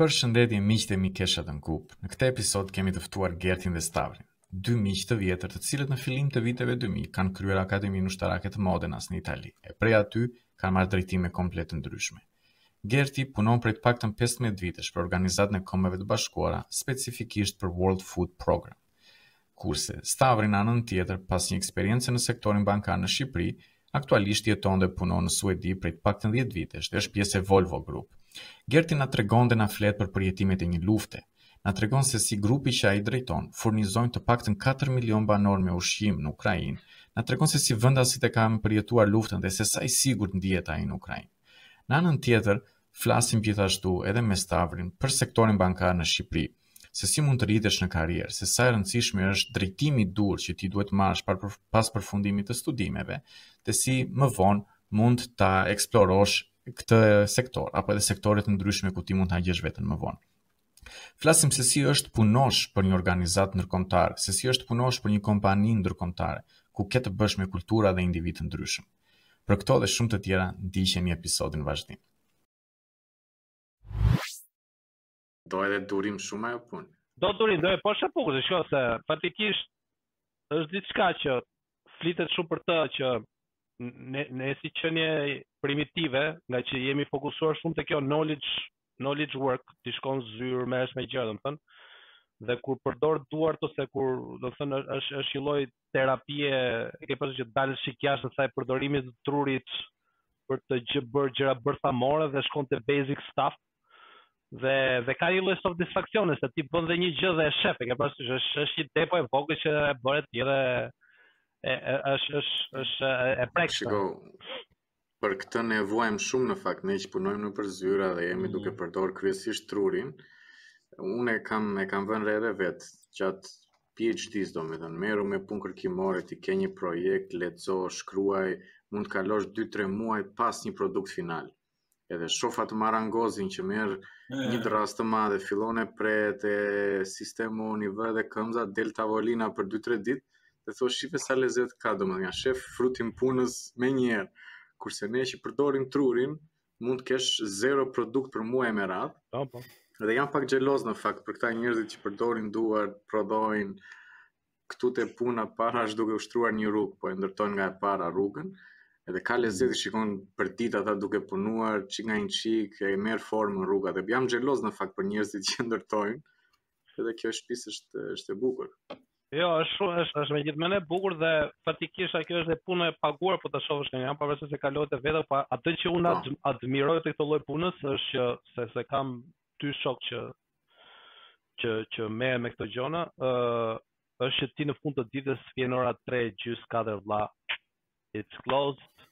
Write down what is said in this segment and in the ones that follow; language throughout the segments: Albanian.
Përshëndetje miq dhe mikesha të nKup, në këtë episod kemi të ftuar Gertin dhe Stavrin, dy miq të vjetër të cilët në fillim të viteve 2000 kanë kryer Akademinë Ushtarake të Modenas në Itali, e prej aty kanë marrë drejtime komplet të ndryshme. Gerti punon prej të paktën 15 vitesh për Organizatën e Kombeve të Bashkuara, specifikisht për World Food Program. Kurse Stavri në anën tjetër, pas një eksperience në sektorin bankar në Shqipëri, aktualisht jeton dhe punon në Suedi prej të paktën 10 vitesh dhe është pjesë e Volvo Group. Gerti na tregon dhe na flet për përjetimet e një lufte, na tregon se si grupi që ai drejton furnizojnë të paktën 4 milion banorë me ushqim në Ukrainë, na tregon se si vendasit e kanë përjetuar luftën dhe se sa i sigurt ndihet ai në Ukrainë. Në anën tjetër, Flasim gjithashtu edhe me Stavrin për sektorin bankar në Shqipëri, se si mund të rritesh në karrierë, se sa e rëndësishme është drejtimi i duhur që ti duhet të marrësh pas përfundimit të studimeve, dhe si më vonë mund ta eksplorosh këtë sektor apo edhe sektore të ndryshme ku ti mund ta gjesh veten më vonë. Flasim se si është të punosh për një organizatë ndërkombëtare, se si është të punosh për një kompani ndërkombëtare, ku ke të bësh me kultura dhe individë të ndryshëm. Për këto dhe shumë të tjera, ndiqeni episodin në vazhdim. Do edhe durim shumë ajo punë. Do durim, do e po shëpukë, dhe shiko se faktikisht është diçka që flitet shumë për të që ne, ne si qenie primitive, ngaqë jemi fokusuar shumë te kjo knowledge knowledge work, ti shkon në zyrë, merresh me gjëra, domethënë, dhe kur përdor duart ose kur, domethënë, është është një lloj terapie, e ke parasysh që të dalësh çik jashtë asaj përdorimit të trurit për të gjë bërë gjëra bërthamore dhe shkon te basic stuff. Dhe dhe ka një lloj satisfaksioni se ti bën dhe një gjë dhe e shef, e ke parasysh që është është një depo e vogël që e bëre ti dhe e është është është e prekshme. Shiko, Për këtë ne vuajmë shumë në fakt, ne që punojmë nëpër zyra dhe jemi mm. duke përdor kryesisht trurin, unë e kam, e kam vënë re dhe vetë, gjatë PhD-së domethënë, merru me punë kërkimore, ti ke një projekt, lexo, shkruaj, mund të kalosh 2-3 muaj pa asnjë produkt final. edhe shof atë marangozin që merr një drrasë të madhe, fillon e pret, e sistemon, i vë dhe këmbëza, del tavolina për 2-3 ditë, dhe thua shife sa lezet ka, domethënë e shef frutin e punës menjëherë, kurse ne që përdorim trurin, mund të kesh zero produkt për muaj me radhë, po, po. dhe jam pak xheloz në fakt për këta njerëzit që përdorin duart, prodhojnë, këtu te puna para është duke u shtruar një rrugë, po e ndërtojnë nga e para rrugën, edhe ka lezet t'i shikon përditë ata duke punuar, çik nga një çik, e merr formë rruga, dhe jam xheloz në fakt për njerëzit që ndërtojnë, edhe kjo e shpisë është, është e bukur. Jo, është shumë është është me gjithë mend e bukur dhe faktikisht kjo është e punë e paguar po ta shohësh ja, pavarësisht se kalohet vetëm, po atë që unë admiroj te këto lloj punësh është që se se kam dy shok që që që merren me këto gjona, ë uh, është që ti në fund të ditës vjen ora 3 gjysmë, 4 vlla. It's closed.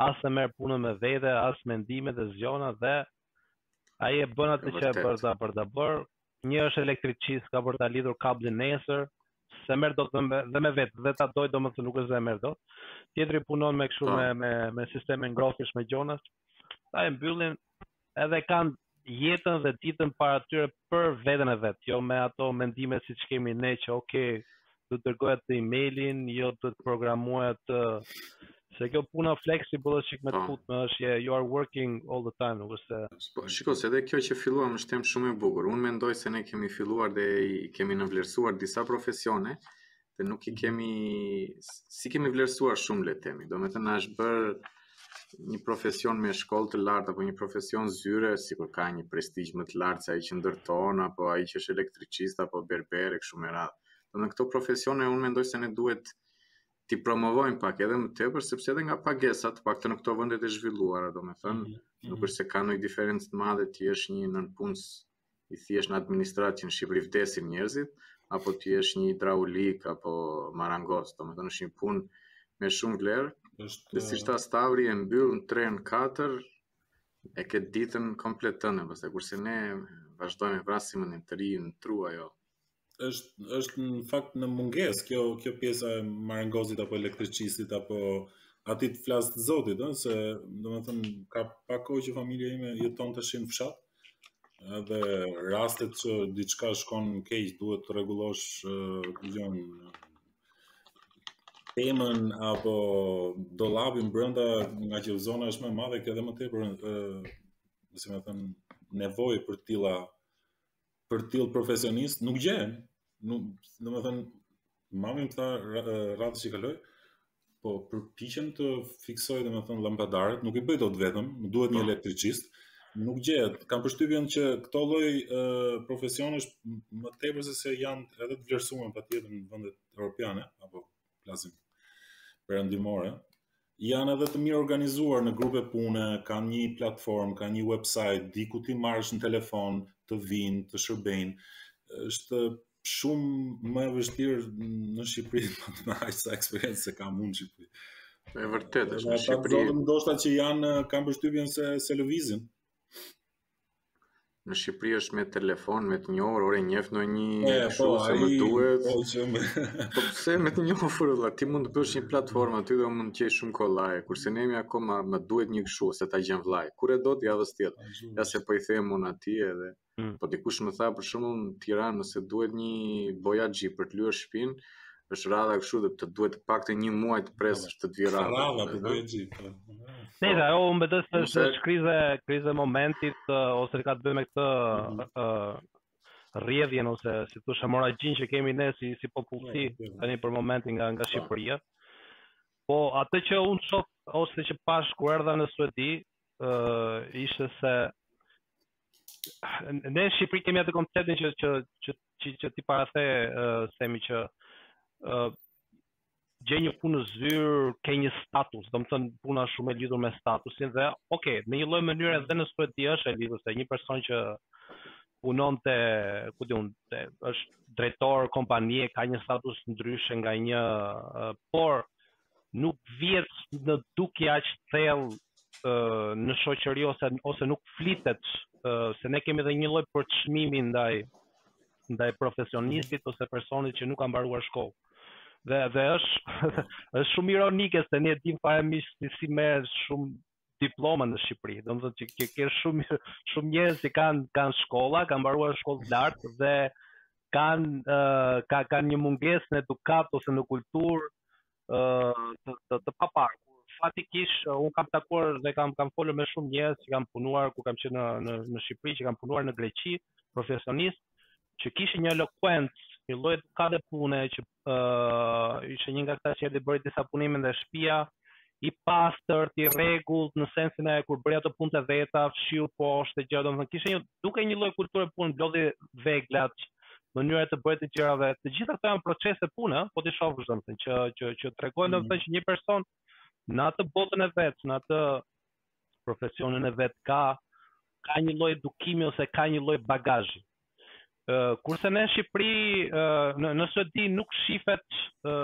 As e merr punën me vete, as mendimet dhe gjona dhe ai e bën atë që e ka për ta bërë. Një është elektricist ka për ta lidhur kablin nesër, s'e merr dot dhe me, dhe me vet, dhe ta dojë domethënë nuk është se e merr dot. Tjetri punon me kështu me me me sisteme ngrohjesh me gjona. Ata e mbyllin edhe kanë jetën dhe ditën para tyre për veten e vet, jo me ato mendime siç kemi ne që ok, do të dërgoj atë emailin, jo do të programoj atë se kjo puna flexible është çik me të futme, është yeah you are working all the time, nuk është se po shiko se edhe kjo që filluam është temë shumë e bukur. Unë mendoj se ne kemi filluar dhe i kemi nënvlerësuar disa profesione dhe nuk i kemi s'i kemi vlerësuar shumë le të themi. Domethënë na është bërë një profesion me shkollë të lartë apo një profesion zyre, sikur ka një prestigj më të lartë se ai që ndërton apo ai që është elektricist apo berber e kështu me radhë. Domethënë këto profesione unë mendoj se ne duhet t'i promovojmë pak edhe më tepër sepse edhe nga pagesat, të paktën në këto vende të zhvilluara, domethënë mm -hmm. nuk është se ka ndonjë diferencë të madhe ti je një nënpunës i thjeshtë në administratë që në Shqipëri vdesin njerëzit, apo të jesh një hidraulik apo marangos, domethënë është një punë me shumë vlerë. Është dhe siç tha Stavri e mbyll në 3 në 4 e ke ditën komplet tënde, pastaj kurse ne vazhdojmë vrasim mendjen, të rri në tru ajo është është në fakt në mungesë kjo kjo pjesa e marangozit apo elektriçistit apo atij, të flas të zotit, ëh, se domethënë ka pak kohë që familja ime jeton tash në fshat. Edhe rastet që diçka shkon keq, duhet të rregullosh një temë apo dollapin brenda ngaqë zona është më e madhe ke edhe më tepër ëh, si me thënë, nevojë për të tilla për të tillë profesionistë nuk gjen. Nuk, domethënë mami më tha radhën që kaloi, po përpiqem të fiksoj domethënë lampadarët, nuk i bëj dot vetëm, më duhet një elektricist. Nuk gjehet, kam përshtypjen që këto lloj profesionesh më tepër sesa janë edhe të vlerësuar patjetër në vendet europiane apo klasin perëndimore, janë edhe të mirë organizuar në grupe pune, kanë një platformë, kanë një website, di ku t'i marrësh në telefon, të vijnë, të shërbejnë. Është shumë më e vështirë në Shqipëri, më të marrë sa eksperiencë s'e kam unë në Shqipëri. E vërtet është në Shqipëri. Ata që janë kam përshtypjen se se lëvizin. Në Shqipëri është me telefon, me të njohur, ore njef në një e, po, shumë se më duhet. Po, shumë. po, ose me të njohur, dhe ti mund të bësh një platformë aty dhe mund të gjesh shumë kollaj, kurse ne jemi akoma, më duhet një kshu, se ta gjen vllai. Kur e do të javës tjetër, ja se po i them unë atij edhe. Mm. Po dikush më tha për shembull në Tiranë nëse duhet një bojaxhi për të lyer shpinë, është radha kështu dhe të duhet të paktën një muaj të presësh të të vijë radha. Radha te bojaxhiu. Po. Ne ja, ajo unë besoj se është është krizë, krizë e momentit ose ka të bëjë me këtë mhm. ë rrjedhjen ose si thush hemorragjinë që kemi ne si si popullsi po, po. tani për momentin nga nga Shqipëria. Po atë që unë shoh ose që pashë kur erdha në Suedi, ë ishte se ne në Shqipëri kemi atë konceptin që që që që, që ti para the uh, themi që ë uh, gjej një punë në zyrë, ke një status, domethënë puna shumë e lidhur me statusin dhe ok, në një lloj mënyre edhe në Suedi është e lidhur se një person që punon te ku di unë te është drejtor kompanie ka një status ndryshe nga një uh, por nuk bie në dukje aq thellë në shoqëri ose ose nuk flitet se ne kemi edhe një lloj përçmimi ndaj ndaj profesionistit mhm. ose personit që nuk ka mbaruar shkollë. Dhe dhe është është shumë ironike se ne dimë fare mirë si si merren shumë diploma në Shqipëri. Domethënë që ke, ke shumë shumë njerëz që kanë kanë shkolla, kanë mbaruar shkollë të lartë dhe kanë uh, ka kanë një mungesë në edukatë ose në kulturë uh, të, të, të paparë. Faktikisht uh, unë kam takuar dhe kam kam folur me shumë njerëz që kanë punuar kur kam qenë në në, në Shqipëri, që kanë punuar në Greqi, profesionistë që kishin një elokuencë, një lloj edukate pune që ë uh, ishte një nga këta që erdhi bëri disa punime nde shpia i pastër, i rregullt në sensin e kur bëri ato punët e veta, fshiu poshtë gjëra, domethënë kishte një dukej një lloj kulture pune, mblodhi veglat, mënyra e të bërit të gjërave. Të gjitha këto janë procese pune, po t'i shohësh domethënë që që që tregojnë mm. domethënë që një person në atë botën e vet, në atë profesionin e vet ka ka një lloj edukimi ose ka një lloj bagazhi. Ë kurse në Shqipëri në në Suedi nuk shifet ë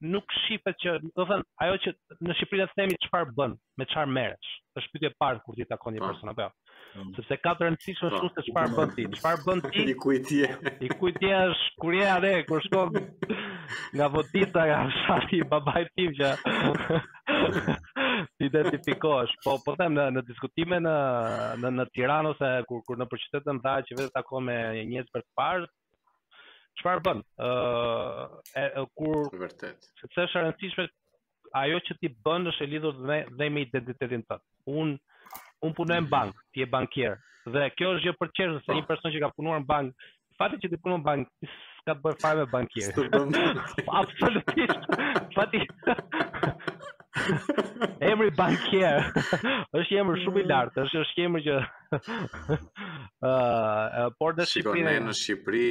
nuk shifet që, domethënë, ajo që në Shqipëri ne themi çfarë bën, me çfarë merresh. Është pyetja e parë kur ti takon një po. person apo jo. Mm. Sepse ka të rëndësishme, po, shumë se çfarë bën ti. Çfarë bën ti? I kujt je? I kujt je është kur je andej kur shkon nga votica nga fshati i babait tim që të identifikohesh. Po po them në në diskutime në në në Tiranë ose kur kur në qytetet e mëdha që vete takon me njerëz për të parë, çfarë bën? ë uh, kur vërtet. Sepse është e rëndësishme ajo që ti bën është e lidhur dhe, dhe me identitetin tënd. Un un punoj në mhm. bank, ti je bankier. Dhe kjo është gjë për të qeshur se po. një person që ka punuar në bank, fakti që ti punon në bank, s'ka të bëjë fare me bankier. Absolutisht. Fakti. Emri bankier është një emër shumë i lartë, është është një emër që uh, por në Shqipëri ne në Shqipëri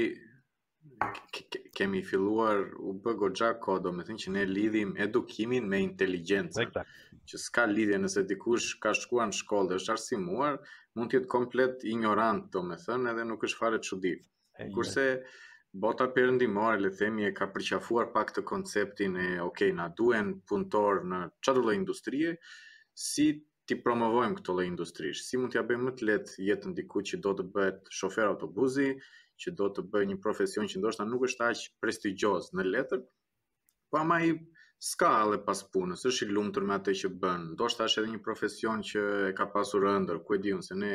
kemi filluar u bë goxha kohë, domethënë që ne lidhim edukimin me inteligjencën. Exact. Që s'ka lidhje nëse dikush ka shkuar në shkollë dhe është arsimuar, mund të jetë komplet injorant, domethënë, edhe nuk është fare çudi. Kurse bota perëndimore le të themi e ka përqafuar pak atë konceptin e ok na duhen punëtorë në çdo lloj industrie si t'i promovojmë këto lloj industrish, si mund t'ia bëjmë më të lehtë jetën dikujt që do të bëhet shofer autobuzi, që do të bëjë një profesion që ndoshta nuk është aq prestigjoz në letër, po ama ai s'ka halle pas punës, është i lumtur me atë që bën. Ndoshta është edhe një profesion që e ka pasur ëndërr, ku e di unë se ne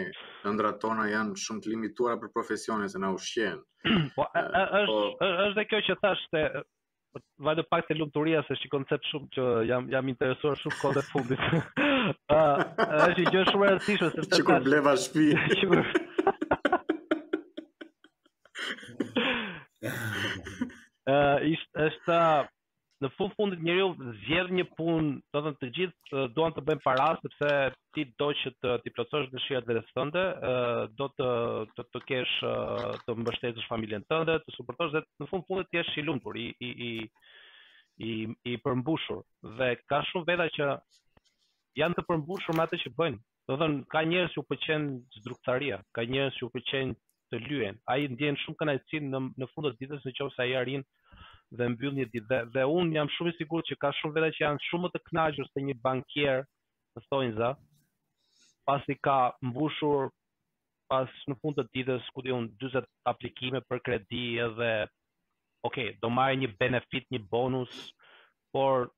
ëndrrat tona janë shumë të limituara për profesione se na ushqen. Po, po është është kjo që thashë se Hajde pak te lumturia se është një koncept shumë që jam jam interesuar shumë kohët e fundit. Ë, është një gjë shumë e rëndësishme se të tash. bleva shtëpi. Ë, është është në fund të fundit njeriu zgjedh një punë, domethënë të gjithë duan të bëjnë para sepse ti do që të t'i plotësosh dëshirat vetes tënde, do të të, të kesh të mbështesësh familjen tënde, të suportosh dhe në fund të fundit të jesh i lumtur, i i i i i përmbushur. Dhe ka shumë veta që janë të përmbushur me atë që bëjnë. Domethënë ka njerëz që u pëlqen zdrukthtaria, ka njerëz që u pëlqen të lyejnë. Ai ndjen shumë kënaqësi në në fund të ditës në qoftë se ai arrin dhe mbyll një ditë dhe, dhe un jam shumë i sigurt që ka shumë veta që janë shumë më të kënaqur se një bankier në thonjëza, pasi ka mbushur pas në fund të ditës, ku di unë 40 aplikime për kredi edhe ok, do marrë një benefit, një bonus, por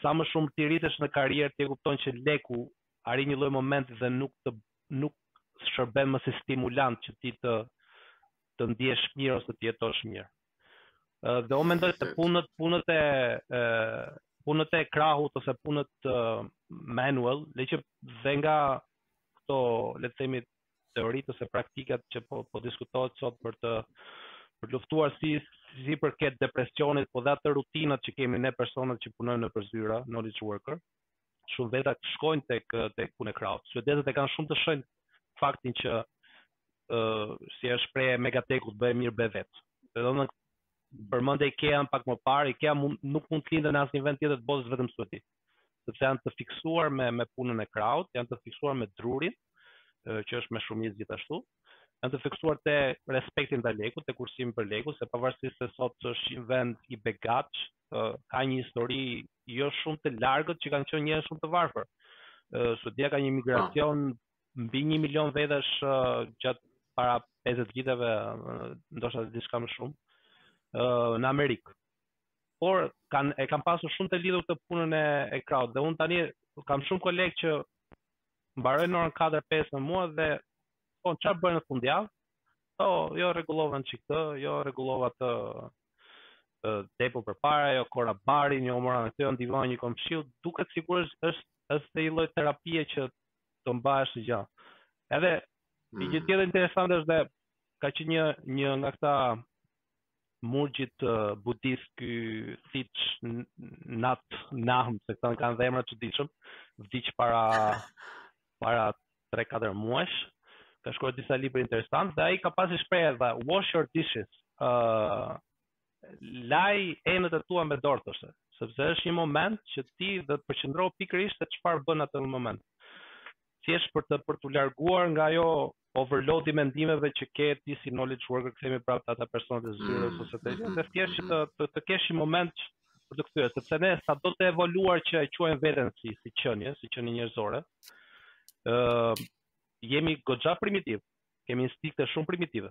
sa më shumë ti rritesh në karrierë, ti e kupton që leku arrin një lloj momenti dhe nuk të nuk shërben më si stimulant që ti të të ndihesh mirë ose të jetosh mirë. Dhe unë mendoj se punët, punët e, punët e krahut ose punët manual, le që dhe nga këto, le të themi, teoritë ose praktikat që po po diskutohet sot për të për luftuar sa i përket depresionit, po dhe atë rutinat që kemi ne personat që punojmë nëpër zyra, knowledge worker, shumë veta shkojnë tek tek punë krahu. Suedezët e kanë shumë të shenjtë faktin që ë uh, si është shprehja e Megatekut bëje mirë, bëje vetë. Domethënë përmende IKEA-n pak më parë, IKEA mund, nuk mund të lindte në asnjë vend tjetër të botës vetëm Suedi. Sepse janë të fiksuar me me punën e krahut, janë të fiksuar me drurin, që është me shumicë gjithashtu. Janë të fiksuar te respekti ndaj lekut, te kursimi për lekun, se pavarësisht se sot është një vend i begatë, ka një histori jo shumë të largët që kanë qenë njerëz shumë të varfër. Suedia ka një migracion po. mbi 1 milion vetësh gjatë para 50 viteve, ndoshta diçka më shumë, në Amerikë. Por kanë e kanë pasur shumë të lidhur këtë punën e e krahut dhe unë tani kam shumë kolegë që mbarojnë orën 4-5 me mua dhe po çfarë bëre në fundjavë? Po, jo rregullova një çikë, jo rregullova atë depon përpara, jo korra barin, jo u mora me këtë, ndihmova një komshi, duket sikur është, është, është një lloj terapie që të mbahesh në gjë. Edhe, mm. një gjë tjetër interesante është dhe, ka qenë një, një nga këta murgjit budistë ky Thich Nhat Hanh, se këta kanë dhe emra të çuditshëm, vdiq para para 3-4 muajsh. Ka shkruar disa libra interesantë dhe ai ka pas një shprehje tha wash your dishes. ë uh, laji enët e tua me dorë thoshte, sepse është një moment që ti do të përqendrohesh pikërisht te çfarë bën atë moment. Thjesht për të për t'u larguar nga ajo overload i mendimeve që ke ti si knowledge worker, kthehemi prapë te ata personat e zyrës mm, ose të mm, dhe thjesht që të, mm. të, të kesh një moment për t'u kthyer, sepse ne sado të evoluar që e quajmë veten si si qenie, si qenie njerëzore, ë uh, jemi goxha primitivë, kemi instinkte shumë primitive.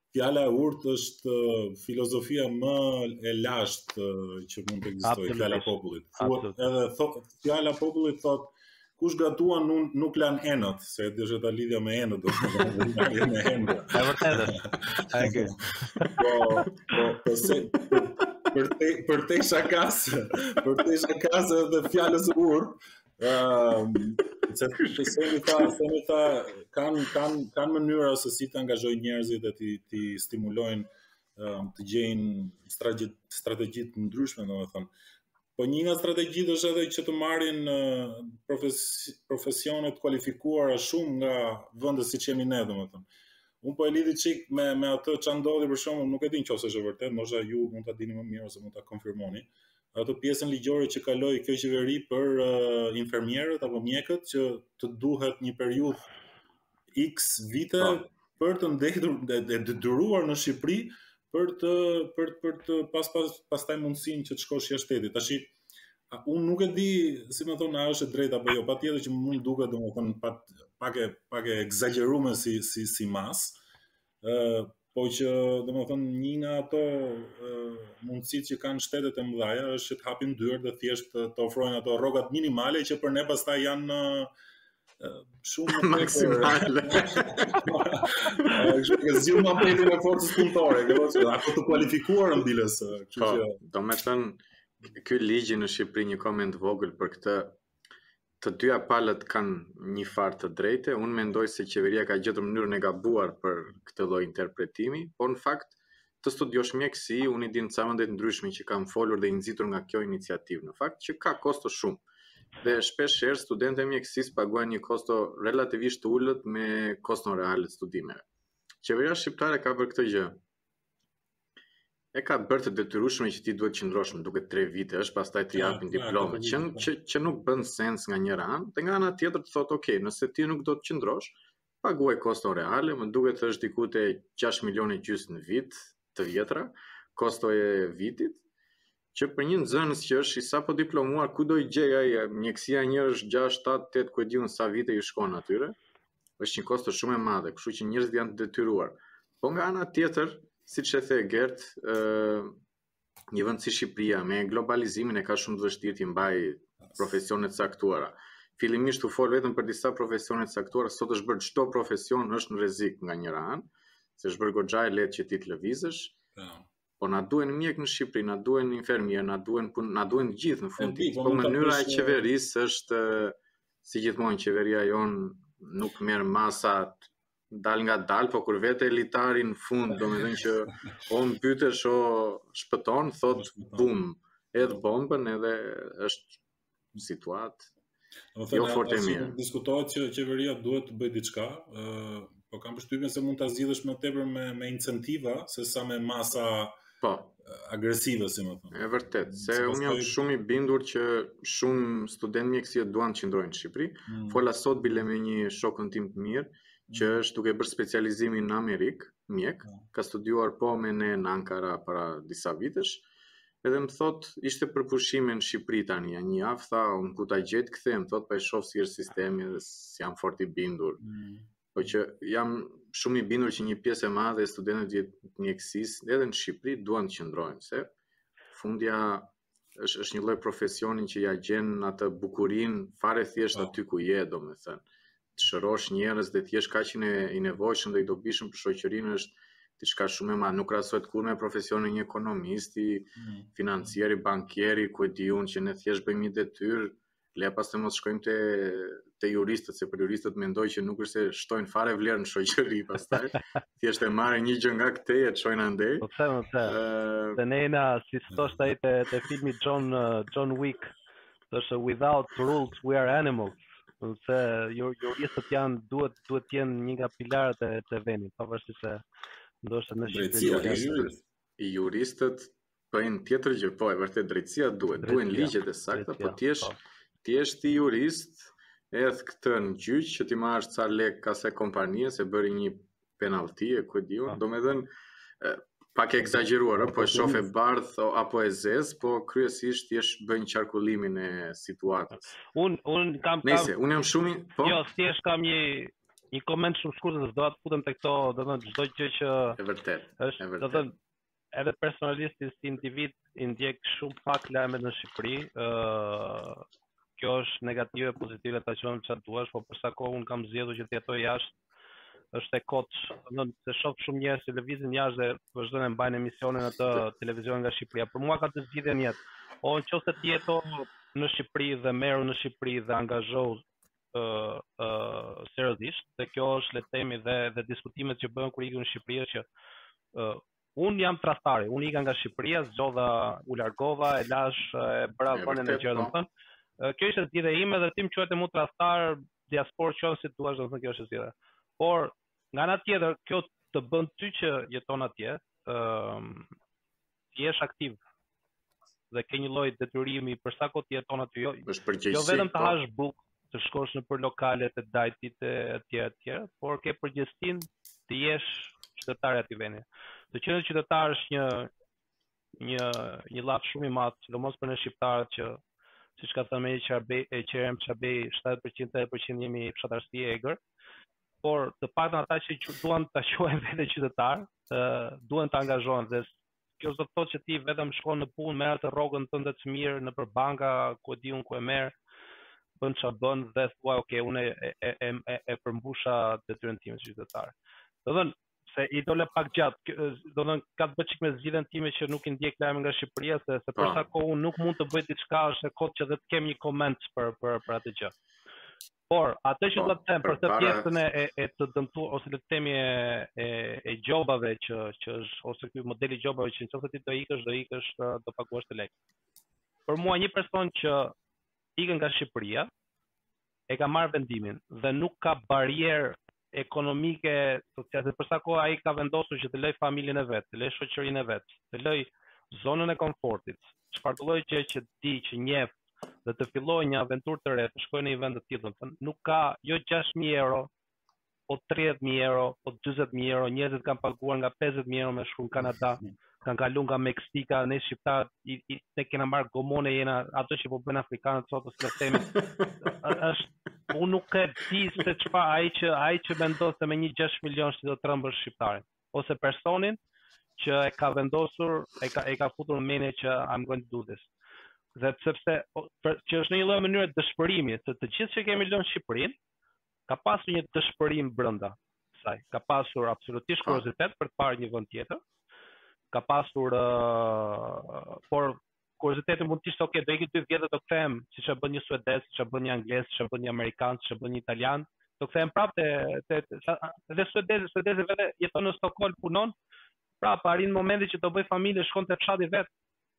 fjala e urtë është filozofia më e lashtë që mund të ekzistojë fjala e popullit. Thuhet edhe thot fjala e popullit thot kush gatuan nuk, nuk lan enët, se e desha ta lidhja me enët, domethënë me enët. Është e vërtetë. Okej. Po, po, po se përtej përtej shakasë, përtej shakasë edhe fjalës së urtë, Ëm, se të semi ta, semi ta kanë kanë kanë mënyra se si të angazhojnë njerëzit dhe t'i t'i stimulojnë ëm të gjejnë strategji strategji të ndryshme, domethënë. Po një nga strategjitë është edhe që të marrin profesi, profesione të kualifikuara shumë nga vende siç jemi ne, domethënë. Unë po e lidhi çik me me atë çka ndodhi për shembull, nuk e di në qoftë se është e vërtetë, ndoshta ju mund ta dini më mirë ose mund ta konfirmoni. atë pjesën ligjore që kaloi kjo qeveri për uh, infermierët apo mjekët që të duhet një periudhë X vite pa. Po. për të ndenjur e detyruar në Shqipëri për të për për të pas pas pastaj mundësinë që të shkosh jashtë shtetit. Tashi unë nuk e di, si me thënë, a është e drejtë apo jo, patjetër që mund duket domethënë pak pak e pak e ekzagjeruar si si si masë, Ë, po që, domethënë, një nga ato mundësitë që kanë shtetet e mëdha është që të hapin dyert dhe thjesht të, të ofrojnë ato rrogat minimale që për ne pastaj janë shumë maksimale. Kështu që zgjidhin problemin e forcës punëtore, apo të kualifikuar biles, kështu po, që. Domethënë, ky ligj në Shqipëri një koment vogël për këtë Të dyja palët kanë një farë të drejte. Unë mendoj se qeveria ka gjetur mënyrën e gabuar për këtë lloj interpretimi, por në fakt të studiosh mjekësi unë e di nga vende të ndryshme që kam folur dhe i nxitur nga kjo iniciativë në fakt që ka kosto shumë dhe shpesh herë studentët e mjekësisë paguajnë një kosto relativisht të ulët me koston reale të studimeve. Qeveria shqiptare ka bërë këtë gjë, e ka bërë të detyrueshme që ti duhet të qëndrosh më duket 3 vite, është pastaj të japin diplomën, që, po. që që nuk bën sens nga njëra anë, dhe nga ana tjetër të thotë, "Ok, nëse ti nuk do të qëndrosh, paguaj koston reale, më duket është diku te 6 milionë e gjysmë në vit të vjetra, kosto e vitit." Që për një nxënës që është i sapodiplomuar ku do i gjejë ai mjekësia një është 6 7 8 ku e di unë sa vite u shkon atyre është një kosto shumë e madhe kështu që njerëzit janë të detyruar po nga ana tjetër siç e the Gert ë një vend si Shqipëria me globalizimin e ka shumë të vështirë të mbajë profesione të caktuara fillimisht u fol vetëm për disa profesione të caktuara sot është bërë çdo profesion është në rrezik nga njëra anë se është bërë goxha e lehtë që ti të lëvizësh po. Po na duhen mjekë në Shqipëri, na duhen infermierë, na duhen punë, na duhen të gjithë në fund. Po, po mënyra e qeverisë është si gjithmonë qeveria jonë nuk merr masat dalëngadalë, po kur vete litari në fund, domethënë që o mbytesh o shpëton, thotë bum, e hedh bombën edhe është në situatë jo fort e mirë. Diskutohet që qeveria duhet të bëjë diçka, ë po kam përshtypjen se mund ta zgjidhësh më tepër me me incentiva se sa me masa po agresive si me thënë. Është vërtet, se un jam shumë i bindur që shumë studentë mjekësi duan të qëndrojnë në Shqipëri. Hmm. Fola sot bile me një shokun tim të mirë që hmm. është duke bërë specializimin në Amerikë, mjek, hmm. ka studiuar po me ne në Ankara para disa vitesh. Edhe më thot, ishte për pushime në Shqipëri tani, ka një javë, tha, unë ku ta gjej të kthehem, më thot, pa po e shof si është sistemi dhe s'jam fort i bindur. Mm. Po që jam shumë i bindur që një pjesë e madhe e studentëve të mjekësisë, edhe në Shqipëri, duan të qëndrojnë, se fundja është, është një lloj profesioni që ia gjen atë bukurinë fare thjesht po. aty ku je, domethënë. të shërosh njerëz dhe të jesh kaq i, ne, i nevojshëm dhe i dobishëm për shoqërinë është diçka shumë e madhe. Nuk krahasohet kurrë me profesionin e një ekonomisti, mm. financieri, bankieri, ku e di unë që ne thjesht bëjmë një detyrë, le pas të mos shkojmë te te juristët, se për juristët mendoj që nuk është se shtojnë fare vlerë në shoqëri pastaj, thjesht e marrin një gjë nga këtej e çojnë andej. Po pse, po pse? Se ne na si thoshte ai te te filmi John John Wick, thosh without rules we are animals se jo juristët janë duhet duhet të jenë një nga pilarët e të vendit pavarësisht se ndoshta në Shqipëri juristët bëjnë tjetër gjë po e vërtet drejtësia duhet duhen ligjet e sakta po ti je po. ti je ti jurist e hedh këtë në gjyq që t'i marrësh ca lek asaj kompanie se bëri një penalti e ku e di un, po. domethënë pak e ekzagjeruar, po e shoh e bardhë apo e zezë, po kryesisht është bën qarkullimin e situatës. Un un kam Nëse un jam shumë po. Jo, thjesht kam një një koment shumë shkurt se do të futem tek to, domethënë çdo gjë që e vërtet, është, e vërtet. Domethënë Edhe personalisht si individ i ndjek shumë pak lajmet në Shqipëri, ë kjo është negative pozitive ta quash çfarë duash, por për sa kohë un kam zgjedhur që të jetoj jashtë, është e kot, domethënë se shoh shumë njerëz që lëvizin jashtë dhe vazhdojnë të mbajnë emisione ato televizionin nga Shqipëria. Për mua ka dy zgjidhje në jetë. O nëse ti jeto në Shqipëri dhe meru në Shqipëri dhe angazhohu seriozisht dhe kjo është le të themi dhe dhe diskutimet që bëhen kur ikën në Shqipëri është që uh, un jam tradhtar, un ika nga Shqipëria, zgjodha u largova, e lash, e bëra vendin e gjerë, domethënë. Po. Kjo ishte zgjidhja ime dhe ti m'quaj mu tradhtar, diaspor quaj si duash, domethënë kjo është zgjidhja. Por nga ana tjetër, kjo të bën ty që jeton atje, ëm um, Ti jesh aktiv dhe ke një lloj detyrimi për sa kohë ti jeton aty, jo. Është përgjegjësi. Jo vetëm të hash bukë, të shkosh nëpër lokalet e dajtit e etj etj, por ke përgjegjësinë të jesh qytetar i atij vendi. Të qenë qytetar është një një një llaf shumë i madh, sidomos për ne shqiptarët që siç ka thënë më Eqerem Çabej, 70% 80% jemi fshatarësi e egër. por të paktën ata që duan ta quajnë veten qytetar, duhet të angazhohen dhe kjo s'do të thotë që ti vetëm shkon në punë merr atë rrogën tënde të mirë nëpër banka, ku e di un ku e merr, bën çfarë bën dhe thua ok, unë e e e, e, e përmbusha detyrën time si qytetar. Domethënë se i dola pak gjatë, domethënë ka të bëjë çik me zgjidhjen time që nuk i ndjek lajmet nga Shqipëria se se për sa kohë unë nuk mund të bëj diçka është e kot që dhe të kem një koment për për për atë gjë. Por, atë që do të them për atë pjesën e e të dëmtuar ose le të themi e e e gjobave që që është ose ky modeli i gjobave që nëse ti do ikësh, do ikësh do paguash ato lekë. Për mua një person që ikën nga Shqipëria e ka marrë vendimin dhe nuk ka barrierë ekonomike, sociale, dhe për sa kohë ai ka vendosur që të lëjë familjen e vet, të lëjë shoqërinë e vet, të lëjë zonën e komfortit, çfarëdolloj gjë që di, që njeh dhe të fillojë një aventurë të re, të shkojë në një vend të tillë, domethënë nuk ka jo gjashtë mijë euro, po tridhjetë mijë euro, po dyzet mijë euro, njerëzit kanë paguar nga pesëdhjetë mijë euro me shku në Kanada, kan kalu nga Meksika, ne shqiptarët e kena marr gomone, jo ato që po bëjnë afrikanët sot ose le të themi. Është unë nuk e di se çfarë ai që ai që mendon se me një 6 milionësh do të trembësh shqiptarin ose personin që e ka vendosur, e ka e ka futur në mendje që I'm going to do this. Dhe sepse për, që është në një lloj mënyre dëshpërimi se të gjithë që kemi lënë Shqipërinë, ka pasur një dëshpërim brenda saj. Ka pasur absolutisht kuriozitet për të parë një vend tjetër. Ka pasur uh, por kurioziteti mund të ishte okay, do iki dy vjet dhe do kthehem, siç e bën një suedez, siç e bën një anglez, siç e bën një amerikan, siç e bën një italian, do kthehem prapë te te dhe suedezi, suedezi vete jeton në Stockholm punon, prapë arrin momentin që do bëj familje, shkon te fshati i vet.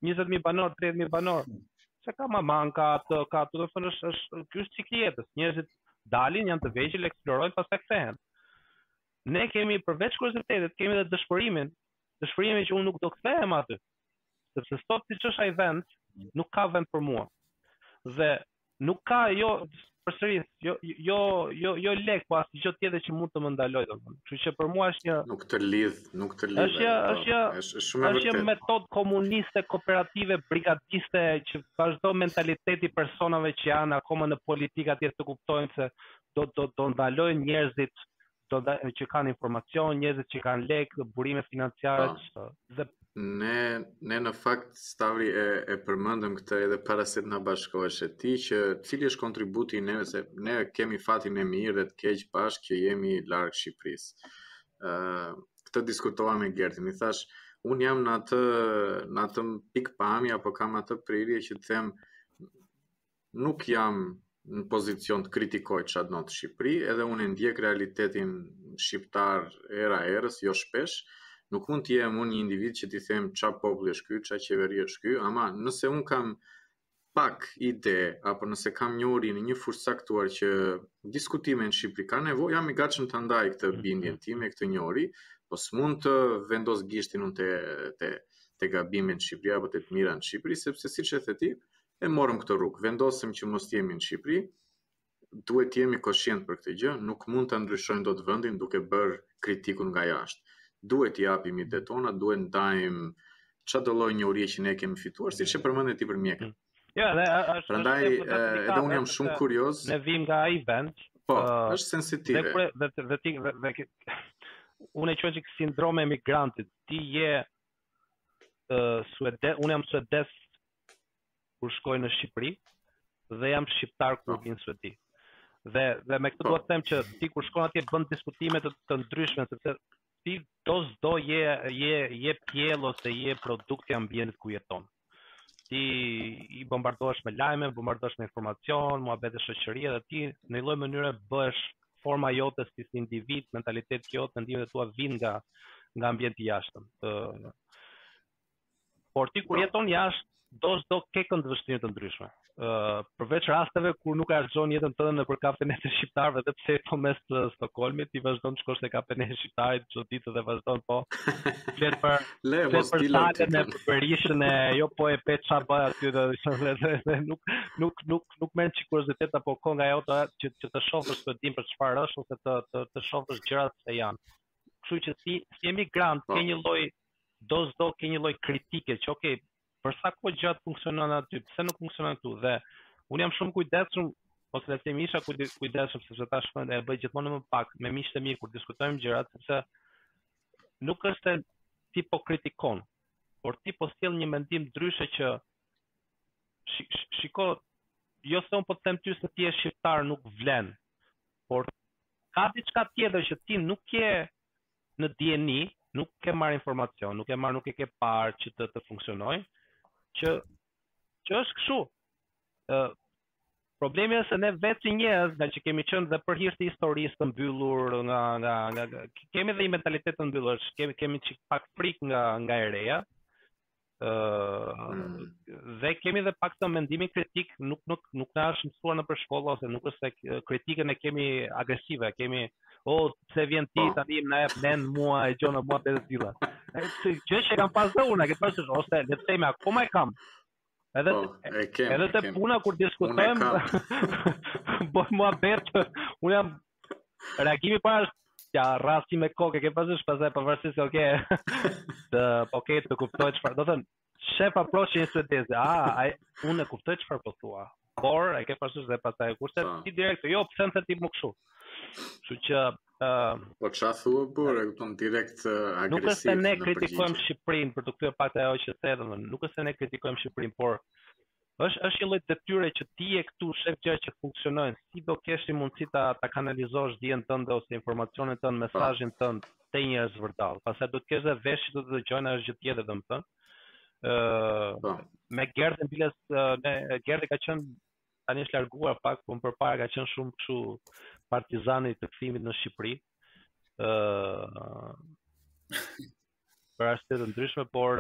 20 mijë banorë, 30 mijë banorë. Hmm. Se ka mamanë, ka atë, ka atë, domethënë është është ky është cikli i jetës. Njerëzit dalin, janë të vegjël, eksplorojnë, pastaj kthehen. Ne kemi përveç kuriozitetit, kemi edhe dëshpërimin, dëshpërimin që unë nuk do kthehem aty. Sepse sot siç është ai vend, nuk ka vend për mua. Dhe nuk ka jo përsëri jo jo jo jo lek po asnjë gjë tjetër që mund të më ndaloj domethënë kështu që për mua është një nuk të lidh nuk të lidh është po, është një është shumë e vërtetë është një metod komuniste kooperative brigadiste që vazhdon mentaliteti i personave që janë akoma në politikë atje të kuptojnë se do do do ndalojnë njerëzit do të që kanë informacion, njerëzit që kanë lek, burime financiare po. çdo gjë. Dhe ne ne në fakt Stavri e e përmendëm këtë edhe para se të na bashkohesh ti që cili është kontributi i neve se ne kemi fatin e mirë dhe të keq bashkë që jemi larg Shqipërisë. ë uh, këtë diskutova me Gertin, i thash un jam në atë në atë pikpamje apo kam atë prirje që të them nuk jam në pozicion të kritikoj ça ndodh në Shqipëri, edhe unë e ndjek realitetin shqiptar herë pas here, jo shpesh. Nuk mund të jem unë një individ që t'i them ça populli është ky, ça qeveri është ky, ama nëse unë kam pak ide apo nëse kam njohuri në një fushë të caktuar që diskutimi në Shqipëri ka nevojë, jam i gatshëm ta ndaj këtë mhm. bindjen time, këtë njohuri, po s'mund të vendos gishtin unë te te te gabimet në Shqipëri apo te të mirat në Shqipëri, sepse siç e the ti, e morëm këtë rrugë, vendosëm që mos të jemi në Shqipëri, duhet të jemi koshientë për këtë gjë, nuk mund ta ndryshojmë dot vendin duke bërë kritikun nga jashtë. Duhet t'i japim idetë tona, duhet të ndajmë çdo lloj njohurie që ne e kemi fituar, siç e përmende ti për mjekët. Mm. Ja, dhe është Prandaj edhe unë jam shumë kurioz. Ne vijmë nga ai vend. Po, është sensitive. Dhe dhe dhe ti dhe, dhe, unë e quaj çik sindromë e emigrantit. Ti je ë uh, suedez, unë jam suedez kur shkoj në Shqipëri dhe jam shqiptar kur po. vij në Suedi. Dhe dhe me këtë po. dua të them që ti kur shkon atje bën diskutime të, të ndryshme sepse ti do s'do je je je pjellë ose je produkt i ambientit ku jeton. Ti bombardohesh me lajme, bombardohesh me informacion, muhabete shoqërie dhe ti në një lloj mënyre bëhesh forma jote si si individ, mentaliteti jot, mendimet e tua vijnë nga nga ambienti i jashtëm. Ë Por ti kur po. jeton jashtë, do s'do ke këndvështrime të ndryshme. Ë uh, përveç rasteve kur e harxhon jetën tënde nëpër kafenetë e shqiptarëve edhe pse në mes të Stockholmit ti vazhdon të shkosh te kafeneja e shqiptarit çdo ditë dhe vazhdon po flet për le të themi për Berishën e jo po e pe ça bëri aty dhe nuk nuk nuk nuk merr çik kuriozitet apo koha jote që që të shofësh Suedinë për çfarë është ose të të të shofësh gjërat si janë kështu që ti si emigrant po. ke një lloj do s'do ke një lloj kritike që ok, për sa kohë gjërat funksionojnë aty, pse nuk funksionon këtu dhe unë jam shumë i kujdesshëm ose le të themi isha i kujdesshëm sepse tashmë e bëj gjithmonë e më pak me miqtë e mi kur diskutojmë gjërat sepse nuk është se ti po kritikon, por ti po sjell një mendim ndryshe që shiko jo se unë po të them ty se ti je shqiptar nuk vlen, por ka diçka tjetër që ti nuk je në dijeni, nuk ke marrë informacion, nuk e merr, nuk e ke parë që të të funksionojë, që që është kështu. Ë problemi është se ne vetë si njerëz, ngaqë kemi qenë dhe për hir të historisë të mbyllur nga nga nga kemi dhe një mentalitet të mbyllur, kemi kemi çik pak frikë nga nga e reja. Ëh dhe kemi edhe pak të mendimin kritik, nuk nuk nuk na është mësuar nëpër shkolla ose nuk është se kritikën e kemi agresive, kemi, o pse vjen ti tani na jep mend mua e gjëra të tilla. Këtë gjë që kam pas dhe unë, këtë pas është ose le të themi akoma e kam. Edhe po, e kem, edhe te puna kur diskutojmë bëjmë muhabet, unë jam Reagimi i parë është ja rrasti me kokë ke pasur pastaj pavarësisht se okay. Të okay të kuptoj çfarë do të thuash. Shef approach-in e suedezëve. Ah, ai unë e kuptoj çfarë po thua. Por e ke pasur se pastaj kurse ti direkt jo pse më thua ti mua kshu. Kështu që ë uh, Po ça thua por e kupton direkt uh, agresiv. Nuk është se ne kritikojmë Shqipërinë për t'u kthyer pak te ajo që the domethënë, nuk është se ne kritikojmë Shqipërinë, por Është është një lloj detyre që ti je këtu shef gjëra që funksionojnë, si do kesh ti mundësi ta ta kanalizosh dijen tënde ose informacionin tënd, mesazhin tënd te njerëzit vërdallë. Pastaj duhet të kesh dhe vesh që do të dëgjojnë, ajo është gjë tjetër domethënë. Ëh, me Gerdin biles, ne, Gerdi ka qenë tani është larguar pak, por më përpara ka qenë shumë kështu partizan i të kthyerit në Shqipëri. Ëh, për arsye të ndryshme, por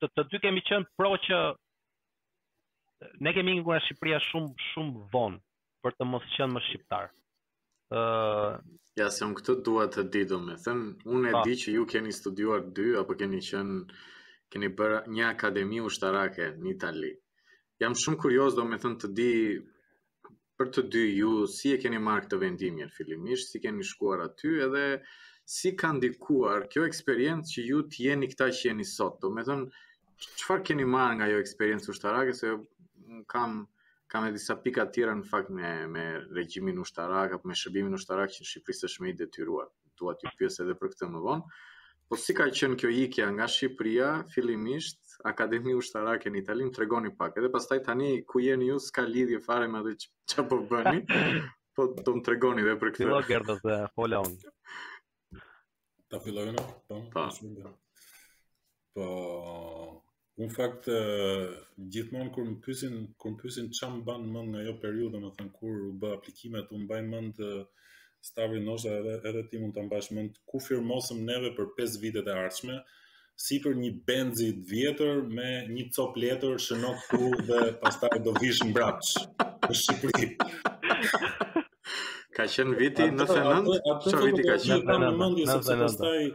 të, të dy kemi qenë pro që ne kemi ikur nga Shqipëria shumë shumë vonë për të mos qenë më shqiptar. Ë uh, Ja, se unë këtë dua të di domethënë, unë e di që ju keni studiuar të dy, apo keni qenë, keni bërë një akademi ushtarake në Itali. Jam shumë kurioz domethënë të di për të dy ju, si e keni marrë këtë vendimin fillimisht, si keni shkuar aty edhe si ka ndikuar kjo eksperiencë që ju të jeni këta që jeni sot. Domethënë, çfarë keni marrë nga ajo eksperiencë ushtarake, se kam, kam edhe disa pika të tjera në fakt me, me regjimin ushtarak, apo me shërbimin ushtarak që në Shqipëri s'është më i detyruar. dua t'ju pyes edhe për këtë më vonë. Po si ka qenë kjo ikja nga Shqipëria, fillimisht, Akademi Ushtarake në Itali, më tregoni pak. Edhe pastaj tani, ku jeni ju, s'ka lidhje fare me atë që, që po bëni, po do më tregoni dhe për këtë. Fillo Gerdo se fola unë. Ta filloj unë, po? Po. Po, Në fakt, gjithmonë kur më pysin, kur më pysin ça mban mend nga ajo periudhë, domethënë kur u bë aplikimet, unë mbaj mend Stavri ndoshta edhe edhe ti mund ta mbash mend ku firmosnim neve për 5 vitet e ardhshme, sipër një benzi të vjetër me një cop letër shëno këtu dhe pastaj do vish mbrapsh në Shqipëri. Ka qenë viti 99, çfarë viti ka qenë? Në 99,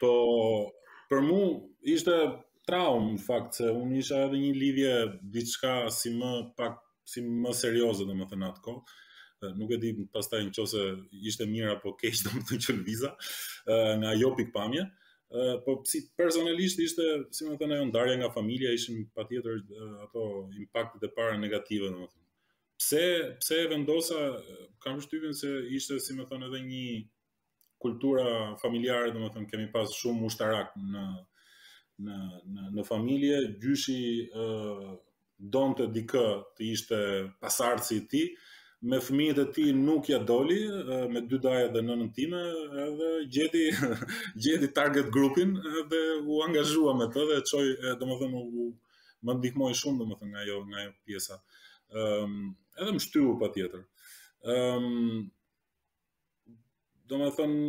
Po për mu ishte traum në fakt se unë isha edhe një lidhje diçka si më pak si më serioze domethënë atë kohë. Nuk e di pastaj nëse ishte mirë apo keq domethënë që lëviza nga ajo pikpamje. Uh, po si personalisht ishte, si me thënë, ajo ndarja nga familja ishin patjetër ato impaktet e para negative, domethënë pse pse e vendosa kam shtypjen se ishte si me thënë edhe një kultura familjare, domethënë, kemi pas shumë ushtarak në, në, në, në familje, gjyshi uh, donte dikë të ishte pasardhësi i tij, me fëmijët e tij nuk ja doli, uh, me dy daja dhe nënën time, edhe gjeti, gjeti target grupin dhe u angazhua me të dhe çoi, domethënë, u, më ndihmoi shumë, domethënë, nga ajo, nga ajo pjesa. Um, edhe më shtyu patjetër. Um, Domethënë,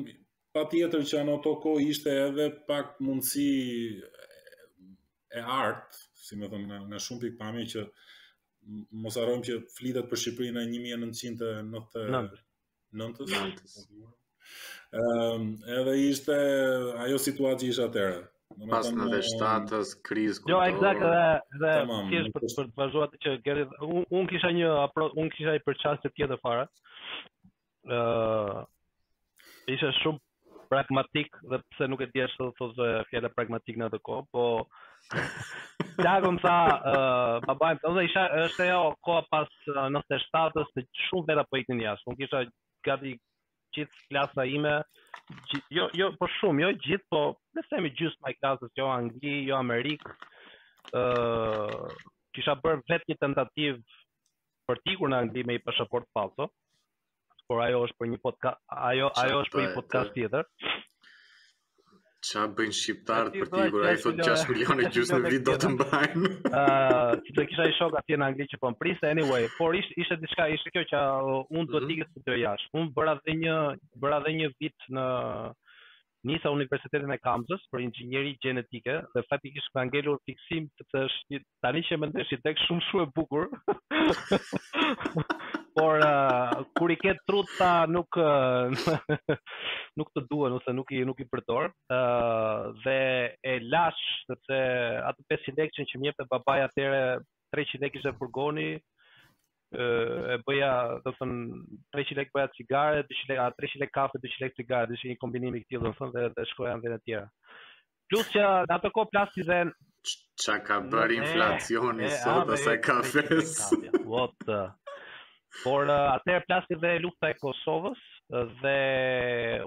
patjetër që në ato kohë ishte edhe pak mundësi e artë, si me thënë nga shumë pikëpamje që mos harrojmë që flitet për Shqipërinë e 1999-ës. Ehm, edhe ishte ajo situatë që ishte atëherë. pas 97-s kriz ku jo eksakt edhe edhe për për të vazhduar atë që Geri un, un kisha një un kisha një përqasje tjetër fare ë uh, isha shumë pragmatik dhe pse nuk e dija ç'do të thotë fjala pragmatik në atë kohë po Dagon sa uh, babai po dhe isha është ajo koha pas 97-s shumë veta po iknin jashtë un kisha gati gjithë klasa ime, gjith, jo, jo, po shumë, jo gjithë, po le të themi gjysma e klasës, jo Angli, jo Amerikë, uh, kisha bërë vetë një tentativë për t'ikur në Angli me i pashaport fallso, por ajo është për një podcast, ajo, ajo është për një podcast tjetër. Ça bëjnë shqiptarët për t'ikur ai thot 6 milion e gjysë në vit do të më mbajnë? Se kisha i shok atje në Angli që po më priste, anyway, por ishte, ishte diçka, ishte kjo që unë do mhm. të ik jashtë. Unë bëra dhe një, bëra dhe një vit në nisa Universitetin e Kamzës për inxhinieri gjenetike dhe faktikisht më ka ngelur fiksim sepse është Tani që mendoj ishte shumë shumë e bukur. Por uh, kur i ke trutë, ato nuk uh, nuk të duhen ose nuk i nuk i përdor. Ë uh, dhe e lashë sepse ato 500 lekë që më jepte babai atëherë 300 lekë ishte furgoni e bëja, domethënë 300 lekë bëja cigare, 200 lekë, 300 lekë kafe, 200 lekë cigare, ishte një kombinim i këtij, domethënë dhe, dhe shkoja në vende të tjera. Plus që në atë kohë plasi dhe Ça ka bërë inflacioni e, sot ose kafes? What? Por uh, atëherë plasi dhe lufta e Kosovës dhe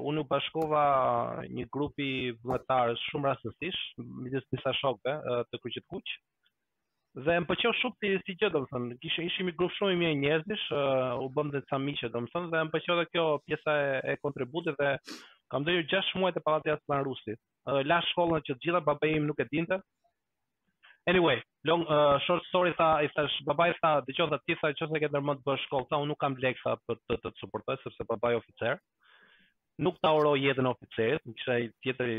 unë u bashkova një grupi vullnetarësh shumë rastësisht, midis disa shokëve uh, të Kryqit të Kuq, Dhe më pëlqeu shumë si si gjë, domethënë, kish ishim një grup shumë i mirë njerëzish, uh, u bëmë dhe ca miqe, domethënë, dhe më pëlqeu edhe kjo pjesa e, e kontributit dhe kam ndenjur 6 muaj te pallati Asllan Rusi. Uh, lashë shkollën që të gjitha babai im nuk e dinte. Anyway, long uh, short story tha, i thashë babai tha, dëgjo tha ti tha nëse ke ndërmend të bësh shkollë, tha unë nuk kam lek tha për të të, të suportoj sepse babai oficer. Nuk ta uroj jetën e oficerit, më kishte tjetër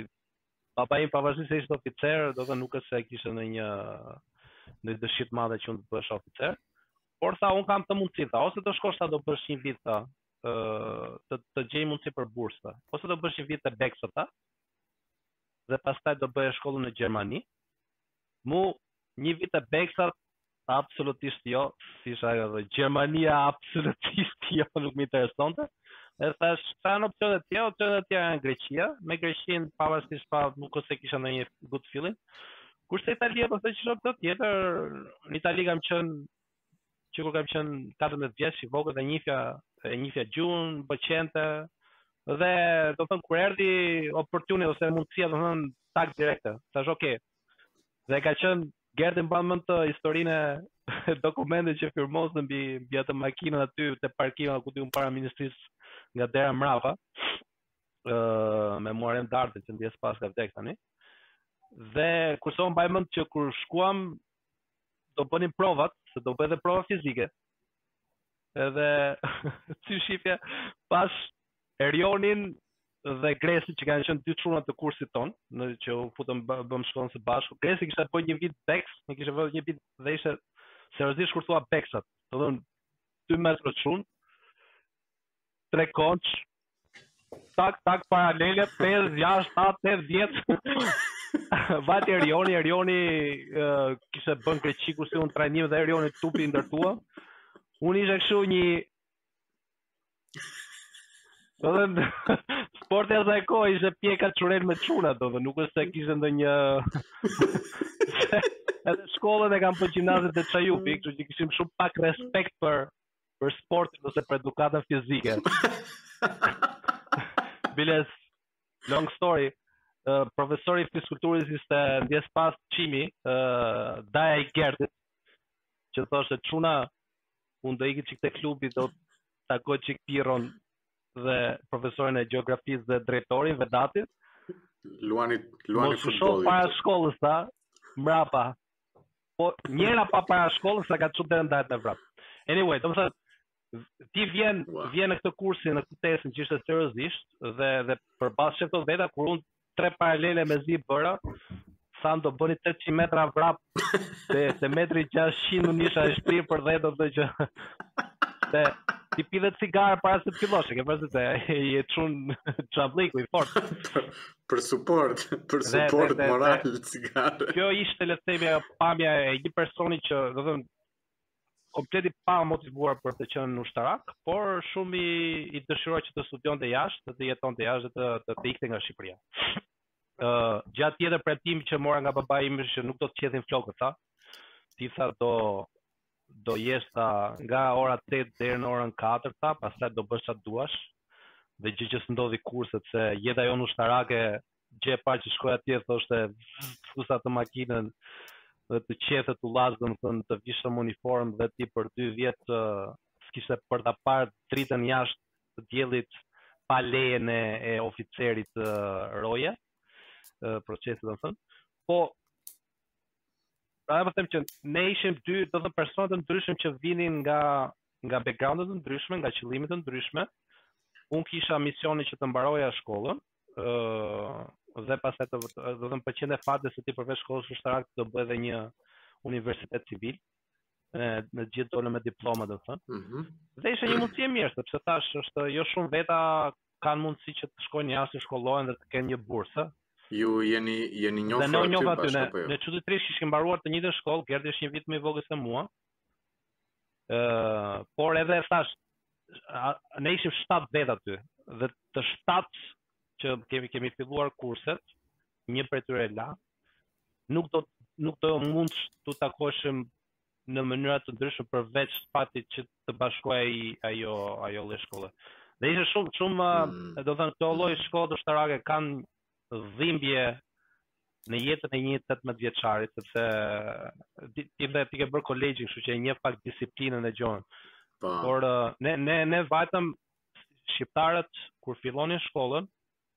Babai im pavarësisht se ishte oficer, domethënë nuk është se kishte ndonjë dëshirë të madhe që unë të bëhesha oficer, por tha unë kam dy mundësi, tha, ose do shkosh tha do bësh një vit, tha, të, të gjej mundësi për bursë, tha, ose do bësh një vit të beksë, tha, dhe pastaj do bësh shkollën në Gjermani, Mua një vit e beksat absolutisht jo, si isha ajo dhe Gjermania absolutisht jo, nuk më interesonte. E thashë, ça janë opsionet e tjera, opsionet e tjera janë Greqia, me Greqinë pavarësisht pra nuk është se kisha ndonjë good feeling. Kurse Italia pastaj ishte botë tjetër, në Itali kam qenë që kur kam qenë 14 vjeç i vogël dhe njihja e njihja gjuhën, më pëlqente. Dhe domethënë kur erdhi opportunity ose mundësia, domethënë tak direkt. Thashë ok. Dhe ka qenë Gerti mban mend atë historinë e dokumenteve që firmosëm mbi mbi atë makinë aty te parkimi këtu para ministrisë nga dera mrapa. ë uh, me Muharrem Dardhën që ndjesë pastë ka vdekur tani. Dhe kurse unë mbaj mend që kur shkuam do bënim provat, se do bëje dhe prova fizike. Edhe ti shifje, pashë Erionin dhe Gresin që kanë qenë dy çuna të kursit tonë, që u futëm bëmë shkollën së bashku. Gresi kishte bërë një vit Beks, kishte bërë një vit dhe ishte seriozisht kur thua Beksat. Domethënë 2 metra çun. tre konç, tak, tak, paralele, 5, 6, 7, 8, 10. Vajtë Erioni, Erioni uh, kishte bën krejt çik si unë trajnim dhe Erioni tupi i ndërtua. Unë isha kështu një... Domethënë sporti asaj kohe ishte pjeka çyrek me çuna, domethënë nuk është se kishte ndonjë... edhe shkollën e kam bërë gjimnazin te Çajupi, kështu që kishim shumë pak respekt për për sportin ose për edukatën fizike. Biles, long story, uh, profesori i fiskulturës ishte ndjesë pastë Çimi, uh, daja i Gertit, që thoshte çuna unë do iki çik te klubi do takoj çik Pirron dhe profesorin e gjeografisë dhe drejtorin Vedatin. Luani, luani futboll. Mos u shoh para shkollës tha, mbrapa. Po njëra pa para shkollës sa kam çu terenin me vrap. Anyway, domethënë ti vjen wow. vjen në këtë kursin në këtë testin që ishte seriozisht dhe dhe përballë, shtatë veta kur un tre paralele me zi bëra sa do bënim 800 metra vrap te te metri 600 un isha i mpirë për 10 domethënë se ti pije cigare para se të filloje, e ke parasysh se je çun çamarroku i fort Për support, për support moral dhe cigare. Kjo ishte le të themi ajo pamja e një personi që, domethënë, komplet i pamotivuar për të qenë ushtarak, por shumë i, i dëshiruar që të studionte jashtë, të jetonte jashtë dhe të të, të ikte nga Shqipëria. Ë, uh, gjëja tjetër premtim që mora nga babai im që nuk do të qethin flokët, tha. Ti tha do do jesh tha nga ora 8 deri në orën 4 tha, pastaj do bësh ça të duash dhe gjë që s'ndodhi kurrë sepse jeta jonë ushtarake gjë e parë që shkoje atje thoshte fusja të makinën dhe të qethte tullac domethënë të vishje uniform dhe ti për dy vjet s'kishe për të parë dritën jashtë të diellit pa lejen e, e oficerit uh, roje, uh, procese domethënë, po Pra po them që ne ishim dy, domethënë persona të ndryshëm që vinin nga nga backgrounde të ndryshme, nga qëllime të ndryshme. Unë kisha misionin që të mbaroja shkollën, ë uh, dhe pastaj domethënë për të qenë fat se ti përveç shkollës ushtarake do bëje edhe një universitet civil, ne të gjithë dolëm me diploma domethënë. Ëh. Mm dhe ishte një mundësi e mirë sepse thash është jo shumë veta kanë mundësi që të shkojnë jashtë të shkollohen dhe të kenë një bursë. Ju jeni jeni njoftë aty bashkë aty, apo jo? Ne çuditërisht kishim mbaruar të njëjtën shkollë, Gerti është një vit më i vogël se mua. Ëh, uh, por edhe thash ne ishim 7 veta aty dhe të 7 që kemi kemi filluar kurset, një prej tyre la, nuk do nuk do mund të takoshim në mënyra të ndryshme përveç fatit që të bashkohej ajo ajo lloj shkolle. Dhe ishte shumë shumë mm. do të thënë këto lloj shkollat ushtarake kanë dhimbje në jetën e një 18 vjeçari sepse ti ti ti ke bër kolegjin, kështu që e njeh pak disiplinën Egjon. Po. Por ne ne ne vajtëm shqiptarët kur fillonin shkollën,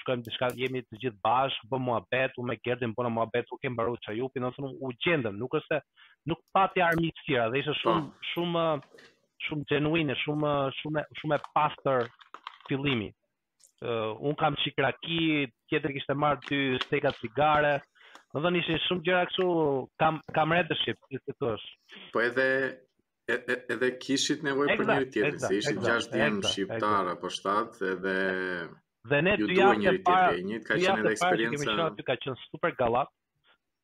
shkojmë diçka jemi të gjithë bashkë, bëm muhabet, unë me Gerdin bëja muhabet, e kemi mbaruar Çajupin, ose u gjendëm, nuk është se nuk pati armiqësira, dhe ishte shumë po. shumë shumë genuine, shumë shumë shumë e pastër fillimi. Uh, un kam ca raki, tjetri kishte marr dy steka cigare. Do të thënë ishin shumë gjëra kështu kam kam camaraderie ship, si thua. Po edhe Edhe kishit nevoj për njëri-tjetrin, se ishit gjashtë djem shqiptarë, apo shtatë, edhe dhe ju duhej njëri-tjetri, e njëjtë ka qenë edhe eksperienca... Dhe ne të jashtë të ka qenë super gallatë,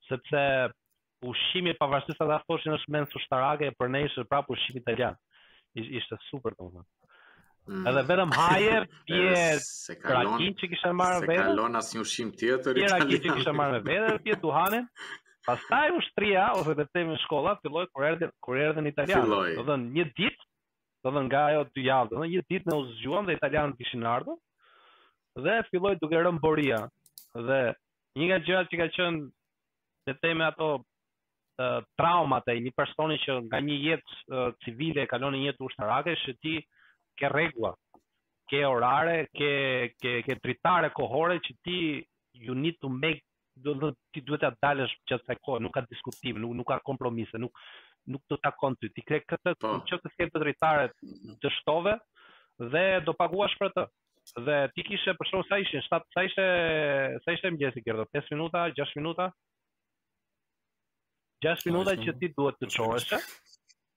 sepse ushqimi pavarësisht se ata thoshin është mensë ushtarake për ne ishte prapë ushqim italian. Ishte super domethënë. Mm. Edhe vetëm haje, pije rakinë që kishe marrë me vete. S'e kalon asnjë ushqim tjetër. Pije rakinë që kishe marrë me vete, pije duhanin. Pastaj ushtria ose le të themi shkolla filloi kur erdhën kur erdhën italianët. Do të thënë një ditë, do të thënë nga ajo dy javë, do të thënë një ditë ne u zgjuam dhe italianët kishin ardhur. Dhe filloi duke rënë boria. Dhe një nga gjërat që ka qenë le të themi ato traumat e një personi që nga një jetë civile kalon në një jetë ushtarake, që ti ke rregulla, ke orare, ke, ke, ke dritare kohore që ti you need to make it, ti duhet ta dalësh gjatë kësaj kohe, nuk ka diskutim, nuk nuk ka kompromise, nuk nuk të takon ty. Ti ke këtë po. këtë dritare, e shtove dhe do paguash për të. Dhe ti kishe për shembull sa ishin sa ishte sa ishte mëngjesi Gerdo 5 minuta, 6 minuta. 6 minuta që ti duhet të çoheshe,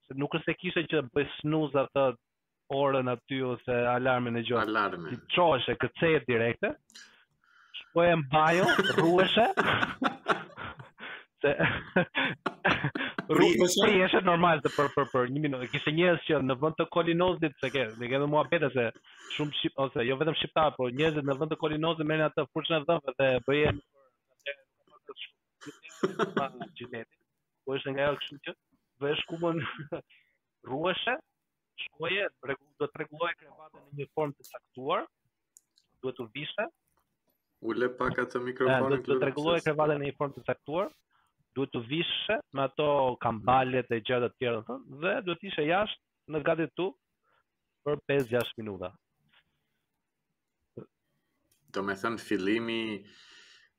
se nuk është se kishe që bëje snooze atë orën aty ose alarmin Egjon. Alarmin. Ti çoheshe, këceje direkte, shkoje në banjo, rruheshe, se... Priteshe? Priteshe normal të për, për, për një minutë. Kishte njerëz që në vend të kolinozit, se ke, ne kemi muhabete se shumë shqip, ose jo vetëm shqiptar, por njerëzit në vend të kolinozit merrnin atë furçën e dhëmbëve dhe bënin Zhiletin, po është nga ajo kështu që vesh ku mund rruheshe, shkoje, rregu, duhet të rregulloje krevatin në një formë të caktuar, duhet të vishte. Ule pak atë mikrofonin. Duhet të rregulloje krevatin në një formë të caktuar, duhet të visheshe me ato kambalet e gjëra të tjera të dhe duhet të ishe jashtë në gatitu për 5-6 minuta. Do me thënë fillimi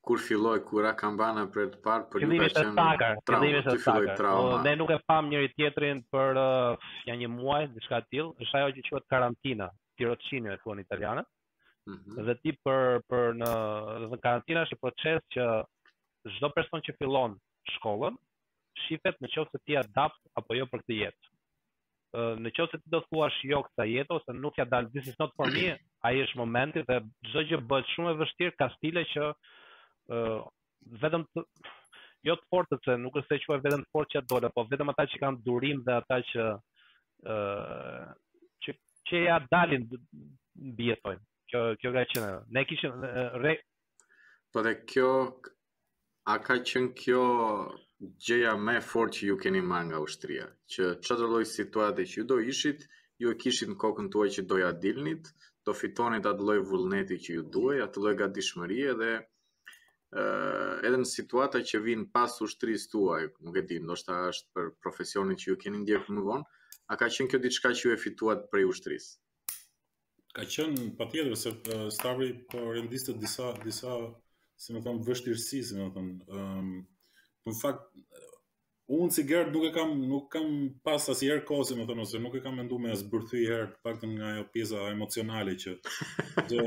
kur filloi kur ra kambana për herë të parë për mua ka qenë trauma, fillimi është filloi trauma. Ne nuk e pam njëri tjetrin për uh, ja një muaj diçka të tillë, është ajo që quhet karantina, tirocinio e thonë italianët. Mm -hmm. Dhe ti për për në do të karantina është një proces që çdo person që fillon shkollën shifet në qoftë se ti je adapt apo jo për këtë jetë. në qoftë se ti do thuash jo kësaj jete ose nuk ja dal this is not for me, ai është momenti dhe çdo gjë bëhet shumë më e vështirë, kastile që ë uh, vetëm të, jo të fortët se nuk është se quaj veten të fortë që ia dola, po vetëm ata që kanë durim dhe ata që ë uh, që që ja dalin mbijetojnë. Kjo kjo ka qenë. Ne kishim re... Po dhe kjo A ka qenë kjo gjëja më e fortë që ju keni marrë nga ushtria? Që çdo lloj situate që ju do ishit, ju e kishit në kokën tuaj që do ja dilnit, do fitonit atë lloj vullneti që ju duhej, atë lloj gatishmërie dhe ë edhe në situata që vijnë pas ushtrisë tuaj, nuk e di, ndoshta është për profesionin që ju keni ndjekur më vonë, a ka qenë kjo diçka që ju e fituat prej ushtrisë? Ka qenë patjetër, se Stavri po rendiste disa, disa, si me thënë, vështirësi, si me thënë, um, në fakt, unë si Gerd nuk e kam, nuk kam pas asnjëherë kohë, si me thënë, ose nuk e kam mendu me e zbërthy njëherë, të paktën nga ajo pjesa emocionale që, dhe,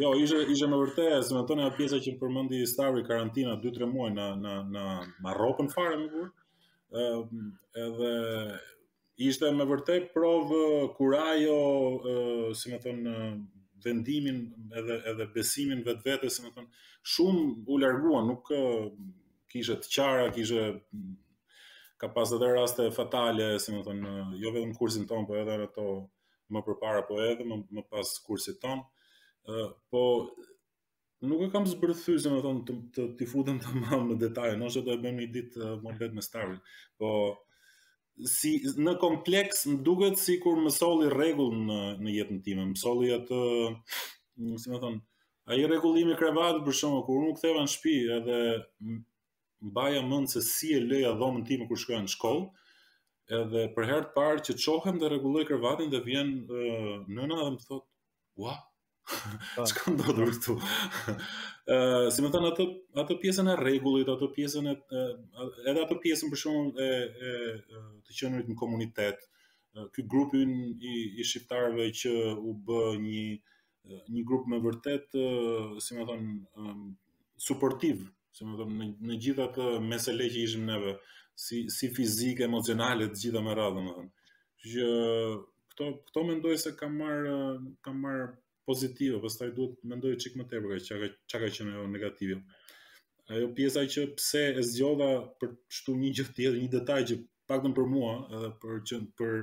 jo, ishte, ishte me vërtet, si me thënë, ajo pjesa që përmendi Stavri, karantina, 2-3 muaj, na, na, na, na ropën fare, mor burrë, edhe, Ishte me vërtet provë kurajo, si me thënë, vendimin edhe, edhe besimin në vetvete, si me thënë, shumë u larguan, nuk kishte të qara, kishte ka pas edhe raste fatale, si me thënë, jo vetëm kursin tonë, po edhe ato më përpara, po edhe më, më pas kursit tonë, po nuk e kam zbërthy, si me thënë, të, të, të futem tamam në detaje, ndoshta do e bëjmë një ditë më vete me Stavrin, po si në kompleks më duket sikur më solli rregull në në jetën time, më solli atë, mm, si me thënë, ai rregullimi i krevatit për shembull kur u ktheva në shtëpi edhe mbaja mend se si e lija dhomën time kur shkoja në shkollë, edhe për herë të parë që çohem dhe rregulloj krevatin dhe vjen uh, nëna dhe më thotë, "Ua, Po. Çka ndodhur këtu? Ë, uh, si me thënë atë atë pjesën e rregullit, atë pjesën e edhe atë pjesën për shembull e e të qenurit në komunitet. Ky grupi i i shqiptarëve që u bë një një grup me vërtet, si me thënë, suportiv, si me thënë, në, në gjithë atë mesele që ishim neve, si, si fizike, emocionale, të gjitha me radhë, me thënë. Që këto, këto mendoj se kam marrë, kam marrë pozitive, pastaj duhet mendoj çik më tepër çka çka ka qenë ajo negative. Ajo pjesa që pse e zgjodha për shtu një gjë tjetër, një detaj që paktën për mua edhe për që për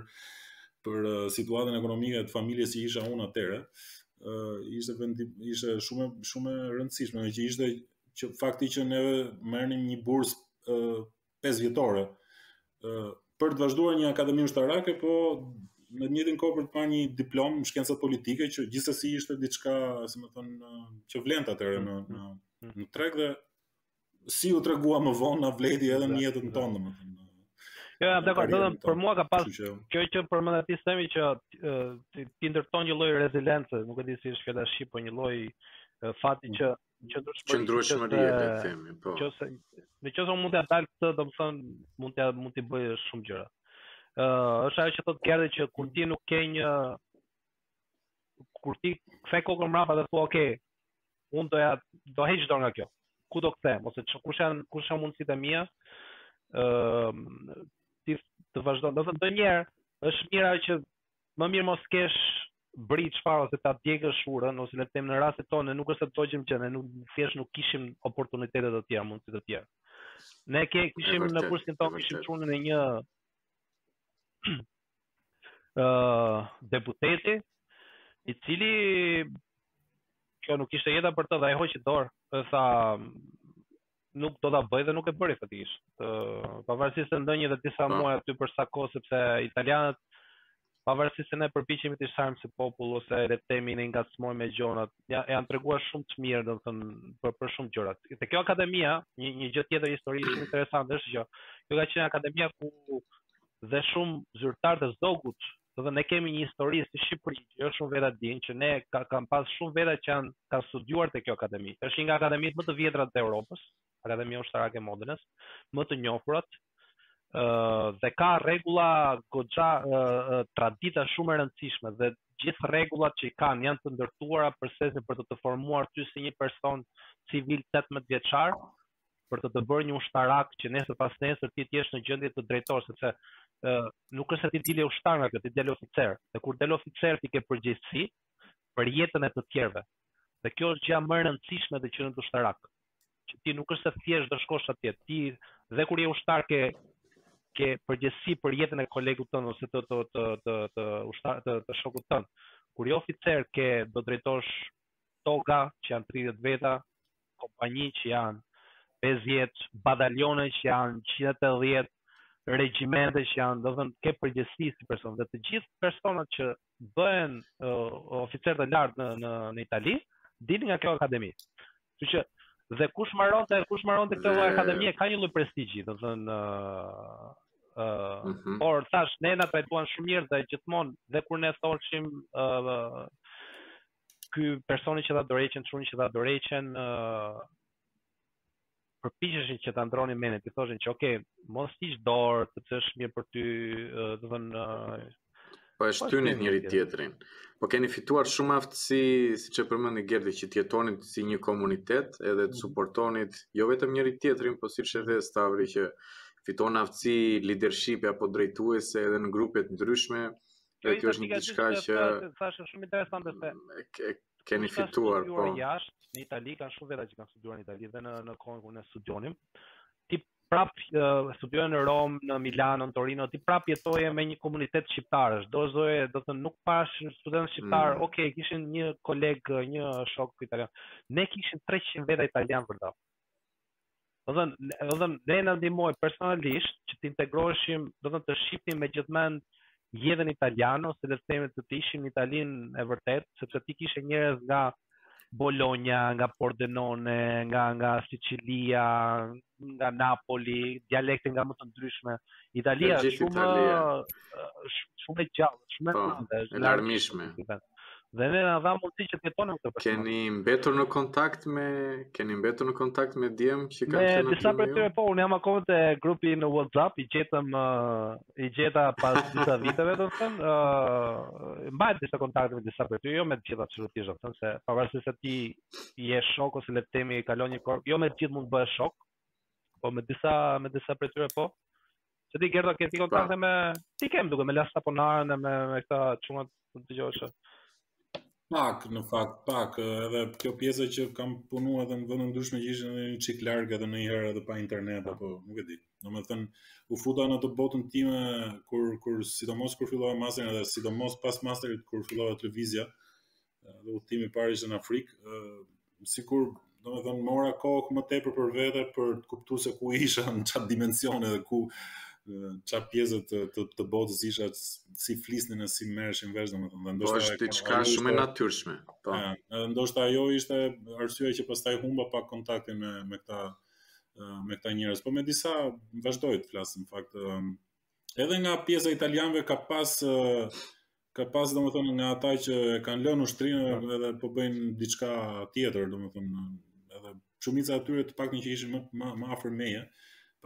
për uh, situatën ekonomike të familjes që isha unë atëherë, ë uh, ishte vendim, ishte shumë shumë e rëndësishme, që ishte që fakti që ne merrnim një bursë ë uh, 5 vjetore ë uh, për të vazhduar një akademi ushtarake, po në të njëjtin kohë për të marrë një diplomë në shkencat politike që gjithsesi ishte diçka, si me thënë, që vlente atëherë në në në treg dhe si u tregua më vonë na vlejti edhe në jetën tonë domethënë. Jo, jam dakord, domethënë për mua ka pas kjo që përmende aty themi që ti, ti ndërton një lloj rezilence, nuk e di si është fjala shqip, po një lloj fati që që qëndrueshmëri le të themi, po. Nëse nëse unë mund ta dal këtë, domethënë mund të mund të bëj shumë gjëra. Ë, është ajo që thotë Gerdi që kur ti nuk ke një kur ti kthe kokën mbrapa dhe thua, "Ok, Unë do ja do heq dorë nga kjo. Ku do kthehem ose kush janë kush janë mundësitë e mia? Ë ti vazhdon. Do të thonë një herë është mira që më mirë mos kesh bërë çfarë ose ta djegësh urën ose le të them në rastet tona nuk është se dogjëm gjë ne nuk thjesht nuk kishim oportunitete të tjera, mundësi të tjera. Ne ke kishim në kursin tonë kishim çunën e një deputeti i cili kjo nuk ishte jeta për të dhe ai hoqi dorë dhe tha nuk do ta bëj dhe nuk e bëri faktikisht. Ë pavarësisht se ndenji dhe disa po. muaj aty për sa kohë sepse italianët pavarësisht se ne përpiqemi t'i shajmë si popull ose le të themi ne i ngacmojmë me gjërat, ja, janë treguar shumë të mirë, domethënë për për shumë gjëra. Te kjo akademia, një një gjë tjetër histori shumë interesante është që kjo ka qenë akademia ku dhe shumë zyrtarë të Zogut, domethënë ne kemi një histori si Shqipëri që jo shumë veta e dinë që ne ka kanë pas shumë veta që janë kanë studiuar te kjo akademi. Është një nga akademitë më të vjetra të Europës, Akademia Ushtarake e Modenës, më të njohurat ë dhe ka rregulla goxha tradita shumë e rëndësishme dhe gjithë rregullat që kanë janë të ndërtuara për se si për të të formuar ty si një person civil 18 vjeçar, për të të bërë një ushtarak që nesër pasnesër ti të jesh në gjendje të drejtosh sepse ë nuk është se ti dilje ushtar nga kjo ti del oficer dhe kur del oficer ti ke përgjegjësi për jetën e të tjerëve dhe kjo është gjëja më e rëndësishme të jesh ushtarak që ti nuk është se thjesht do shkosh atje ti dhe kur je ushtar ke ke përgjegjësi për jetën e kolegut tënd ose të të të të të ushtar të, të shokut tënd kur je oficer ke do drejtosh toga që janë tridhjetë veta, kompani që janë pesëdhjetë, batalione që janë njëqind e tetëdhjetë, regjimente që janë, do të thënë ke përgjegjësi si person dhe të gjithë personat që bëhen uh, oficerë të lartë në në në Itali, dilin nga kjo akademi. Kështu që dhe kush mbaronte, kush mbaronte këtë lloj akademie ka një lloj prestigji, do të thënë uh, Uh, mm -hmm. Por tash ne na trajtuan shumë mirë dhe gjithmonë dhe kur ne thoshim uh, ky personi që dha dorëheqjen, çuni që dha dorëheqjen uh, përpiqeshin që ta ndërronin mendjen, t'i thoshin që ok, mos hiq dorë, sepse është mirë për ty, do të thënë Po e shtynit njëri tjetrin. Po keni fituar shumë aftësi, siç e përmendi Gerdi, që të jetonit si një komunitet edhe të mhm. suportonit, jo vetëm njëri tjetrin, po siç edhe Stavri që fiton aftësi leadershipi apo drejtuese edhe në grupe të ndryshme, dhe kjo është një diçka që... Thashë shumë interesante se... Keni fituar, po... Në Itali, kanë shumë veta që kanë studiuar në Itali dhe në, në kohën kur ne studionim, ti prap studioje në Romë, në Milano, në Torino, ti prap jetoje me një komunitet shqiptarësh. Do s'doje, do të thënë nuk pashë student shqiptar. Mm. Okej, okay, kishin një koleg, një shok italian. Ne kishim 300 veta italianë për to. Do të thënë, do të thënë, ne na ndihmoi personalisht që të integroheshim, do të thënë të shihnim me gjithë mend Jetën italiane ose le të themi të të shihnim Italinë e vërtetë, sepse ti kishe njerëz nga Bologna, nga Pordenone, nga nga Sicilia, nga Napoli, dialekte nga më të ndryshme. Italia është shumë shumë e gjallë, shumë e po, madhe, është e larmishme. Dhe ne na dha mundësi që të jetonim këtë person. Keni mbetur në kontakt me keni mbetur në kontakt me djem që kanë qenë aty. Me disa prej tyre po, unë jam akoma te grupi në WhatsApp, i gjetëm uh, i gjeta pas disa viteve, domethënë, ë uh, mbahen disa kontakte me disa prej tyre, jo me të gjithë absolutisht, do të thënë se pavarësisht se ti je shok ose le të themi kalon një kohë, jo me të gjithë mund të bëhesh shok, po me disa me disa prej tyre po. S'e di Gerdo ke ti kontakte pra. me ti kem duke me lashtë apo narën dhe me me këta çunat të dëgjosh. Pak, në fakt, pak, edhe kjo pjesa që kam punu edhe në vende të ndryshme që ishin edhe një çik larg edhe nonjëherë edhe pa internet, apo nuk e di. Domethënë, u futa në atë botën time, kur, kur sidomos kur fillova masterin edhe sidomos pas masterit kur fillova të lëvizja, edhe udhëtimi i parë ishte në Afrikë, sikur domethënë mora kohë më tepër për vete për të kuptuar se ku isha në çfarë dimensioni dhe ku çfarë pjese të të, të botës isha si flisnin e si merrnin vesh domethënë dhe ndoshta po, është diçka shumë e natyrshme po edhe ndoshta ajo ishte arsyeja që pastaj humba pak kontaktin me me këta me këta njerëz po me disa vazhdoj të flas në fakt edhe nga pjesa e italianëve ka pas ka pas domethënë nga ata që e kanë lënë ushtrinë dhe po. edhe po bëjnë diçka tjetër, domethënë edhe shumica e tyre të paktën që ishin më më, më afër meje,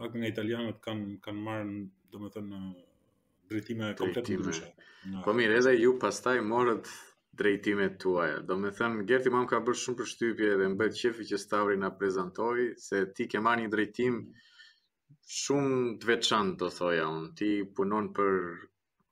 pak nga italianët kanë kanë marrë domethënë drejtime komplet të ndryshme. Po mirë, edhe ju pastaj morët drejtimet tuaja. Domethënë, Gerti mua më ka bërë shumë përshtypje dhe m'u bë qefi që Stavri na prezantoi, se ti ke marrë një drejtim shumë të veçantë, do thoja unë. Ti punon për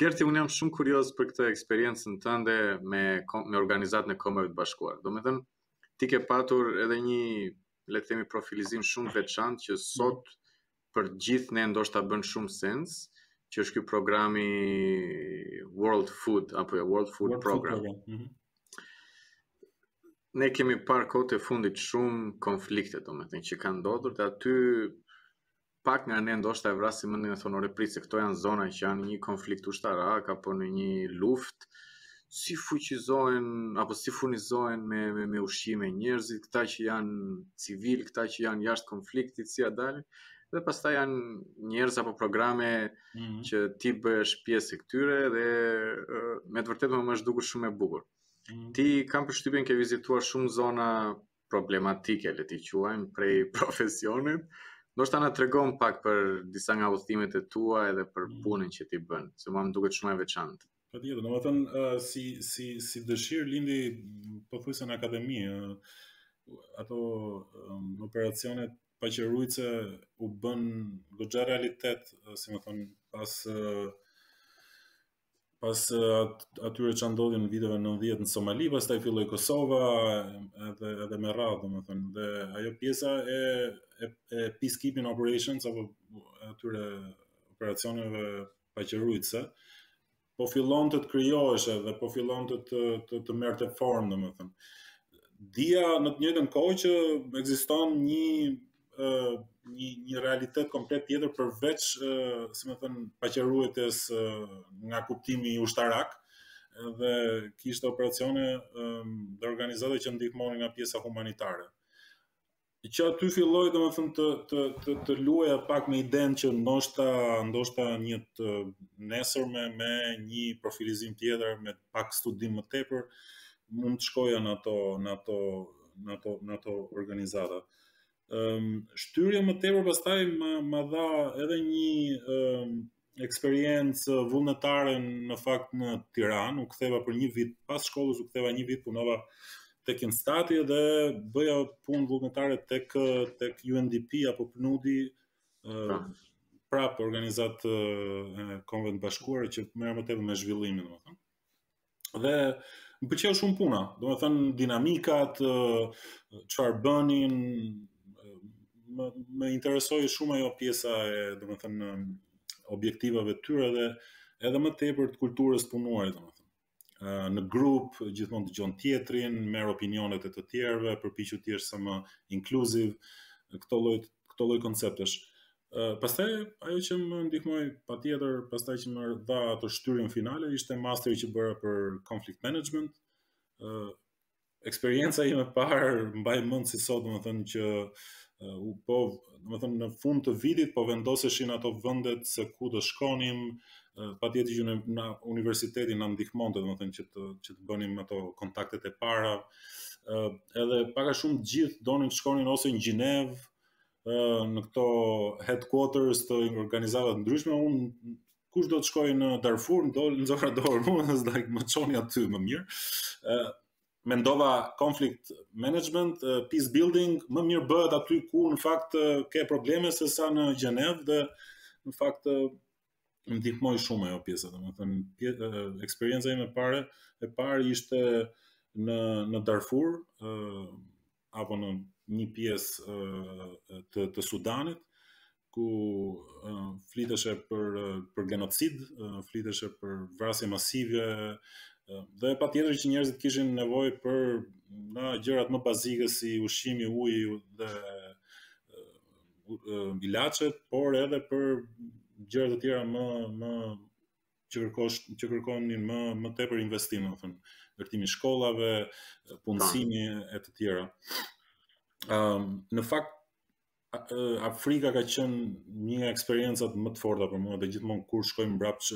Gerti, unë jam shumë kurioz për këtë eksperiencën tënde me, me organizatën e Kombeve të Bashkuara. Domethënë, ti ke patur edhe një, le të themi, profilizim shumë të veçantë që sot për gjithë ne ndoshta bën shumë sens, që është ky programi World Food, apo jo, World Food World Program. Food Program. Mm -hmm. ne kemi parë kohët e fundit shumë konflikte, domethënë, që kanë ndodhur dhe aty pak nga ne ndoshta e vrasim mendjen e thonë, ore prit, se këto janë zona që janë në konflikt ushtarak, apo në një luftë, si fuqizohen, apo si furnizohen me, me, me ushqime njerëzit, këta që janë civilë, këta që janë jashtë konfliktit, si ia dalin, dhe pastaj janë njerëz apo programe mm -hmm. që ti bën pjesë e këtyre dhe me të vërtetë më është dukur shumë e bukur. Ti kam përshtypjen ke vizituar shumë zona problematike, le t'i quajmë, prej profesionit. Ndoshta na tregon pak për disa nga udhëtimet e tua edhe për mm. punën që ti bën, se më duket shumë e veçantë. Patjetër, domethënë, uh, si, si, si dëshirë lindi pothuajse në akademi, uh, ato um, operacionet paqeruajtëse u bënë goxha realitet, uh, si me thënë, pas uh, pas atyre që ndodhën në vitet 90 në Somali, pastaj filloi Kosova edhe, edhe me radhë, domethënë, dhe ajo pjesa e, e, e peacekeeping operations, apo atyre operacioneve paqeruajtëse, po fillonte të krijohesh dhe po fillonte të, të, të merrte formë, domethënë. Dija në të njëtën kohë që ekziston një një një realitet komplet tjetër përveç si me thënë paqeruajtjes nga kuptimi ushtarak dhe kishte operacione dhe organizata që ndihmonin nga pjesa humanitare. Që aty filloi domethënë të, të, të, të luaja pak me idenë që ndoshta, ndoshta një të nesërme me, me një profilizim tjetër, me pak studim më tepër, mund të shkoja në ato, në ato, në ato, në ato organizata. Shtyrja më tepër pastaj ma dha edhe një eksperiencë vullnetare në fakt në Tiranë, u ktheva për një vit pas shkollës, u ktheva një vit punova tek Instati dhe bëja punë vullnetare tek tek UNDP apo PNUD-i pra. prapë organizatë e Kombeve të Bashkuara që merret më tepër me zhvillimin, domethënë. Dhe më pëlqeu shumë puna, domethënë dinamikat, çfarë bënin, më më interesoi shumë ajo pjesa e, domethënë objektivave të tyre dhe edhe më tepër të kulturës së punuarit, domethënë në grup, gjithmonë dëgjon tjetrin, merr opinionet e të tjerëve, përpiqu të jesh sa më inclusive, këto lloj këto lloj konceptesh. Uh, pastaj ajo që më ndihmoi patjetër, pastaj që më dha atë shtyrjen finale ishte masteri që bëra për conflict management. Ë uh, eksperienca ime e parë mbaj mend si sot, domethënë që uh, u po, domethënë në fund të vitit po vendoseshin ato vendet se ku do shkonim, uh, patjetër që universiteti na ndihmonte domethënë që të që të bënim ato kontaktet e para. Ë uh, edhe pak a shumë të gjithë donin të shkonin ose në Gjenevë, në këto headquarters të organizatave të ndryshme, unë kush do të shkoj në Darfur, domethënë ngrita dorën, mu, dhe zdaj, më çoni aty më mirë. Uh, mendova conflict management, uh, peace building, më mirë bëhet aty ku në fakt uh, ke probleme se sa në Gjenevë dhe në fakt uh, më ndihmoi shumë ajo pjesë, domethënë, pje, uh, eksperienca ime e parë, e parë ishte në, në Darfur, uh, apo në një pjesë të të Sudanit ku fliteshe për për genocid, fliteshe për vrasje masive dhe patjetër që njerëzit kishin nevojë për nga gjërat më bazike si ushqimi, uji dhe ilaçet, por edhe për gjëra të tjera më më që kërkosh që kërkonin më më tepër investim, domethënë, ndërtimi i shkollave, punësimi e të tjera. Ëm um, në fakt Afrika ka qenë një nga eksperiencat më të forta për mua dhe gjithmonë kur shkoj mbrapsht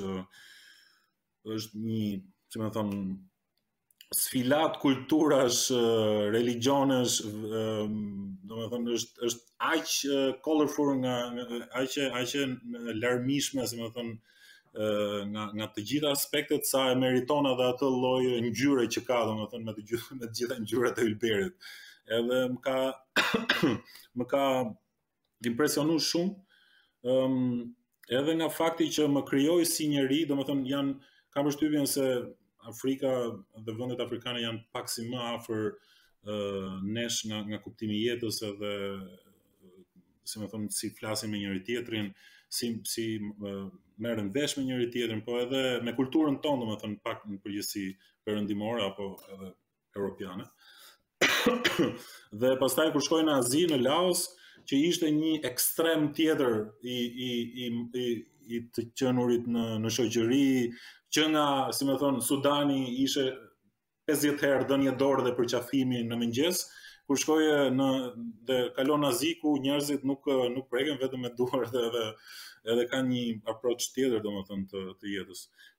është një, si me thënë, sfilat kulturash, religjionesh, domethënë është është aq colorful nga aq aq e larmishme, domethënë nga nga të gjitha aspektet sa e meriton edhe atë lloj ngjyre që ka, domethënë me të gjitha me të gjitha ngjyrat e ylberit. Edhe më ka më ka impresionu shumë, um, edhe nga fakti që më krijoi si njeri, domethënë janë kam përshtypjen se Afrika dhe vendet afrikane janë pak si më afër uh, nesh nga nga kuptimi i jetës edhe si me thënë si flasin me njëri tjetrin, si si uh, merren vesh me njëri tjetrin, po edhe me kulturën tonë, domethënë pak në përgjithësi perëndimore apo edhe europiane. dhe pastaj kur shkoj në Azi, në Laos, që ishte një ekstrem tjetër i i i i, i të qenurit në në shoqëri, që nga, si me thënë, Sudani ishte 50 herë dhënie dore dhe përqafimi në mëngjes, kur shkoje në dhe kalon Azi ku njerëzit nuk nuk preken vetëm me duar dhe edhe edhe ka një approach tjetër domethënë të të jetës.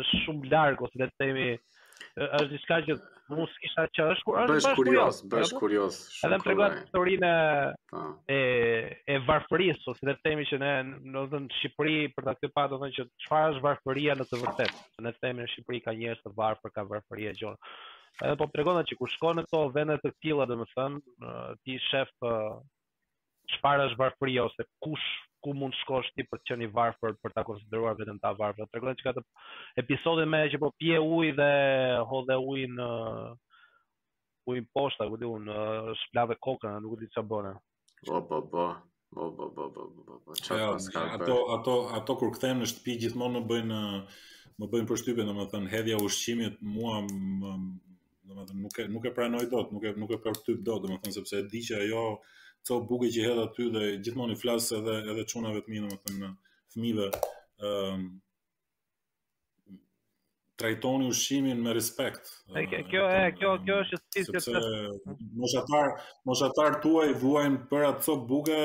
është shumë larg ose si ta themi është diçka që mund të kisha që është kur është bash kurioz, bash kurioz. Edhe më tregoje historinë po. e e varfërisë ose si ta themi që ne në në Shqipëri për ta thënë pa do të thonë që çfarë është varfëria në të vërtetë. Ne themi në Shqipëri ka njerëz të varfër, ka varfëri e gjëra. Edhe po më tregoje që kur shkon në këto vende të tilla, domethënë ti shef çfarë është varfëria ose kush ku mund të shkosh ti për të qenë i varfër, për ta konsideruar veten të varfër. Tregoje pak atë episodin me që po pije ujë dhe hodhe ujin ujin poshtë, ku di unë, shpëlave kokën, nuk di çfarë bëre. Po po po. Po po po po po po. po çfarë pas ka bërë? Ato ato ato kur kthehem në shtëpi gjithmonë më bëjnë më bëjnë përshtypje, domethënë hedhja e ushqimit mua më domethënë nuk e nuk e pranoj dot, nuk e nuk e përtyp dot, domethënë sepse e di që ajo copë bukë që hedh aty dhe gjithmonë i flas edhe edhe çunave të mi, domethënë fëmijëve. Ëm trajtoni ushqimin me respekt. E, kjo, kjo, e, kjo, kjo është stil sepse të... moshatar, moshatar tuaj vuajnë për atë copë buke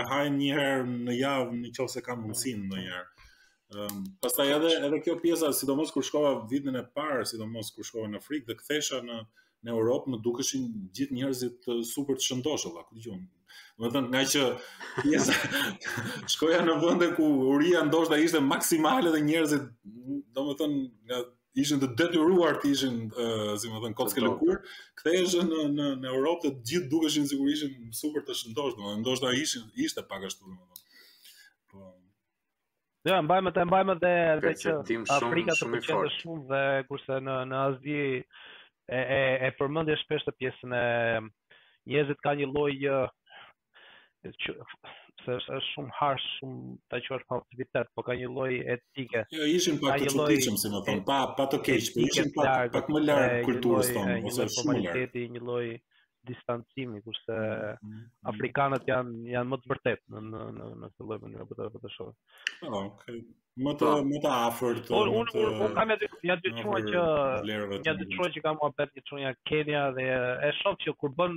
e hajnë një herë në javë në qofë se kanë mundësi ndonjëherë. Ëm, um, pastaj edhe edhe kjo pjesa, sidomos kur shkova vitin e parë, sidomos kur shkoja në Afrikë dhe kthesha në në Europë, më dukeshin gjithë njerëzit super të shëndoshë, valla, ku di unë. Domethënë, nga që pjesa shkoja në vende ku uria ndoshta ishte maksimale dhe njerëzit, domethënë, nga ishin të detyruar të ishin, uh, si me thënë, kockë e lëkurë, kthehesha në, në, në Europë të gjithë dukeshin sikur ishin super të shëndoshë, domethënë, ndoshta ishin, ishte pak ashtu, domethënë. Po, Ja, jo, mbaj mend mbaj mend edhe që Afrika të pëlqente shumë dhe kurse në në Azi e e e përmendje shpesh atë pjesën e njerëzit kanë një lloj që se është shumë harsh, shumë ta quash paaktivitet, po ka një lloj etike. Jo, ishin pak të çuditshëm si me thënë, pa pa të keq, po ishin pak pak më larg kulturës tonë, ose shumë më larg. Një lloj distancimi kurse mm -hmm. afrikanët janë janë më të vërtetë në në në në këtë lloj mënyre për të për të shohur. Po, okay. Më të pa. Po. më të afërt. Unë unë un, un, kam edhe ja dy çunja që ja dy çunja që kam mua pet një çun nga Kenia dhe e shoh që kur bën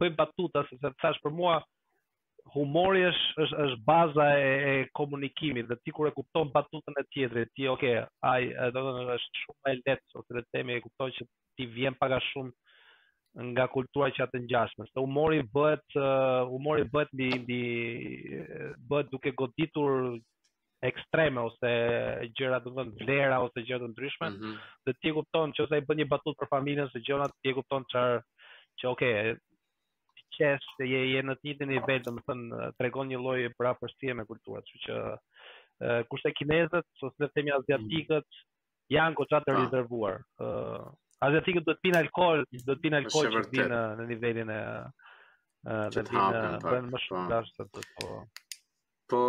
bëj batuta sepse thash për mua humori është është është baza e, e komunikimit dhe ti kur e kupton batutën e tjetrit, ti ok, ai domethënë është shumë më lehtë ose le të themi e kupton që ti vjen pak a shumë nga kultura që janë të ngjashme. Se humori bëhet uh, humori bëhet mbi mbi bëhet duke goditur ekstreme ose gjëra domethënë vlera ose gjëra të ndryshme, mm -hmm. dhe ti e kupton nëse ai bën një batutë për familjen ose gjëra, ti e kupton çfarë që ok, ti qesh se je je në të njëjtin nivel, domethënë tregon një lloj përafërsie me kulturat, kështu që uh, kurse kinezët ose le të themi aziatikët janë goxha të rezervuar. ë uh, Aziatikët do të pinë alkool, do të pinë alkool që të vijnë në, në nivelin e ë uh, do të pinë më shumë dashur të po. Po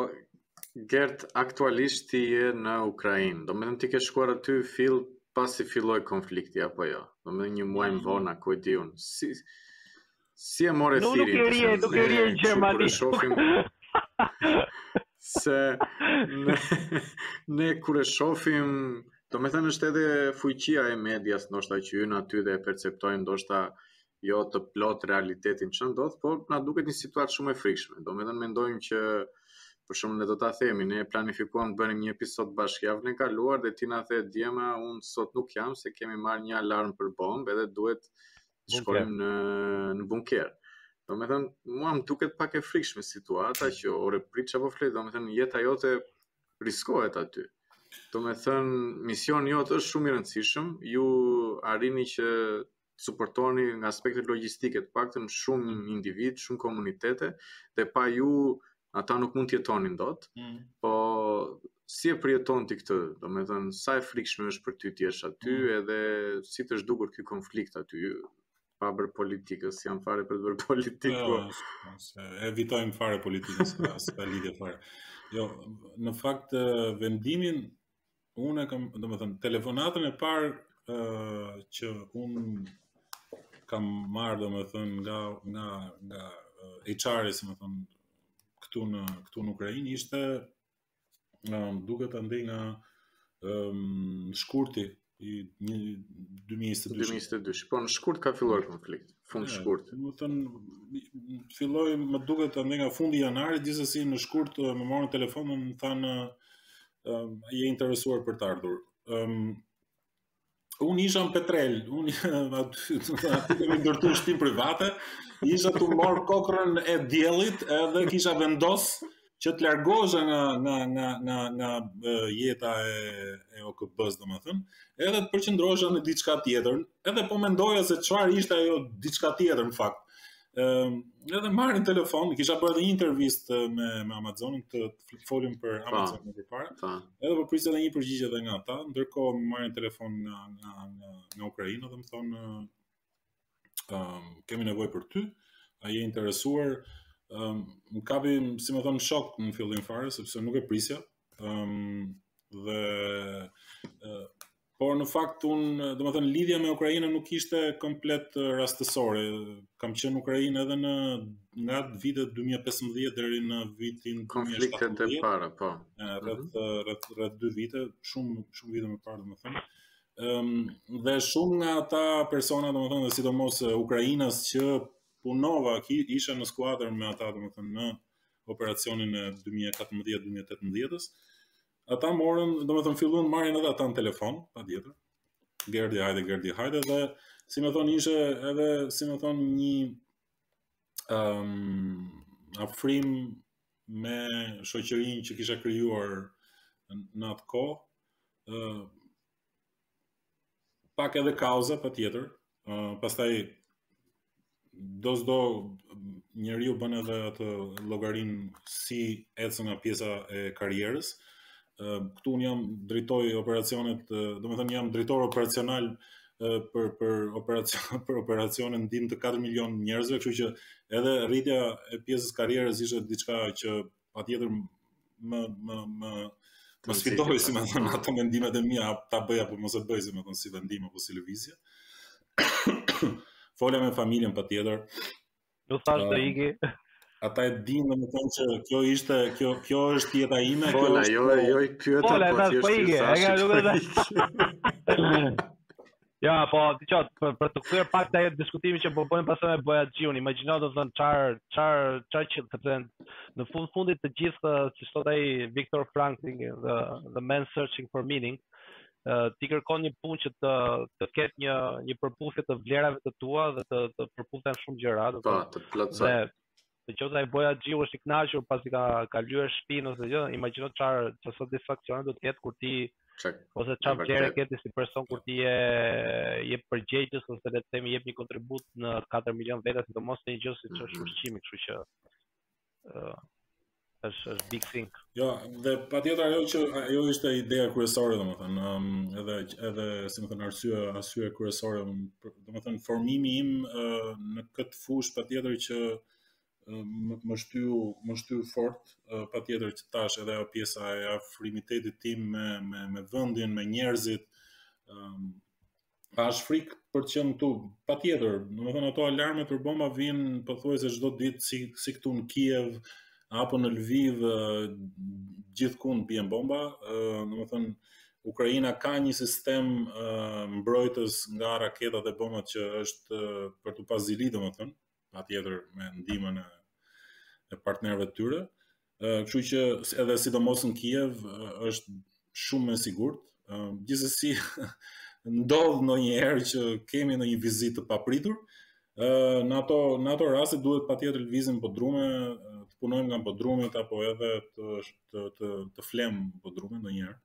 Gert, aktualisht ti je në Ukrainë. Domethënë ti ke shkuar aty fill pasi filloi konflikti apo jo. Domethënë një muaj më vonë ku e di unë. Si si e more no, Sirin? Nuk rrije, nuk rrije në Gjermani. Shofim, se ne, ne kur e shofim, domethënë është edhe fuqia e medias ndoshta që hyn aty dhe e perceptojmë ndoshta jo të plotë realitetin që ndodh, por na duket një situatë shumë e frikshme. Domethënë mendojmë që për shembull do ta themi, ne planifikuam të bënim një episod bashkë javën e kaluar dhe ti na the djema unë sot nuk jam se kemi marrë një alarm për bombë edhe duhet të shkojmë në, në bunker. Domethënë, mua më duket pak e frikshme situata që ore prit që po flet, domethënë, jeta jote riskohet aty. Domethënë, misioni jot është shumë i rëndësishëm, ju arrini që suportoni nga aspektet logjistike, të paktën shumë individë, shumë komunitete dhe pa ju ata nuk mund të jetonin dot. Mm. Po si e përjeton ti këtë? Domethënë sa e frikshme është për ty të jesh aty mm. edhe si të është dukur ky konflikt aty? pa bërë politikë, s'jam fare për të bërë politikë. Jo, po. e evitojmë fare politikën, s'ka lidhje fare. Jo, në fakt vendimin Unë e kam, domethënë, telefonatën e parë uh, që unë kam marrë, domethënë, nga, nga, nga uh, HR-i, si me thënë, këtu në, këtu në Ukrainë, ishte uh, duket andej nga um, shkurti, i 2022. Po në shkurt ka filluar konflikti, fund shkurt. Domethënë filloi më duket andej nga fundi i janarit, gjithsesi në shkurt më morën në telefon, më thanë um, je interesuar për të ardhur. Um, unë isha në Petrel, unë aty kemi ndërtu shtëpi private, isha tu marrë kokrrën e diellit edhe kisha vendos që të largohesha nga, nga, nga, nga, nga jeta e, e OKB-s, domethënë, edhe të përqendrohesha në diçka tjetër, edhe po mendoja se çfarë ishte ajo diçka tjetër, në fakt. Ëm, uh, edhe marrin në telefon, kisha bërë edhe një intervistë me me Amazonin të, të folim për Amazon më parë. Po. Edhe po prisja edhe një përgjigje edhe nga ata. Ndërkohë më marrin në telefon nga nga nga, nga Ukraina dhe më thonë ëm um, kemi nevojë për ty. A je interesuar? Ëm më kapi, si me thënë, shok në fillim fare sepse nuk e prisja. Ëm um, dhe uh, Por në fakt unë, domethënë lidhja me Ukrainën nuk ishte komplet rastësore. Kam qenë në Ukrainë edhe nga vitet 2015 deri në vitin 2017. Konfliktet e para, po. Rreth mm -hmm. rreth rreth 2 vite, shumë shumë vite më parë, domethënë. Ëm um, dhe shumë nga ata persona, domethënë, sidomos ukrainas që punova, ki, isha në skuadër me ata, domethënë, në operacionin e 2014-2018-s Ata morën, domethënë fillun marrin edhe ata në telefon, patjetër. Gerdi, hajde, Gerdi, hajde, dhe si me thënë ishte edhe, si me thënë një um, afrim me shoqërinë që kisha krijuar në atë kohë, Pak edhe kauza, patjetër. Uh, pastaj, do s'do njeriu bën edhe atë llogarinë si ecën nga pjesa e karrierës. Uh, këtu unë jam drejtoj operacionet, uh, domethënë jam drejtor operacional uh, për, për, operacion, për operacionet në ndihmë të 4 milion njerëzve, kështu që edhe rritja e pjesës karrierës ishte diçka që patjetër më më më më sfidoi si me thënë ato mendimet e mia ta bëj apo mos e bëj si me thënë si vendim apo si lëvizje. Fola me familjen patjetër. U thashë të iki. Ata e dinë domethënë që kjo ishte kjo kjo është jeta ime, kjo është. Fola, jo, jo i pyeta po thjesht. Fola, ta Jo, po, ti ço, për, për t'u kthyer pak te ai diskutimi që po bënim pasojë me bojaxhiun, imagjino domethënë çfarë çfarë çfarë që të thënë në fund fundit të gjithë uh, siç thotë ai Viktor Frankl the the man searching for meaning, uh, ti kërkon një punë që të të ketë një një përputhje të vlerave të tua dhe të të përputhen shumë gjëra, domethënë. Po, të plotësoj. Në qoftë se ai bojaxhiu është i kënaqur pasi ka ka lyer shpinë ose gjënë, imagjino çfarë çfarë satisfaksioni do të ketë kur ti Çak, ose çfarë vlere ke ti si person kur ti je je përgjegjës ose le të themi jep një kontribut në 4 milion veta, sidomos në një gjë siç është mhm. ushqimi, kështu që ë uh, është është big thing. Jo, dhe patjetër ajo që ajo ishte ideja kryesore domethënë, um, edhe edhe si me thënë arsye arsye kryesore domethënë formimi im uh, në këtë fushë patjetër që uh, më shtyu më shtyu fort uh, patjetër që tash edhe ajo pjesa e afrimitetit tim me me me vendin, me njerëzit, um, A është frikë për të qenë këtu? Patjetër, domethënë ato alarmet për bomba vijnë pothuajse çdo ditë si, si këtu në Kiev apo në Lviv gjithkund bien bomba, domethënë Ukraina ka një sistem mbrojtës nga raketat dhe bombat që është për t'u pas zili, domethënë, patjetër me ndihmën e, e partnerëve të tyre. Kështu që edhe sidomos në Kiev është shumë më sigurt. Gjithsesi ndodh ndonjëherë që kemi ndonjë vizitë të papritur. Në ato në ato raste duhet patjetër të lëvizim bodrume, të punojmë nga bodrumet apo edhe të të të të flemë bodrume ndonjëherë.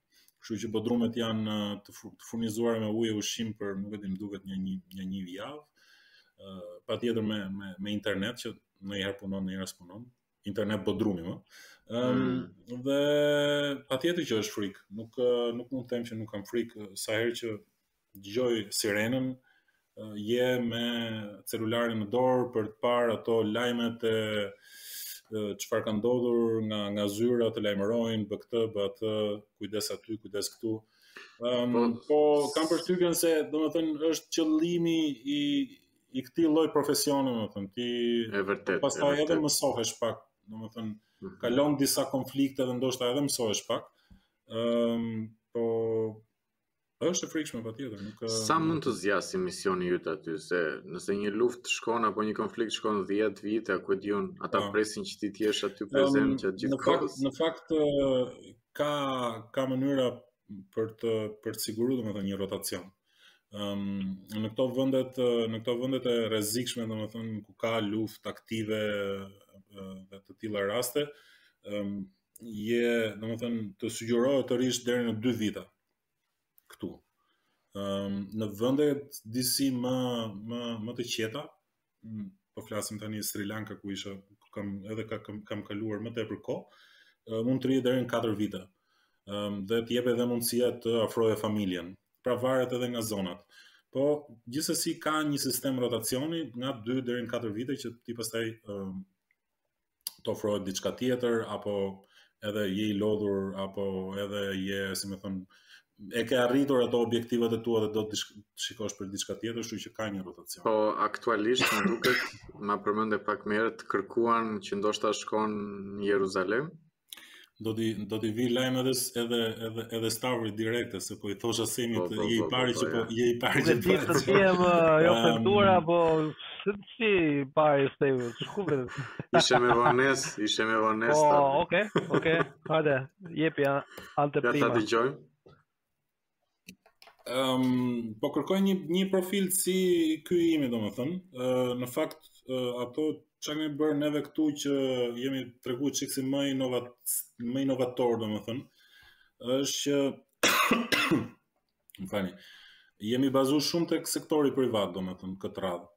Kështu që bodrumet janë të, të furnizuara me ujë e ushqim për, nuk e di, më duket një një një një javë. ë uh, patjetër me me me internet që ndonjëherë punon, ndonjëherë s'punon. Internet bodrumi, mm. Ëm um, mm. dhe patjetër që është frikë. Nuk nuk mund të them që nuk kam frikë sa herë që dëgjoj sirenën, je me celularin në dorë për të parë ato lajmet e çfarë ka ndodhur nga nga zyra të lajmërojnë bëj këtë, bëj atë, kujdes aty, kujdes këtu. Um, po, po kam përshtypjen se domethënë është qëllimi i i këtij lloj profesioni domethënë ti e vërtet pastaj edhe mësohesh pak domethënë mhm. kalon disa konflikte dhe ndoshta edhe mësohesh pak. Ëm um, po Është e frikshme patjetër, nuk ka Sa mund të zgjasë misioni yt aty se nëse një luftë shkon apo një konflikt shkon 10 vite, ku di unë, ata pa. Po. presin që ti të jesh aty prezent um, gjatë gjithë kohës. Në fakt ka ka mënyra për të për të siguru domethënë një rotacion. Ëm um, në këto vendet në këto vendet e rrezikshme domethënë ku ka luftë aktive dhe të tilla raste, ëm um, je, domethënë, të sugjerohet të rrish deri në dy vita këtu. Um, në vende disi më, më, më të qeta, po flasim tani Sri Lanka ku isha, kam, edhe ka, kam, kam kaluar më tepër kohë, uh, mund të rrije deri në 4 vite. Um, dhe të jepet edhe mundësia të afroje familjen. Pra varet edhe nga zonat. Po, gjithsesi ka një sistem rotacioni nga 2 deri në 4 vite që ti pastaj um, të ofrohet diçka tjetër apo edhe je i lodhur apo edhe je, si me thonë, e ke arritur ato objektivat e tua dhe do të shikosh për diçka tjetër, kështu që ka një rotacion. Po aktualisht më duket, ma përmende pak më herët, kërkuan që ndoshta shkon në Jeruzalem. do t'i do t'i vijë lajm edhe edhe edhe edhe Stavri direkte se po i thosha Semit po, po, po, je i pari që po je i pari që po të jem jo pentuar apo si i pari Stavri çku vet ishe me vonesë ishe me vonesë po okay okay hajde jepi ante prima ta dëgjoj Ëm um, po kërkoj një një profil si ky i imi domethënë. Ë uh, në fakt uh, ato çka kemi bërë neve këtu që jemi treguar çik si më inovat më inovator domethënë është që më falni. Jemi bazu shumë tek sektori privat domethënë këtë radhë.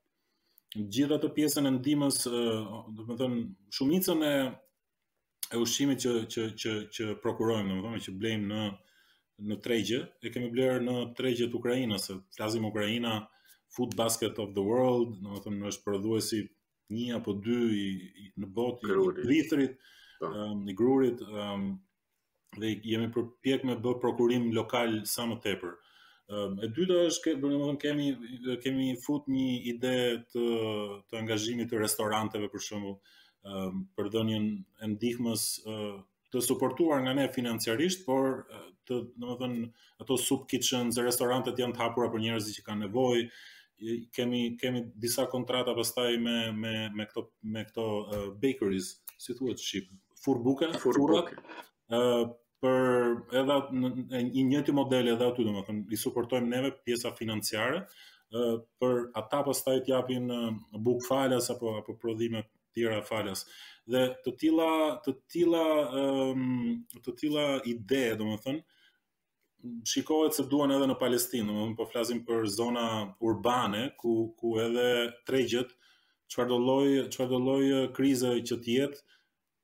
Gjithë atë pjesën e ndihmës, uh, domethënë shumicën e e ushqimit që që që që prokurojmë, domethënë që blejmë në në tregje, e kemi blerë në tregje të Ukrainës, flasim Ukraina Food Basket of the World, domethënë është prodhuesi një apo dy i, i, në botë i drithit, po. i grurit, um, dhe jemi përpjek me bë prokurim lokal sa më tepër. E dyta është që domethënë kemi kemi fut një ide të të angazhimit të restoranteve për shembull për dhënien e ndihmës të suportuar nga ne financiarisht, por të domethënë ato soup kitchens, restorantet janë të hapura për njerëzit që kanë nevojë. Kemi kemi disa kontrata pastaj me me me këto me këto uh, bakeries, si thuhet në shqip, furrë buke, furrë buke. Furra, për edhe në të njëjtin model edhe aty domethënë i suportojmë neve pjesa financiare ë për ata pastaj të japin bukë falas apo apo prodhime të tjera falas dhe të tilla të tilla të tilla ide domethënë shikohet se duan edhe në Palestinë, domethënë po flasim për zona urbane ku ku edhe tregjet çfarëdolloj çfarëdolloj krize që të jetë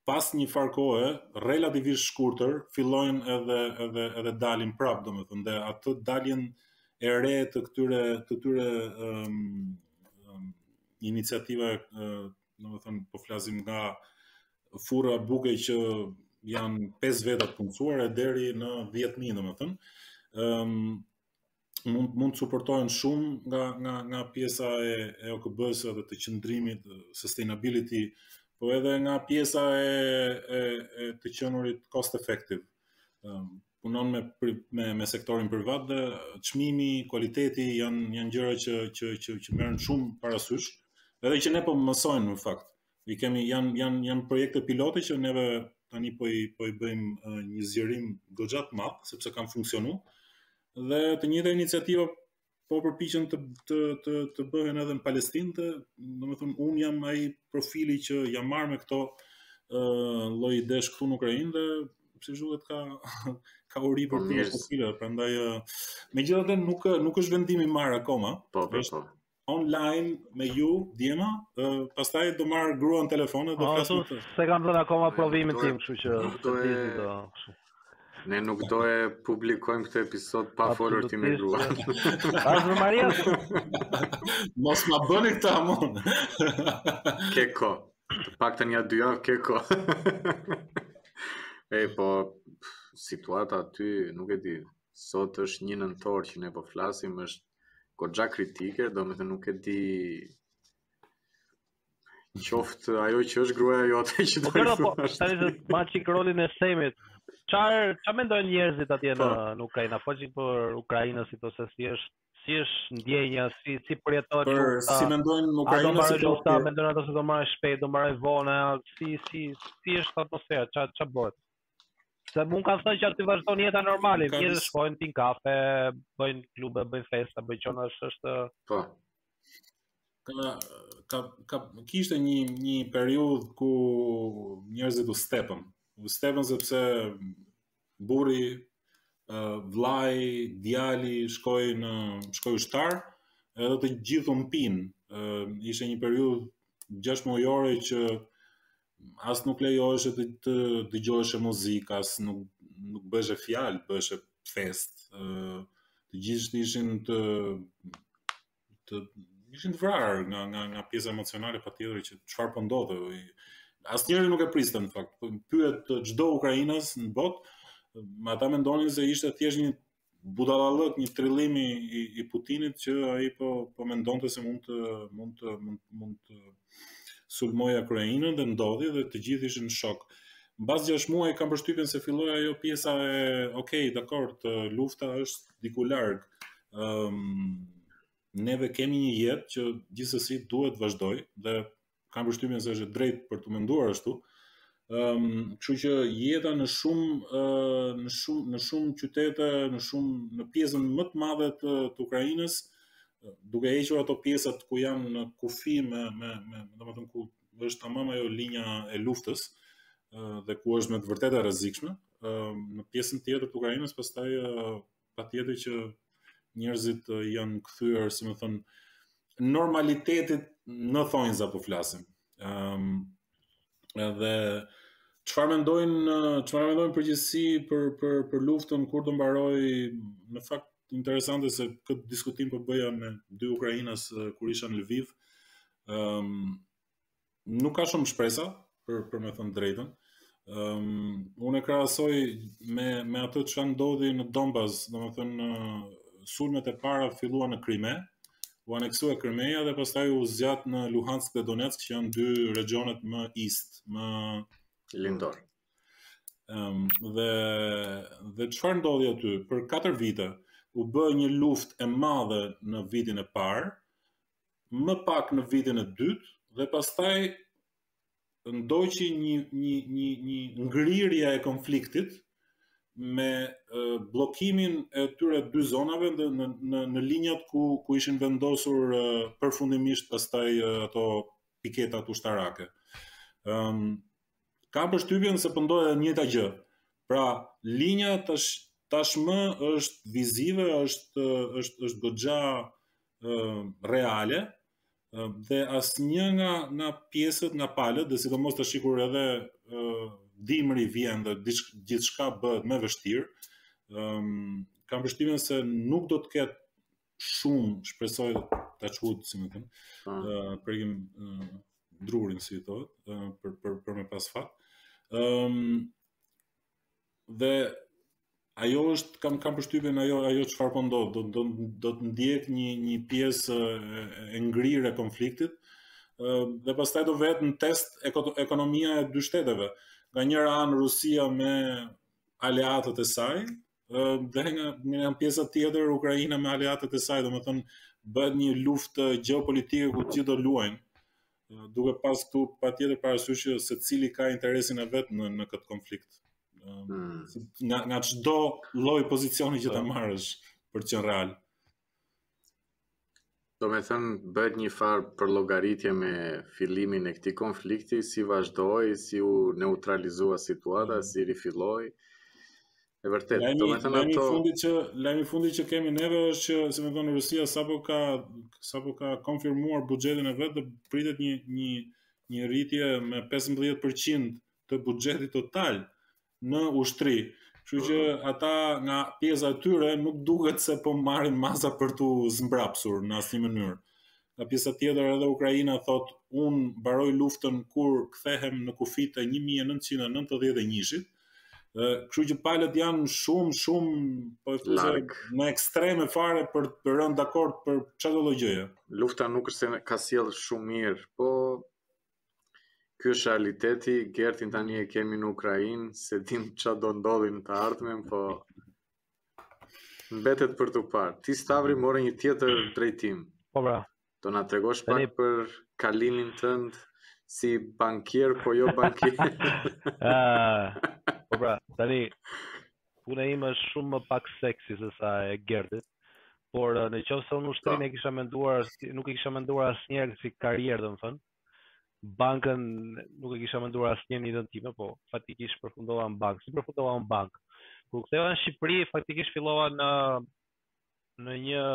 pas një farë kohe relativisht shkurtër fillojnë edhe edhe edhe dalin prap domethënë dhe atë daljen e re të këtyre të këtyre um, um, iniciativa uh, domethënë, po flasim nga furra buke që janë 5 veta të punësuar e deri në 10.000, domethënë, um, mund mund të suportohen shumë nga nga nga pjesa e e OKB-së dhe të qëndrimit sustainability, po edhe nga pjesa e e, e të qenurit cost effective. Um, punon me me me sektorin privat dhe çmimi, kualiteti janë janë gjëra që që që që merren shumë parasysh, edhe që ne po mësojmë në fakt. I kemi janë janë janë projekte pilote që neve tani po i po i bëjmë një zgjerim goxha të madh sepse kanë funksionuar. Dhe të njëjta iniciativa po përpiqen të të të të bëhen edhe në Palestinë, të, domethënë unë jam ai profili që jam marrë me këto ë uh, lloj idesh këtu në Ukrainë dhe si zhvillohet ka ka uri për këto profile, prandaj uh, megjithatë nuk nuk është vendimi i marrë akoma. Po, po, po. Online me ju, Diema, uh, pastaj do marr gruan në telefon dhe do ah, flas me të. Se kam dhënë akoma aprovimin tim, kështu që do të di do. Ne nuk do e publikojmë këtë episod pa folur ti me gruan. Ashtu Maria. Mos ma bëni këtë aman. Ke kohë. Të paktën nja dy javë ke kohë. e po, situata aty, nuk e di, sot është një nëntor që ne po flasim, është goxha kritike, domethënë nuk e di Qoftë ajo që është gruaja jote që do të thotë. Po, tani të marr çik rolin e Semit. Çfarë çfarë mendojnë njerëzit atje në po. në Ukrainë? Pak çik për ukrainasit ose si është si është ndjenja, si si përjetohet? Për si mendojnë në Ukrainë? Do mbarojë lufta, po, mendojnë ato se do mbarojë shpejt, do mbarojë vonë, si si si është atmosfera, ça ça bëhet? Se mua më kanë thënë që aty vazhdon jeta normale, njerëzit shkojnë pin kafe, bëjnë klube, bëjnë festa, bëjnë çona, është është Po. Ka ka ka kishte një një periudhë ku njerëzit u stepën. U stepën sepse burri vllai, djali shkoi në shkoi ushtar, edhe të gjithë u mpinë. Ishte një periudhë 6 mujore që as nuk lejoheshe të, të dëgjoheshe muzikë, as nuk nuk bëheshe fjalë, bëheshe festë. Ë të gjithë ishin të të ishin të vrarë nga nga nga pjesa emocionale patjetër që çfarë po ndodhte. Asnjëri nuk e priste në fakt. Po pyet çdo ukrainas në botë, ata mendonin se ishte thjesht një budallallëk një trillim i, i Putinit që ai po po mendonte se mund të mund të mund, mund të sulmojë Ukrainën dhe ndodhi dhe të gjithë ishin në shok. Mbas 6 muaj kam përshtypjen se filloi ajo pjesa e ok, dakord, lufta është diku larg. Ëm um, neve kemi një jetë që gjithsesi duhet të vazhdojë dhe kam përshtypjen se është drejt për t'u menduar ashtu. Ëm, um, kështu që jeta në shumë uh, në shumë në shumë qytete, në shumë në pjesën më të madhe të, të Ukrainës, duke hequr ato pjesat ku janë në kufi me me me, domethënë ku është tamam ajo linja e luftës uh, dhe ku është me të vërtetë e rrezikshme, uh, në pjesën tjetër të Ukrainës pastaj uh, patjetër që njerëzit janë kthyer, si me thënë, normalitetit në thonjëza po flasim. Um, edhe çfarë mendojnë çfarë mendojnë në përgjithësi për për për luftën kur do mbarojë në fakt interesante se këtë diskutim po bëja me dy ukrainas, kur isha në Lviv. Ëm um, nuk ka shumë shpresa për për me thënë drejtën. Ëm um, unë e krahasoj me me atë çfarë ndodhi në Donbas, domethënë sulmet e para filluan në Krime, u aneksua Krimeja dhe pastaj u zgjat në Luhansk dhe Donetsk që janë dy regionet më east, më lindor. Ëm um, dhe dhe çfarë ndodhi aty për 4 vite? U bë një luftë e madhe në vitin e parë, më pak në vitin e dytë dhe pastaj ndoqi një një një një ngrirje e konfliktit me bllokimin e këtyre dy zonave në në në linjat ku ku ishin vendosur përfundimisht pastaj ato piketat ushtarake. Ëm Kam përshtypjen se po ndodh edhe njëjta gjë. Pra, linja tash tashmë është vizive, është është është goxha reale dhe asnjë nga nga pjesët, nga palët, dhe sidomos tashi kur edhe ë dimri vjen dhe gjithçka bëhet më vështirë, ë kam përshtypjen se nuk do të ketë shumë shpresoj touch wood, si me thënë. Ëh, ah. uh, prekim uh, drurin si thotë, uh, për për për me pas fat. Ëm um, dhe ajo është kam kam përshtypjen ajo ajo çfarë po ndodh, do do do të ndjek një një pjesë e ngrirë e konfliktit. Ëm dhe pastaj do vihet në test ekonomia e dy shteteve. Nga njëra anë Rusia me aleatët e saj, dhe nga nga pjesa tjetër Ukraina me aleatët e saj, domethënë bëhet një luftë gjeopolitike ku të gjithë do luajnë. Duke pas këtu patjetër parasysh që secili ka interesin e vet në në këtë konflikt. Hmm. Nga nga çdo lloj pozicioni që ta po. marrësh për të qenë real. Do me thënë, bëhet një farë përllogaritje me fillimin e këtij konflikti, si vazhdoi, si u neutralizua situata, mm. si rifilloi. E vërtetë, lajmi, do me thënë lajmi ato... fundit që, lajmi i fundit që kemi neve është që, si me thënë, Rusia sapo ka, sapo ka konfirmuar buxhetin e vet dhe pritet një, një, një rritje me 15% të buxhetit total. në ushtri. Kështu që ata nga pjesa e tyre nuk duket se po marrin masa për t'u zmbrapsur në asnjë mënyrë. Nga pjesa tjetër edhe Ukraina thotë unë mbaroj luftën kur kthehem në kufijtë e 1991-shit. Dhe kështu që palët janë shumë shumë po thjeshe në ekstreme fare për të rënë dakord për çdo lloj gjëje. Lufta nuk është se ka sjellë shumë mirë, po Ky është realiteti, Gertin tani e kemi në Ukrainë, s'e dimë ça do ndodhë në të ardhmen, po mbetet për t'u parë. Ti Stavri more një tjetër drejtim. Po bra. Do na tregosh pak për kalimin tënd si bankier, po jo bankier. Ah, po bra, tani Puna ime është shumë më pak seksi se sa e Gertit, por në qoftë se unë ushtrinë e kisha menduar, nuk e kisha menduar asnjëherë si karrierë, domethënë, bankën nuk e kisha menduar asnjëherë në jetën time, po faktikisht përfundova në bankë. Si përfundova në bankë? Kur u ktheva në Shqipëri, faktikisht fillova në në një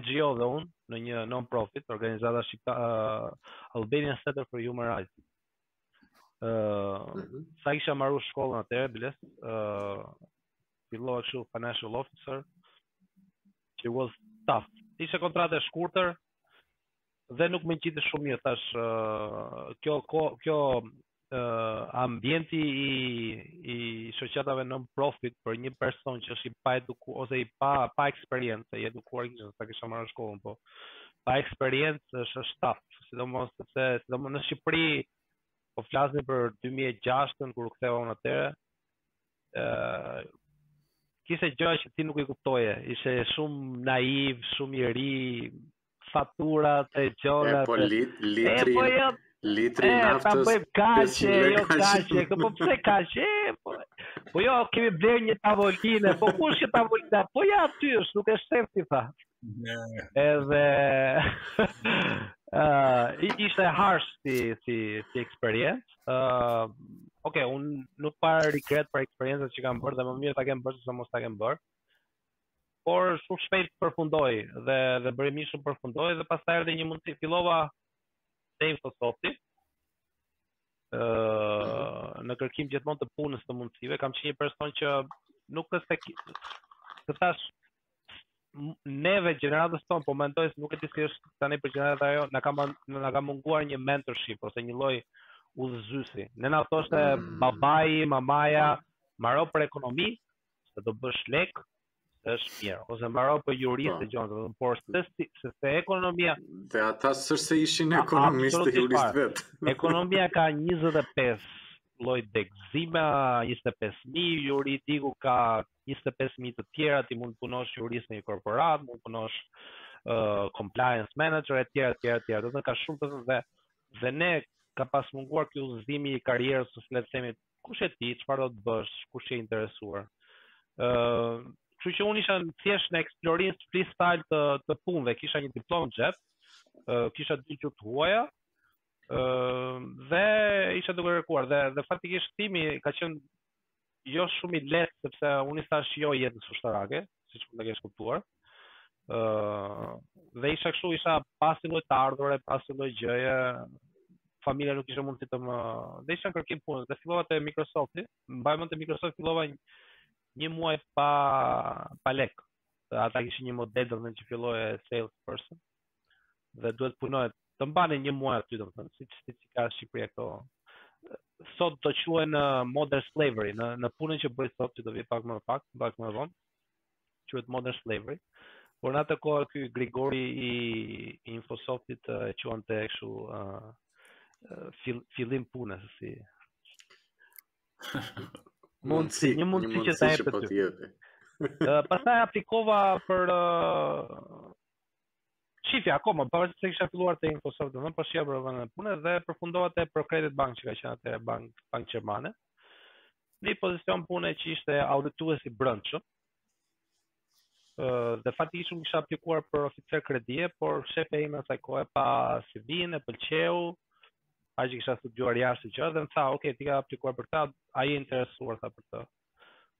NGO dhe unë, në një non-profit, organizata shqipta, uh, Albanian Center for Human Rights. Ë uh, mhm. sa isha marrë shkollën atëherë biles, ë uh, fillova kështu financial officer. që was tough. Ishte kontratë e shkurtër dhe nuk më ngjitej shumë mirë thashë uh, kjo ko, kjo uh, ambienti i i shoqatave non profit për një person që është i paedukuar ose i pa pa eksperiencë, i edukuar që sa kisha marrë shkollën, po pa eksperiencë është është tough, sidomos sepse sidomos në Shqipëri po flasim për 2006-ën kur u ktheva unë atëherë. ë uh, Kishte gjëra që ti nuk i kuptoje, ishe shumë naiv, shumë i ri, faturat e gjëra. Po lit, litri. Po jo, litri i naftës. Ta bëjmë kaqe, jo kaqe. Po pse kaqe? Po, po jo, kemi blerë një tavolinë. Po ku është tavolina? Po ja aty është, nuk është sefti tha. Edhe uh, ishte harsh si si si eksperiencë. Ë uh, Ok, unë nuk para regret për eksperiencat që kam bërë dhe më mirë ta kem bërë se mos ta kem bërë. Por shumë shpejt përfundoi dhe dhe bëri më shumë përfundoi dhe pastaj erdhi një mundësi fillova te Infosofti. Ë uh, në kërkim gjithmonë të punës të mundësive, kam qenë një person që nuk është se të thashë neve gjeneratës tonë po mendoj se nuk e di si është tani për gjeneratën ajo na ka na ka munguar një mentorship ose një lloj udhëzuesi. Ne na thoshte mm. babai, mamaja, maro për ekonomi, se do bësh lek, është mirë, ose maro për jurist po. e gjëra, domethënë por se, si, se, se ekonomia... Dhe ata sërse ishin ekonomist e jurist vetë. ekonomia ka 25 lloj degëzime, 25.000, juridiku ka njëzet e pesë mijë të tjera ti mund të punosh jurist në një korporatë, mund të punosh uh, compliance manager etj etj etj. Domethënë ka shumë domethënë dhe dhe ne ka pas munguar ky udhëzim i karrierës si le të themi kush je ti, çfarë do të bësh, ku je interesuar. ë uh, Kështu që unë isha thjesht në eksplorim freestyle të të punëve, kisha një diplomë xhep, ë uh, kisha dy gjuhë të huaja, ë uh, dhe isha duke kërkuar dhe dhe faktikisht timi ka qenë jo shumë i lehtë sepse unë i thash jo jetës ushtarake, siç mund të kesh kuptuar. ë uh, dhe isha kështu, isha pa asnjë lloj të ardhure pa asnjë lloj gjëje, familja nuk ishte mundësi të më dhe isha në kërkim punës dhe fillova te Infosofti, mbaj mend te Infosoft fillova një, një muaj pa pa lek. Ata kishin një model domethënë që filloje sales person, dhe duhet punoje të mbanin një muaj aty domethënë siç siç i ka Shqipëria këto sot do quhen në uh, modern slavery në në punën që bëj sot që do vij pak më pak pak më vonë quhet modern slavery por në atë kohë ky Grigori i, i Infosoftit uh, e quante kështu uh, uh fillim pune si mundësi një mundësi që ta jepet po ty. Pastaj aplikova për uh, Shifja akoma, pavarësisht se kisha filluar te Infosoft, domethënë po shifja për vende pune dhe përfundova te Procredit Bank që ka qenë atëherë bank bank gjermane. Në pozicion pune që ishte auditues i brendshëm. Ë dhe faktikisht unë kisha aplikuar për oficer kredie, por shefja ime asaj kohe pa CV-n e pëlqeu, a që kisha studuar jashtë gjë dhe më tha, ok, ti ke aplikuar për këtë, a je interesuar tha për të.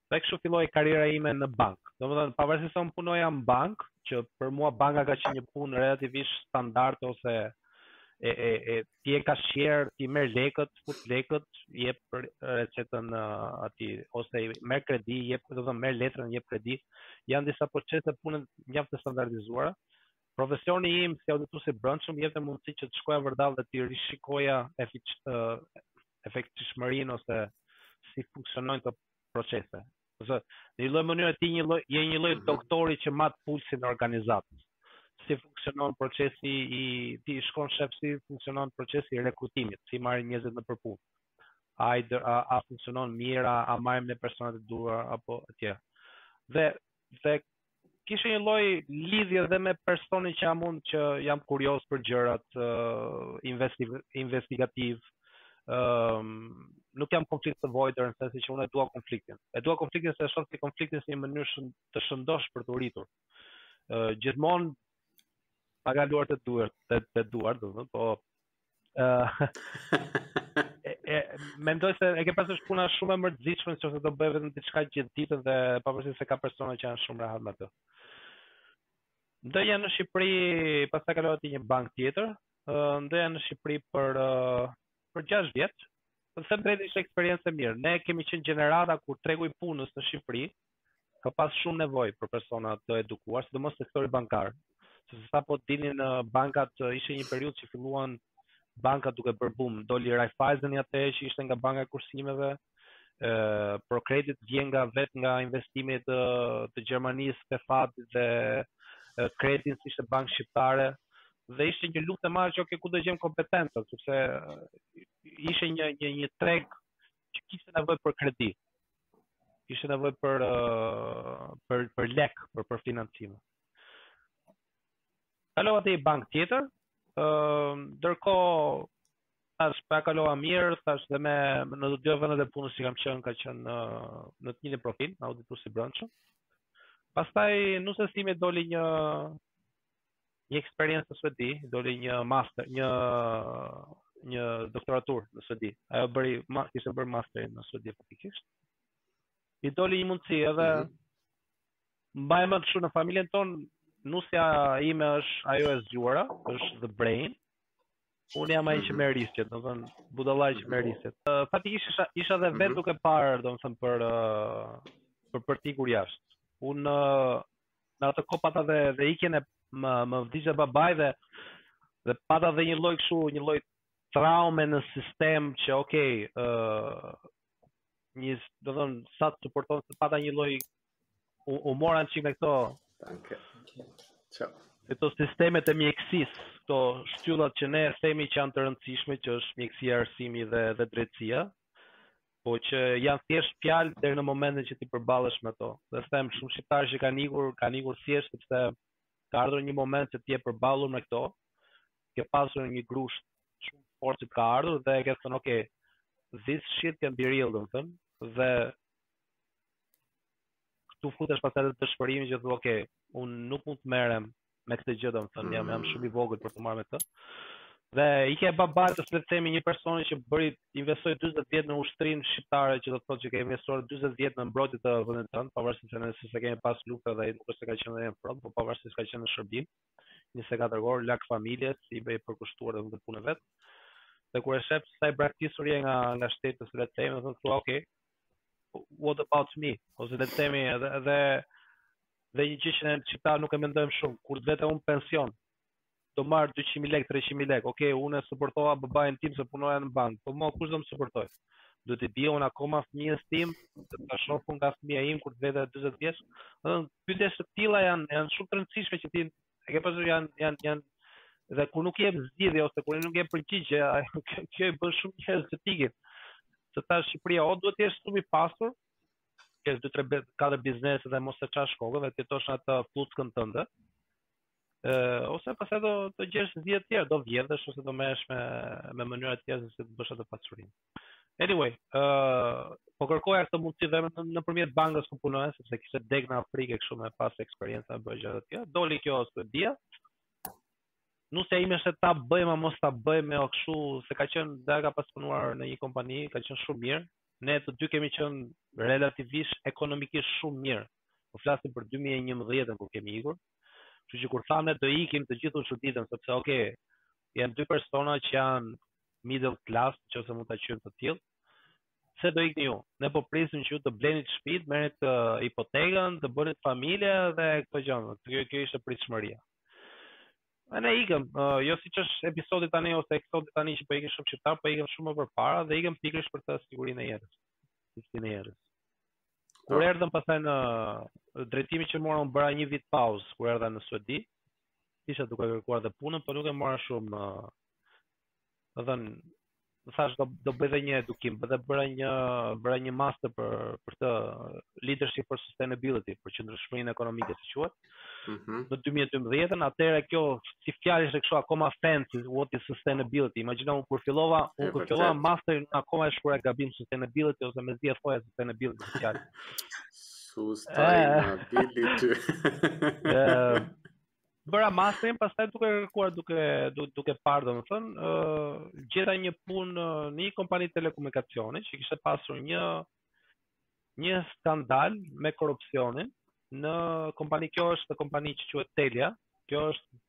Dhe kështu filloi karriera ime në bankë. Domethënë, pavarësisht se unë punoja në bankë, që për mua banka ka qenë një punë relativisht standarde ose e e e ti je kashier, ti merr lekët, fut lekët, jep recetën aty ose merr kredi, jep, domethënë merr letrën, jep kredi. Janë disa procese pune mjaft të standardizuara. Profesioni im si auditues i brendshëm jepte mundësi që të shkoja vërdall dhe të rishikoja efic, efektishmërinë ose si funksionojnë këto procese. Ose në një lloj mënyre ti një lloj je një lloj mhm. doktori që mat pulsin e organizatës. Si funksionon procesi i ti shkon shef si funksionon procesi i rekrutimit, si i marrin njerëzit nëpër punë. A, a, a funksionon mirë, a, a marrim ne personat e duhur apo etj. Dhe Dhe kishe një lloj lidhje dhe me personin që jam unë që jam kurioz për gjërat uh, investi investigativ. Ëm ehm, uh, nuk jam conflict avoider në sensin që unë e dua konfliktin. E dua konfliktin se e shoh si konfliktin si një mënyrë shën, të shëndoshë për t'u rritur. Ë uh, gjithmonë pa kaluar te duart, te, te duart, domethënë, po e, mendoj se e ke pas, është punë shumë e mërzitshme në qoftë se do bëje vetëm diçka gjithë ditën dhe pavarësisht se ka persona që janë shumë rehat me atë. Ndenja në Shqipëri, pastaj kalova te një bankë tjetër, ndenja në Shqipëri për për 6 vjet. Të them të drejtën ishte eksperiencë e mirë. Ne kemi qenë gjenerata kur tregu i punës në Shqipëri, ka pas shumë nevojë për persona të edukuar, sidomos sektori bankar. Sepse sapo dilnin bankat, ishte një periudhë që filluan bankat duke bërë bum, doli Raiffeiseni atëherë që ishte nga banka e kursimeve, ë ProCredit vjen nga vet nga investime të të Gjermanisë, te FEFAD-i dhe Credinsi ishte bankë shqiptare dhe ishte një luftë e madhe që okay, ku do gjejmë kompetenca, sepse ishte një një një treg që kishte nevojë për kredi. Kishte nevojë për uh, për për lek, për për financim. Kalova te banka tjetër, ë uh, ndërkohë thashë pra po kalova mirë, thashë domethënë të dy vendet e punës që kam qenë ka qenë uh, në të njëjtin profil, në auditues i brendshëm. Pastaj nuses sime i doli një një eksperiencë në Suedi, i doli një master, një një doktoraturë në Suedi. Ajo bëri, ma, kishte bërë masterin në Suedi faktikisht. I doli një mundësi edhe mm -hmm. mbaj mend kështu në familjen tonë, nusja ime është ajo e zgjuara, është the brain. Unë jam ai që mhm. merr risqet, domethënë budallai që merr mhm. risqet. Uh, faktikisht isha isha dhe vetë mhm. duke parë, domethënë për uh, për për të ikur jashtë. Unë uh, në atë kohë pata dhe dhe ikjen e, më më vdiq babai dhe dhe pata dhe një lloj kështu, një lloj traume në sistem që ok, ë uh, një domethënë sa të suporton se pata një lloj u, u mora një çikë me këto. Këto sistemet e mjekësisë, këto shtyllat që ne themi që janë të rëndësishme, që është mjekësia, arsimi dhe dhe drejtësia. Po që janë thjesht fjalë deri në momentin që ti përballesh me to. Dhe them, shumë shqiptarë që kanë ikur, kanë ikur thjesht sepse ka ardhur një moment që ti je përballur me këto, ke pasur një grusht shumë të fortë që të ka ardhur dhe ke thënë, ok, this shit can be real, domethënë, dhe këtu futesh pastaj dhe te dëshpërimi që thua, ok, unë nuk mund të merrem me këtë gjë domethënë, jam, jam shumë i vogël për t'u marrë me këtë. Dhe i ke babait, le të themi, një personi që bëri investoi 40 vjet në ushtrinë shqiptare që do të thotë që ka investuar 40 vjet në mbrojtje të vendit tonë, pavarësisht se ne s'kemi pas luftë dhe nuk është se ka qenë në front, por pavarësisht ka qenë në shërbim 24 orë larg familjes, i përkushtuar edhe punës së vet. Dhe kur e shef sa i braktisur je nga nga shteti, le të themi, domethënë thua, "Ok, what about me, ose le të themi edhe, edhe dhe një gjë që ne shqiptarët nuk e mendojmë shumë, kur të vete unë pension, do marrë 200.000 lek, 300.000 lek, oke, okay, unë e suportova babain tim se punoja në bankë, po mua kush do më suportojë? Duhet t'i bie unë akoma fëmijës tim, të të shofë unë nga fëmija im, kur të vete 40 vjeç, dhe pyetje të tilla janë, janë shumë të rëndësishme që ti E ke pasur janë janë janë dhe kur nuk jep zgjidhje ose kur nuk jep përgjigje, kjo i bën shumë njerëz që të ikin. Se te Shqipëria o duhet të jesh shumë i pasur, kesh dy tre katër biznese dhe mos e çash kokën dhe të jetosh në atë fluckën tënde. Ë ose pastaj do gjesh zgjidhje të tjera, do vjedhësh ose do merresh me me mënyra të tjera se të bësh atë pasurinë. Anyway, uh, po kërkoja këtë mundësi dhe nëpërmjet bankës ku punoja, sepse kishte degë në Afrikë kështu me pas eksperiencë apo gjë të tjera. Doli kjo Suedia. Nusja ime është ta bëjmë apo mos ta bëjmë o kështu, se ka qenë dhe ka pas punuar në një kompani, ka qenë shumë mirë. Ne të dy kemi qenë relativisht ekonomikisht shumë mirë. Po flasim për 2011-ën kur kemi ikur. Kështu që kur thamë do ikim të gjithë u çuditën sepse ok, janë dy persona që janë middle class nqoftëse mund ta quajmë të tillë, pse do ikni ju? Ne po prisnim që ju të blenit shtëpi, të merrnit hipotekën, të bënit familje dhe këto gjëra. Kjo kjo ishte pritshmëria. E ne ikëm, uh, jo siç është eksodi tani ose eksodi tani që po ikën shumë shqiptarë, po ikëm shumë më përpara dhe ikëm pikërisht për këtë sigurinë e jetës. Sigurinë e jetës. Kur po. erdhëm pastaj në drejtimin që morëm bëra një vit pauzë kur erdha në Suedi, isha duke kërkuar dhe punën, por nuk e mora shumë uh, domethënë, thashë do do bëj dhe një edukim, dhe bëra një bëra një master për për këtë leadership for sustainability, për qendrëshmërinë ekonomike siç quhet. Mm -hmm. Në 2012-ën, atëherë kjo si fjalë ishte kështu akoma fancy, what is sustainability? Imagjino kur fillova, unë kur fillova masterin akoma e shkruaja gabim sustainability ose mezi e thoja sustainability si fjalë. sustainability. bëra masterin, pastaj duke kërkuar duke duke, duke parë domethënë, ë uh, gjeta një punë në një kompani telekomunikacioni që kishte pasur një një skandal me korrupsionin në kompani kjo është një kompani që quhet Telia, kjo është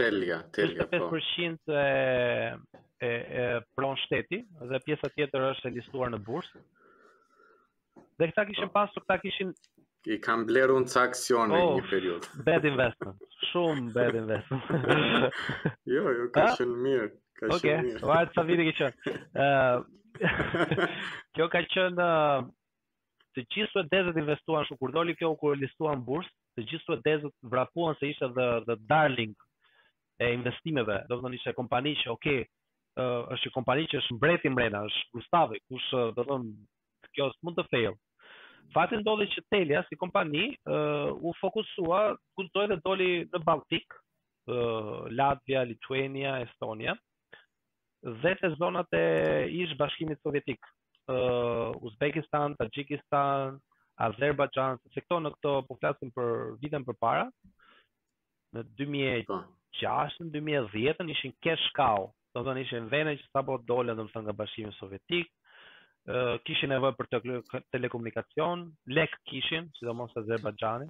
Telia, Telia po. 5% e e, e pron shteti dhe pjesa tjetër është e listuar në bursë. Dhe këta kishin po. pasur, këta kishin i kam blerë unë ca aksione oh, një periudhë. Bad investment. Shumë bad investment. jo, jo, ka ah? shumë mirë. Ka okay. shumë mirë. Ok, vajtë sa vidi ke qënë. Uh, kjo ka qënë... Uh, të gjithë suedezët investuan shumë, kur doli kjo, kur u listua në bursë, të gjithë suedezët vrapuan se ishte the, the darling e investimeve, domethënë ishte kompani që, oke, okay, uh, është një kompani që është mbreti mrena, është Gustavi, kush, domethënë, kjo s'mund të fail. Fakti ndodhi që Telia si kompani uh, u fokusua, guxoi dhe doli në Baltik, uh, Latvia, Lituania, Estonia dhe te zonat e ish bashkimit sovjetik, uh, Uzbekistan, Taxhikistan, Azerbajxhan, se këto në këto po flasim për vite përpara. në dy mijë e gjashtë në dy mijë e dhjetë ishin cash cow domethënë ishin vene që sapo dolën domethënë nga bashkimi sovjetik kishin nevojë për telekomunikacion lek kishin sidomos Azerbajxhani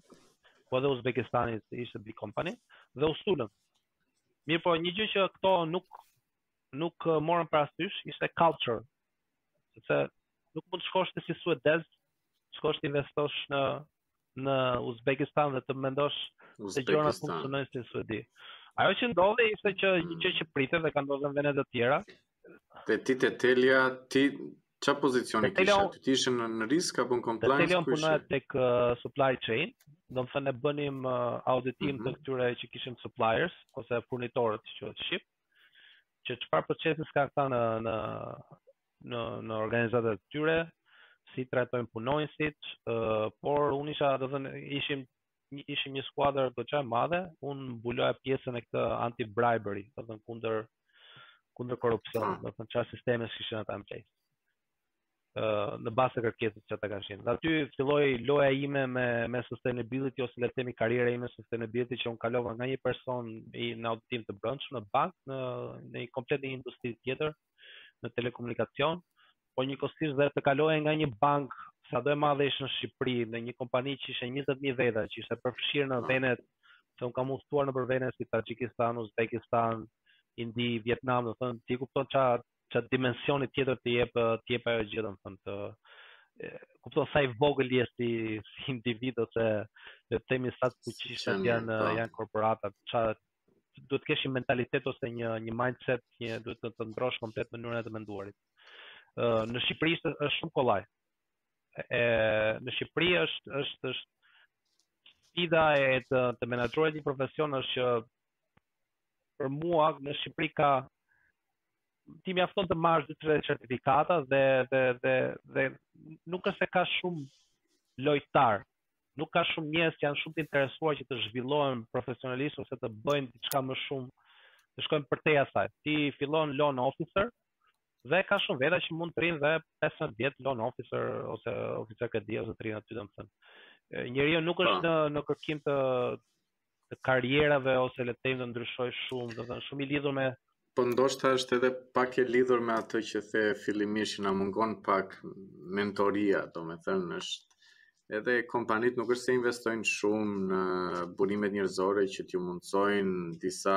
po edhe Uzbekistani ishte big company dhe u sulën mirëpo një gjë që këto nuk nuk morën parasysh ishte culture sepse nuk mund të shkosh ti si suedez të shkosh të investosh në në Uzbekistan dhe të mendosh se gjërat funksionojnë si në Suedi. Ajo që ndodhi ishte që një mm. gjë që pritet dhe ka ndodhur në vende të tjera. Te ti te Telia, ti ça pozicioni kishe? Ti ti ishe në, në risk apo në compliance? Te Telia unë punoja tek uh, supply chain, domethënë bënim uh, auditim mm -hmm. të mhm. këtyre që kishim suppliers ose furnitorët që quhet shqip. Që çfarë procesesh kanë këta në në në në organizatat e tyre, si trajtojnë punonjësit, uh, por unë isha, domethënë, ishim ishim një skuadër goxha e madhe, unë mbuloja pjesën e këtë anti-bribery, domethënë kundër kundër korrupsionit, ah. domethënë çfarë sisteme kishin ata in place. Ë uh, në bazë të kërkesës që ata kanë Dhe aty filloi loja ime me me sustainability ose le të themi karriera ime sustainability që unë kalova nga një person i në auditim të brendshëm në bankë në në një komplet një industri tjetër, në telekomunikacion, po njëkohësisht dhe të kaloja nga një bankë sado e madhe ishte në Shqipëri, në një kompani që ishte 20.000 veta, që ishte përfshirë në mm. vendet, se unë kam udhëtuar nëpër vende si Taxhikistan, Uzbekistan, Indi, Vietnam, domethënë, ti kupton ça, ça dimensioni tjetër të jep, të jep ajo gjë, domethënë, të, kupton sa i vogël je si, si individ ose le të themi sa të fuqishme janë po. janë korporatat ça duhet të kesh një mentalitet ose një një mindset, një duhet të, të ndrosh komplet mënyrën e të menduarit. Ë në Shqipëri është, është shumë kollaj. E në Shqipëri është është është sfida e të të menaxhuarit një profesion është që për mua në Shqipëri ka ti mjafton të marrësh dy tre certifikata dhe dhe dhe dhe nuk është se ka shumë lojtar nuk ka shumë njerëz që janë shumë të interesuar që të zhvillohen profesionalisht ose të bëjnë diçka më shumë, të shkojnë përtej asaj. Ti fillon loan officer dhe ka shumë veta që mund të rrinë dhe 15 vjet loan officer ose oficer kredi ose të rrinë aty domethënë. Njeriu nuk është në në kërkim të të karrierave ose le të themi të ndryshojë shumë, domethënë shumë i lidhur me Po ndoshta është edhe pak e lidhur me atë që the fillimisht që na mungon pak mentoria, domethënë është edhe kompanitë nuk është se investojnë shumë në burimet njerëzore që t'u mundësojnë disa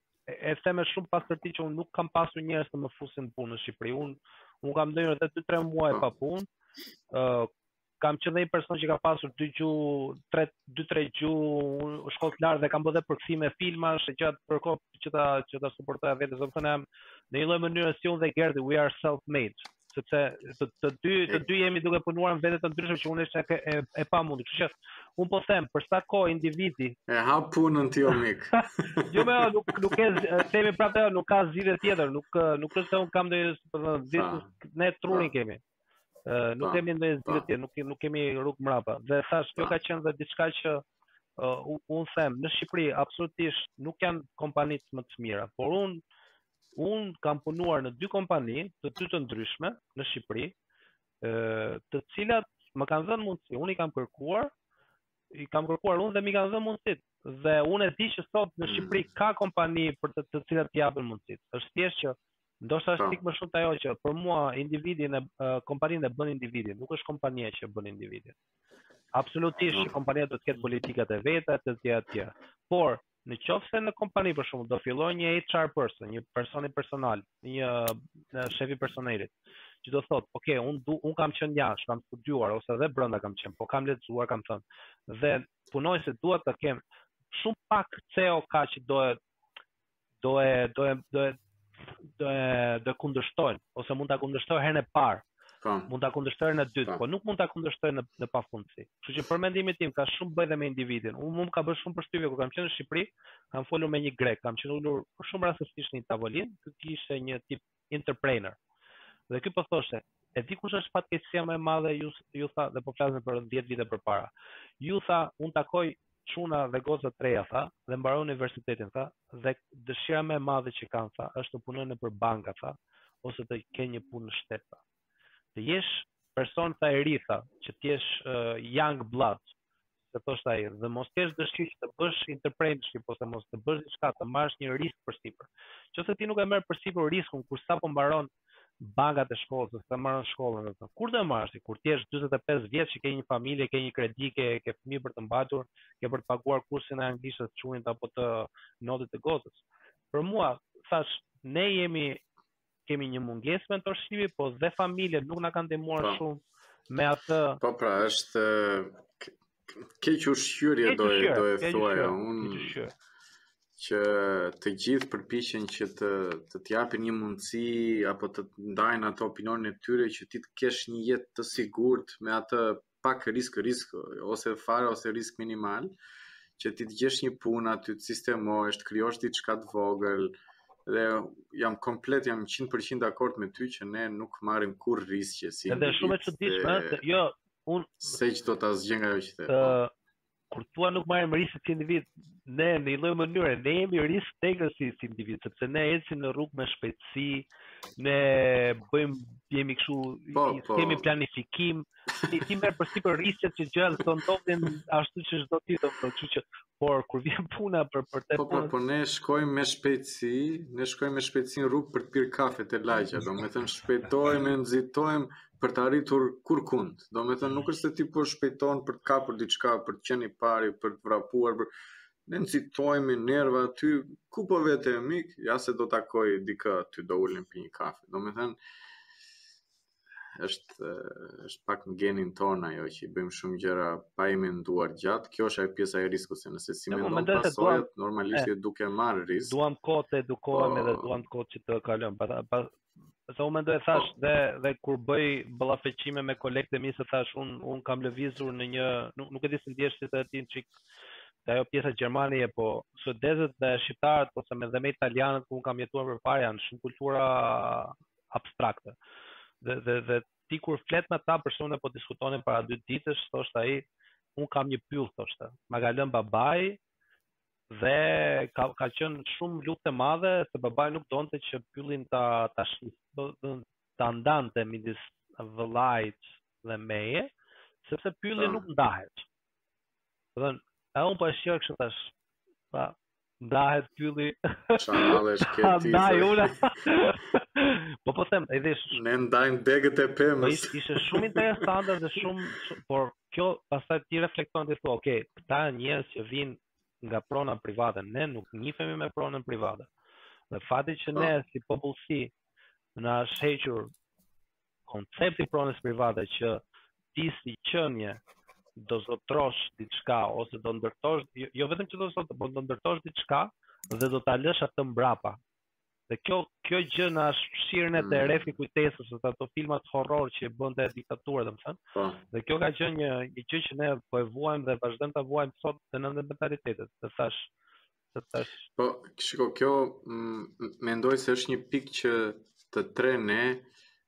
e them me shumë pastërti që unë nuk kam pasur njerëz të më fusin në punë në Shqipëri. Unë unë kam ndenjur edhe 2-3 muaj pa punë. ë uh, kam qenë dhe një person që ka pasur 2 gjuhë, 3 2-3 gjuhë, shkollë të lartë dhe kam bërë përkthime filmash gjatë asaj kohe që ta që ta suportoja veten, domethënë në një lloj mënyrë si unë dhe Gerdi we are self made. sepse të, të dy të dy jemi duke punuar në vende të ndryshme që unë është e, e, e pa mundur. Kështu që un po them për sa kohë individi e ha punën ti o mik. jo më nuk nuk ke themi prapë ajo nuk ka zgjidhje tjetër, nuk nuk është se un kam ndonjë zgjidhje ne trurin kemi. Ë uh, nuk pa, kemi ndonjë zgjidhje tjetër, nuk nuk kemi rrugë mbrapa. Dhe thash kjo ka qenë dhe diçka që uh, un them në Shqipëri absolutisht nuk janë kompanitë më të mira, por un Unë kam punuar në dy kompani të dy të ndryshme në Shqipëri, të cilat më kanë dhënë mundësi, unë i kam kërkuar, i kam kërkuar unë dhe m'i kanë dhënë mundësitë. Dhe unë e di që sot në Shqipëri mm. ka kompani për të, të cilat i japin mundësitë. Është thjesht që ndoshta është pak më shumë te ajo që për mua individin e uh, kompaninë e bën individi, nuk është kompania që bën individin. Absolutisht që kompania do të ketë politikat e veta të tjera të tjera. Por Në qoftë se në kompani për shembull do filloj një HR person, një person i personelit, një shef i personelit, që do thotë, "Ok, un du, un kam qenë jashtë, kam studiuar ose edhe brenda kam qenë, po kam lexuar, kam thënë dhe punoj se duhet të kemi shumë pak CEO ka që do e do e do e do e do e do kundërshtojnë ose mund ta kundërshtojnë herën e parë. Po. Mund ta kundërshtojnë në dytë, po. po nuk mund ta kundërshtojnë në në pafundësi. Kështu që për mendimin tim ka shumë të bëjë edhe me individin. Unë mu më ka bërë shumë përshtypje kur kam qenë në Shqipëri, kam folur me një grek, kam qenë ulur shumë rastësisht në një tavolinë, ky ishte një tip entrepreneur. Dhe ky po thoshte, E di kush është fatkeqësia më e madhe ju, tha, dhe po flasim për dhjetë vite përpara. Ju tha, unë takoj çuna dhe goca të reja tha që mbarojnë universitetin tha dhe dëshira më e madhe që kanë tha është të punojnë nëpër banka tha ose të kenë një punë në shtet tha. Të jesh person tha e ri tha, që të jesh uh, young blood, se thoshte ai, dhe mos kesh dëshirë të bësh entrepreneurship ose mos të bësh diçka, të marrësh një risk përsipër. Qoftë se ti nuk e merr përsipër riskun kur sapo mbaron bankat e shkollës, sa mbaron shkollën. Kur do e marrësh ti? Kur të jesh 45 vjeç, ke një familje, ke një kredi, ke ke fëmijë për të mbajtur, ke për të paguar kursin e anglishtes çunit apo të notit të gocës. Për mua, thash, ne jemi kemi një mungesë mentorshimi, po dhe familjet nuk na kanë ndihmuar po. shumë me atë. Po pra, është kequshqyerje do e do e quaja unë që të gjithë përpiqen që të të të japin një mundësi apo të ndajnë ato opinionin e tyre që ti të kesh një jetë të sigurt me atë pak risk risk ose fare ose risk minimal që ti të gjesh një punë aty të sistemohesh, të krijosh diçka të vogël dhe jam komplet jam 100% dakord me ty që ne nuk marrim kurrë risqe si. Edhe është shumë e çuditshme, jo, un se s'do ta zgjas nga ajo që the. Po. kur thua nuk marrim riske si individ, ne në një lloj mënyre ne jemi risk takers si individ, sepse ne ecim në rrugë me shpejtësi, ne bëjmë jemi kështu, po, po. s'kemi planifikim, ti i merr përsipër risket që gjërat do ndodhin ashtu siç do ti, do të thotë që por kur vjen puna për për të po, po, po ne shkojmë me shpejtësi, ne shkojmë me shpejtësi në rrugë për të pirë kafe te lagja, domethënë shpejtojmë, nxitojmë për të arritur kurrkund. Do me thënë, nuk është se ti po shpejton për të kapur diçka, për të qenë i pari, për të vrapuar, për... Ne nxitojmë, nerva aty, ku po vete o mik, ja se do takoj dikë aty, do ulemi për një kafe. Do me thënë, është, është pak në genin tonë ajo që i bëjmë shumë gjëra pa i menduar gjatë. Kjo është ajo pjesa e riskut, se nëse s'i po, mendon pasojat, normalisht je duke marrë risk. Duam kohë të edukohemi dhe po. duam kohë që të kalojmë. Pa, pa, Se unë mendoj thash dhe dhe kur bëj ballafaqime me kolegët e mi se thash un un kam lëvizur në një nuk nuk e di si ndihesh ti se ti një çik te ajo pjesa gjermanike po suedezët dhe shqiptarët ose edhe me italianët ku un kam jetuar përpara janë shumë kultura abstrakte. Dhe dhe dhe ti kur flet me ta për shembull ne po diskutonim para dy ditësh, thoshte ai un kam një pyll thoshte. Ma ka lënë babai Dhe ka ka qenë shumë luftë e madhe se babai nuk donte që pyllin ta ta ta ndante midis vëllait dhe meje, sepse pylli ah. nuk ndahet. Do thënë, a unë po e shoh kështu tash, pa, ndahet pylli. Qa malë është këtë ti, Ndaj unë. po po them, edhe shumë. Ne ndajmë degët e pemës. Po, ishte shumë interesante dhe shumë, shumë, por Kjo pastaj ti reflekton ti thua, ok, këta janë njerëz që vijnë nga prona private, ne nuk njifemi me pronën private. Dhe fakti që ne po. si popullsi na është hequr koncepti pronës private që ti si qenie do zotërosh diçka ose do ndërtosh jo, jo vetëm që do zot, por do ndërtosh diçka dhe do ta lësh atë mbrapa. Dhe kjo kjo gjë na është fshirë ne te mm. refi kujtesës se ato filmat horror që bënte diktatura, domethënë. Po. Dhe kjo ka qenë një një gjë që ne po e vuajmë dhe vazhdojmë ta vuajmë sot te mentalitetet. Të thash, të thash. Po, shiko, kjo mm, mendoj se është një pikë që të tre ne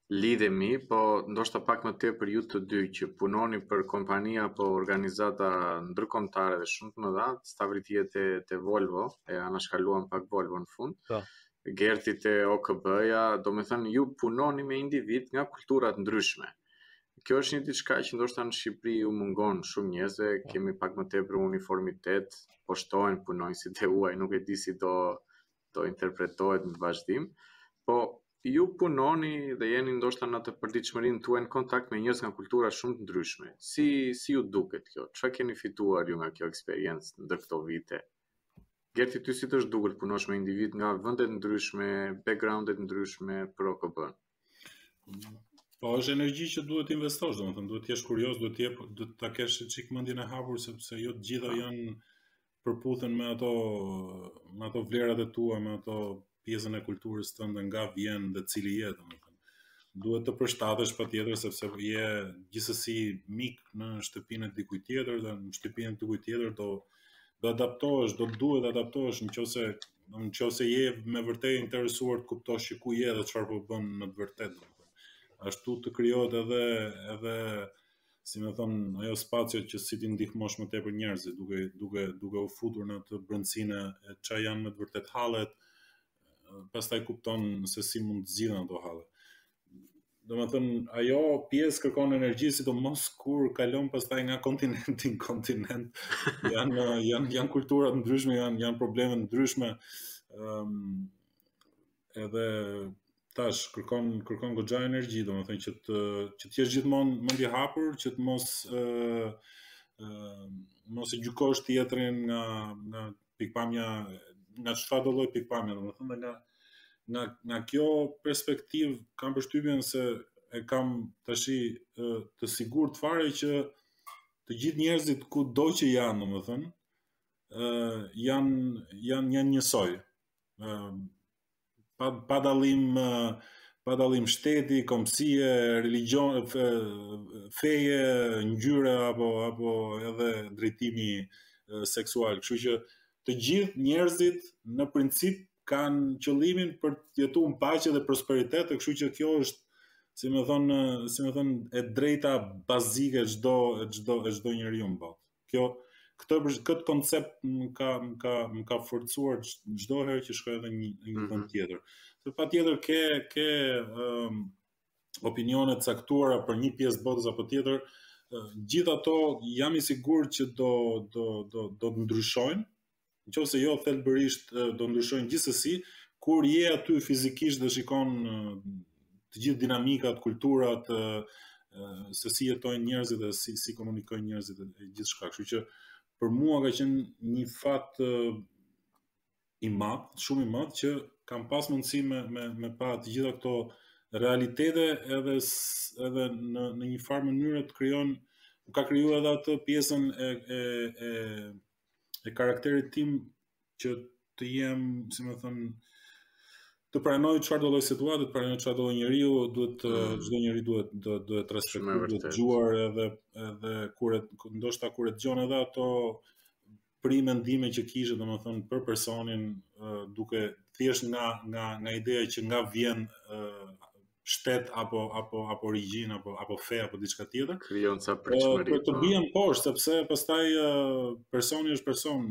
lidhemi, po ndoshta pak më tepër ju të dy që punoni për kompania apo organizata ndërkombëtare dhe shumë të mëdha, Stavri ti te te Volvo, e anashkaluam pak Volvo në fund. Po. Gerti te OKB-ja, do me thënë ju punoni me individë nga kultura të ndryshme. Kjo është një diçka që ndoshta në Shqipëri u mungon shumë njerëzve, po. kemi pak më tepër uniformitet, po shtohen punonjësit e huaj, nuk e di si do do interpretohet në vazhdim, po ju punoni dhe jeni ndoshta në të përditshmërinë tuaj në kontakt me njerëz nga kultura shumë të ndryshme. Si si ju duket kjo? Çfarë keni fituar ju nga kjo eksperiencë ndër këto vite? Gerti ty si të është dukur të punosh me individë nga vende të ndryshme, backgrounde të ndryshme për OKB? Po është energji që duhet të investosh, domethënë duhet të jesh kurioz, duhet të jep, duhet ta kesh çik mendjen e hapur sepse jo të gjitha janë përputhen me ato me ato vlerat e tua, me ato pjesën e kulturës tënde nga vjen dhe cili je, domethënë. Duhet të përshtatesh patjetër sepse je gjithsesi mik në shtëpinë e dikujt tjetër dhe në shtëpinë e dikujt tjetër do do adaptohesh, do duhet të adaptohesh në qoftë se je me vërtet interesuar të kuptosh që ku je dhe çfarë po bën në të vërtetë. Ashtu të krijohet edhe edhe si me thënë, ajo spacio që si t'i ndihmosh më tepër njerëzit duke duke duke u futur në atë brendësinë e ç'a janë në të vërtetë hallet, pastaj kupton se si mund të zgjidhen ato halle. Domethënë, ajo pjesë kërkon energji sidomos kur kalon pastaj nga kontinenti në kontinent. janë janë janë kultura të ndryshme, janë janë probleme të ndryshme. Ëm um, edhe tash kërkon kërkon goxha energji, domethënë që të që të jesh gjithmonë mendjehapur, që të mos ë ë mos e gjykosh tjetrin nga nga pikëpamja nga çfarëdo lloj pikëpamje, domethënë nga nga nga kjo perspektivë kam përshtypjen se e kam tash të sigurt fare që të gjithë njerëzit kudo që janë, domethënë ë janë janë janë njësoj. pa pa dallim pa dallim shteti, kombësie, religjioni, feje, ngjyre apo apo edhe drejtimi seksual. Kështu që të gjithë njerëzit në princip kanë qëllimin për të jetuar në paqe dhe prosperitet, kështu që kjo është si me thënë, si me thënë e drejta bazike e çdo çdo çdo njeriu në botë. Kjo këtë këtë koncept më ka më ka më ka forcuar çdo herë që shkoj edhe një një vend mhm. tjetër. Se patjetër ke ke um, opinione të caktuara për një pjesë të botës apo tjetër, gjithë ato jam i sigurt që do do do do të ndryshojnë, Në qoftë se jo, thelbërisht do ndryshojnë gjithsesi, kur je aty fizikisht dhe shikon të gjithë dinamikat, kulturat, se si jetojnë njerëzit dhe si, si komunikojnë njerëzit dhe gjithçka. Kështu që për mua ka qenë një fat i madh, shumë i madh që kam pas mundësi me me me pa të gjitha këto realitete edhe edhe në në një farë mënyre të krijon ka krijuar edhe atë pjesën e e e e karakterit tim që të jem, si me thënë, të pranoj çfarëdo lloj situate, të pranoj çfarëdo lloj njeriu, duhet të mm. çdo njeri duhet do duhet respektuar, duhet dëgjuar edhe edhe kur e ndoshta kur e dëgjon edhe ato paramendime që kishe, domethënë për personin, duke thjesht nga nga nga ideja që nga vjen shtet apo apo apo origjinë apo apo fe apo diçka tjetër. Krijon ca po, pritshmëri. Po të po. bien poshtë sepse pastaj personi është person.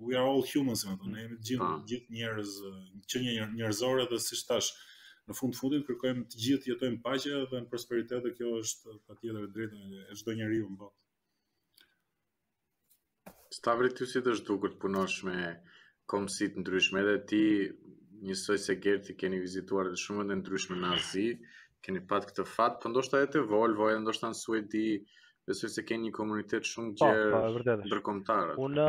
We are all humans, domethënë, ne jemi gjithë po. gjithë njerëz qenie njerëzore dhe siç thashë, në fund të fundit kërkojmë të gjithë të jetojmë në paqe dhe në prosperitet dhe kjo është patjetër e drejtë e çdo njeriu në botë. Stavri ty si të është dukur të punosh me kombësi të ndryshme edhe ti njësoj si Gerti keni vizituar edhe shumë vende të ndryshme në Azi, keni pat këtë fat, po ndoshta edhe te Volvo, edhe ndoshta në Suedi, besoj se keni një komunitet shumë po, gjerë po, po, ndërkombëtar. Unë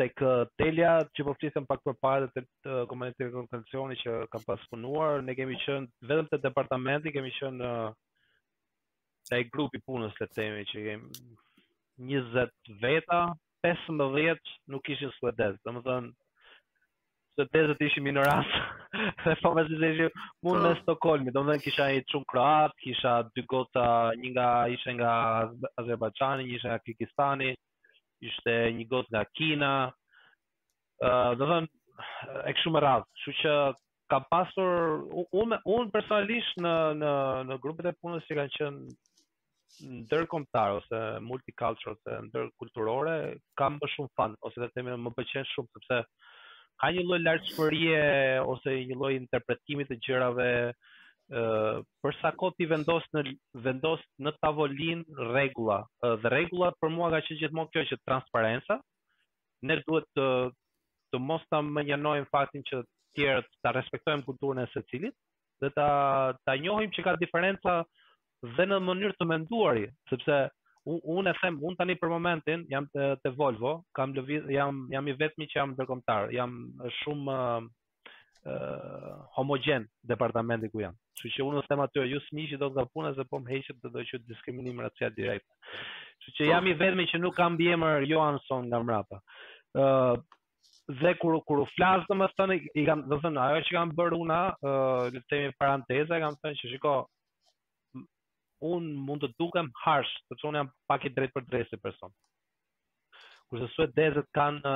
tek Telia që po flisnim pak më parë të, të komunitetit të konvencionit që kam pas punuar, ne kemi qenë vetëm te departamenti, kemi qenë ai grupi i punës le të themi që kemi 20 veta, 15 nuk ishin suedezë. Domethënë suedezët ishin minorancë. Dhe po më se ishin mund në, po. Stokholmi, domethënë kisha një çun kroat, kisha dy goca, një nga ishte nga Azerbajxhani, një ishte nga Kirgistani, ishte një gocë nga Kina. Ë, uh, domethënë e kështu me radhë. Kështu që kam pasur unë unë personalisht në në në grupet e punës që kanë qenë ndërkombëtare ose multicultural ose ndërkulturore kam më shumë fun ose le të themi më pëlqen shumë sepse ka një lloj larmishmërie ose një lloj interpretimi të gjërave ë uh, për sa kohë ti vendos në vendos në tavolinë rregulla dhe rregulla për mua ka qenë gjithmonë kjo që transparenca ne duhet të të mos ta mënjanojmë faktin që të tjerët ta respektojmë kulturën e secilit dhe ta ta njohim që ka diferenca dhe në mënyrë të menduari, sepse unë e them, unë tani për momentin jam te, te Volvo, kam lëviz, jam jam i vetmi që jam ndërkombëtar, jam shumë uh, homogjen departamenti ku jam. Kështu që u them atyre, ju s'më hiqni dot nga puna se po më hoqët do jetë diskriminim racial direkt. Kështu që jam i vetmi që nuk kam mbiemër Johansson nga mbrapa. ë uh, Dhe kur kur u flas domethënë i kam, domethënë, ajo që kam bërë unë, ë uh, le të themi paranteza, kam thënë që shiko un mund të dukem harsh, sepse un jam pak i drejtpërdrejtë si person. Kurse suedezët kanë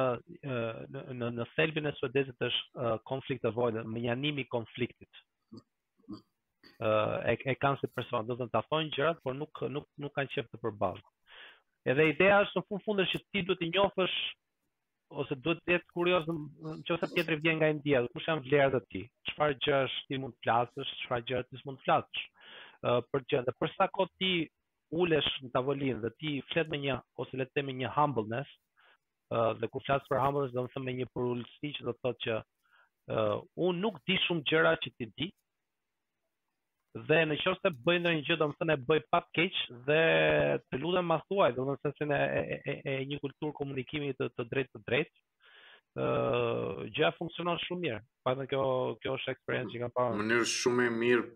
në në në thelbin e suedezit është conflict avoidance, mënjanimi i konfliktit. e, e kanë si persona, duan t'i thonë gjërat, por nuk nuk nuk kanë qejf të përballen. Edhe ideja është në fund të fundit që ti duhet të njohësh ose duhet të jesh kurioz nëse tjetri vjen nga India, kush janë vlerat e tij, çfarë gjërash ti mund të flasësh, çfarë gjëra ti s'mund të flasësh. Ë për gjë, dhe për sa kohë ti ulesh në tavolinë dhe ti flet me një ose le të themi një humbleness, ë dhe kur flas për humbleness domethënë me një përulësi që do të thotë që ë unë nuk di shumë gjëra që ti di. Dhe në qoftë se bëj ndonjë gjë, domethënë e bëj pa të keq dhe të lutem ma thuaj, domethënë vendosim një, e, e, e, një kulturë komunikimi të të drejtpërdrejtë, ë gjëja funksionon shumë mirë. Të paktën kjo kjo është eksperiencë që kam parë. Një mënyrë shumë e mirë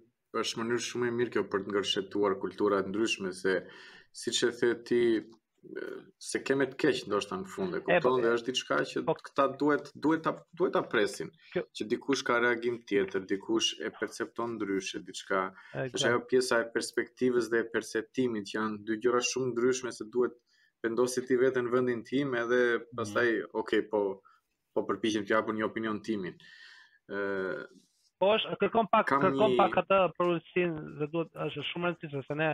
është mënyrë shumë e mirë kjo për të ngërshetuar kultura të ndryshme se siç e the ti se s'ke me të keq ndoshta në fund e po, kupton dhe është diçka që po, këta duhet duhet ta duhet ta presin kjo, që dikush ka reagim tjetër, dikush e percepton ndryshe diçka. Është ajo pjesa e perspektivës dhe e perceptimit që janë dy gjëra shumë të ndryshme se duhet ta vendosësh ti veten në vendin tim edhe mhm. pastaj mm. okay po po përpiqem të jap unë një opinion timin. ë Po është kërkon pak Kam kërkon një... pak atë përulësinë dhe duhet është shumë rëndësishme se ne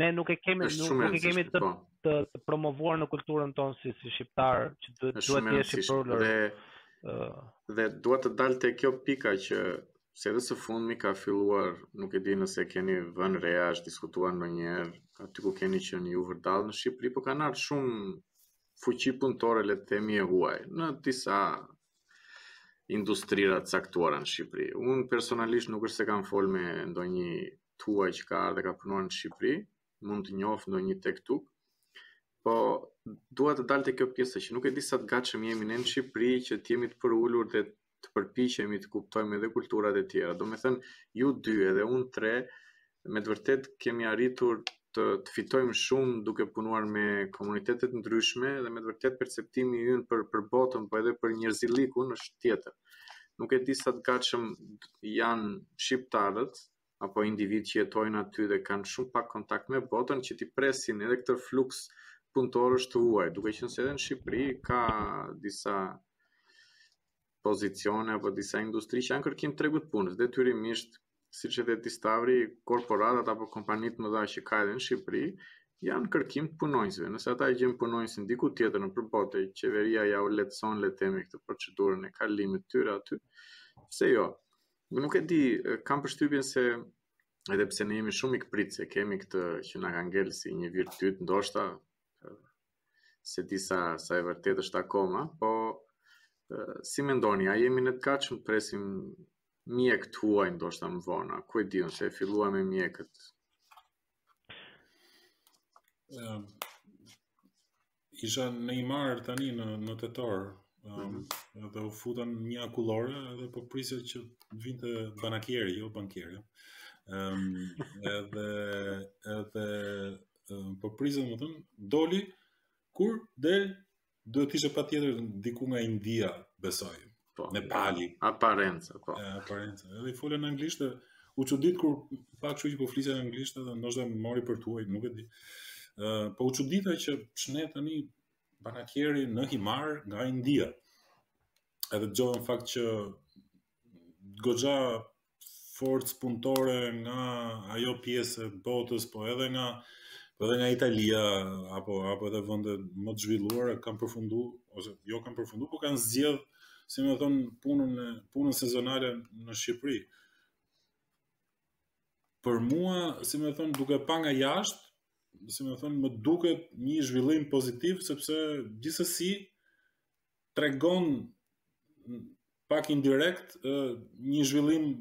ne nuk e kemi nuk, nuk e kemi të, po. të, të promovuar në kulturën tonë si si shqiptar që duhet duhet të jesh i përulur. Dhe uh... dhe dua të dal te kjo pika që se edhe së fundmi ka filluar, nuk e di nëse keni vënë re, apo është diskutuar ndonjëherë aty ku keni qenë ju vërdall në Shqipëri, po kanë ardhur shumë fuqi punëtore le të themi e huaj në disa industrira të caktuara në Shqipëri. Unë personalisht nuk është se kam fol me ndonjë të huaj që ka ardh e ka punuar në Shqipëri, mund të njof ndonjë tek-tuk. Po dua të dal te kjo pjesë që nuk e di sa të gatshëm jemi ne në Shqipëri që të jemi të përulur dhe të përpiqemi të kuptojmë edhe kulturat e tjera. Domethënë, ju dy edhe unë tre, me të vërtet kemi arritur të, të fitojmë shumë duke punuar me komunitete të ndryshme dhe me të vërtet perceptimi ynë për, për botën, po edhe për njerëzillëkun është tjetër. Nuk e di sa të gatshëm janë shqiptarët, apo individë që jetojnë aty dhe kanë shumë pak kontakt me botën që t'i presin edhe këtë fluks punëtorësh të huaj, duke qenë se edhe në Shqipëri ka disa pozicione apo disa industri që janë kërkim të tregut të punës, detyrimisht siç e the ti Stavri, korporatat apo kompanitë e mëdha që ka edhe në Shqipëri, janë kërkim të punonjësve. Nëse ata e gjejnë punonjësin diku tjetër nëpër botë, qeveria ua lehtëson, le të themi këtë procedurën e kalimit të tyre aty, se jo, Ëm nuk e di, kam përshtypjen se edhe pse ne jemi shumë mikpritës e kemi këtë që na ka ngel si një virtyt ndoshta s'e di sa, sa e vërtet është akoma, po si mendoni, a jemi ne të gatshëm të presim mjekë të huaj ndoshta më vonë, ku e di unë, se e filluam me mjekët? Isha në Himarë tani në në tetor. Ëm um, mm -hmm. dhe u futa në një akullore edhe po prisja që të vinte banakieri, jo bankieri. Ëm um, edhe edhe um, po prisja domethënë doli kur del duhet të ishte patjetër diku nga India, besoj. Po. Nepali. Aparenca, po. E, aparenca. Edhe i fola në anglisht dhe u çudit kur pa që, që po flisja në anglisht dhe ndoshta dhe më mori për të huaj, nuk e di. E, po u çudita që ishte një banakier në Himarë nga India. Edhe dëgjova në fakt që goxha forcë punëtore nga ajo pjesë e botës, po edhe nga po edhe nga Italia apo apo edhe vende më të zhvilluara kanë përfunduar ose jo kanë përfunduar, por kanë zgjedh, si me thënë, punën e punën sezonale në Shqipëri. Për mua, si me thënë, duke pa nga jashtë, si me thënë, më duket një zhvillim pozitiv sepse gjithsesi tregon pak indirekt një zhvillim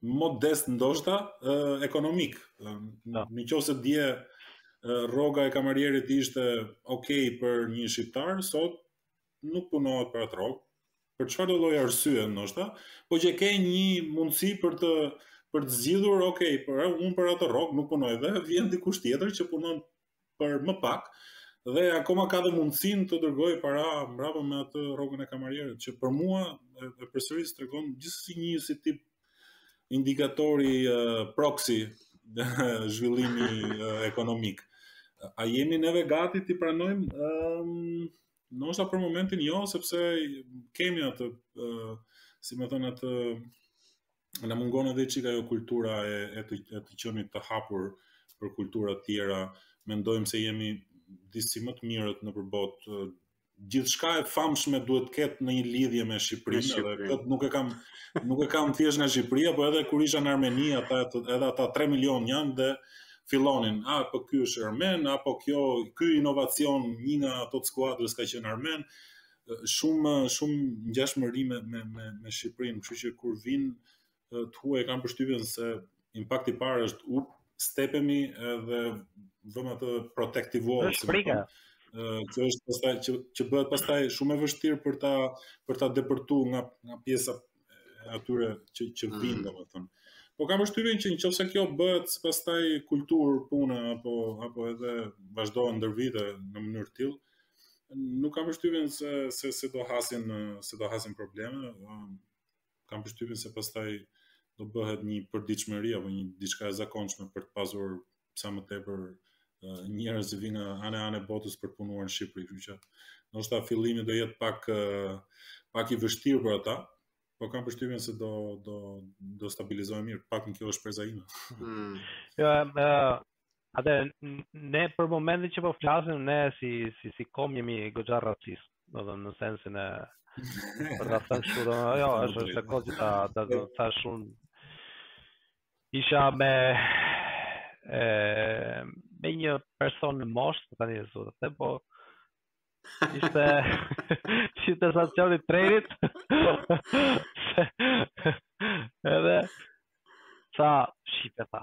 modest ndoshta ekonomik. Në qoftë se dje rroga e kamarierit ishte ok për një shqiptar, sot nuk punohet për atë rrogë. Për çfarëdolloj arsye ndoshta, po që ke një mundësi për të për të zgjidhur, ok, por unë për atë rrogë nuk punoj dhe vjen dikush tjetër që punon për më pak dhe akoma ka dhe mundësinë të dërgojë para mbrapa me atë rrogën e kamarierit, që për mua e, e përsëris tregon gjithsesi një si tip indikatori uh, proxy zhvillimi uh, ekonomik. A jemi neve gati t'i pranojmë? Um, ndoshta për momentin jo, sepse kemi atë, uh, si me thënë atë, na mungon edhe çik ajo kultura e e të, e të qenit të hapur për kultura të tjera. Mendojmë se jemi disi më të mirët nëpër botë. Gjithçka e famshme duhet të ketë ndonjë lidhje me Shqipërinë, Shqipëri. edhe këtë nuk e kam nuk e kam thjesht nga Shqipëria, por edhe kur isha në Armeni, ata edhe ata 3 milion janë dhe fillonin, a po ky është armen, apo kjo ky inovacion një nga ata të skuadrës ka qenë armen. shumë shumë ngjashmëri me me me, me Shqipërinë, kështu që kur vijnë të huaj kam përshtypjen se impakti i parë është u stepemi edhe vëmë atë protective wall. Është frika. Që është pastaj që, që bëhet pastaj shumë e vështirë për ta për ta depërtuar nga nga pjesa e atyre që që mm. vijnë domethënë. Po kam përshtypjen që nëse kjo bëhet pastaj kulturë pune apo apo edhe vazhdohet ndër vite në mënyrë të tillë, Nuk kam përshtypjen se se se do hasin se do hasin probleme, kam përshtypjen se pastaj do bëhet një përditshmëri apo një diçka e zakonshme për të pasur sa më tepër njerëz që vijnë nga anë e anë botës për të punuar në Shqipëri, kështu që ndoshta fillimi do jetë pak pak i vështirë për ata, po kam përshtypjen se do do do stabilizohen mirë, të paktën kjo është shpresa ime. Mm. Ja, Atë ne për momentin që po flasim ne si si si komb jemi goxha racistë, domethënë në sensin e për ta thënë kështu, do jo, është është koti ta ta do ta shumë isha me e, me një person në moshë, po tani është zotë, po ishte që te stacioni i trenit edhe sa shqipe tha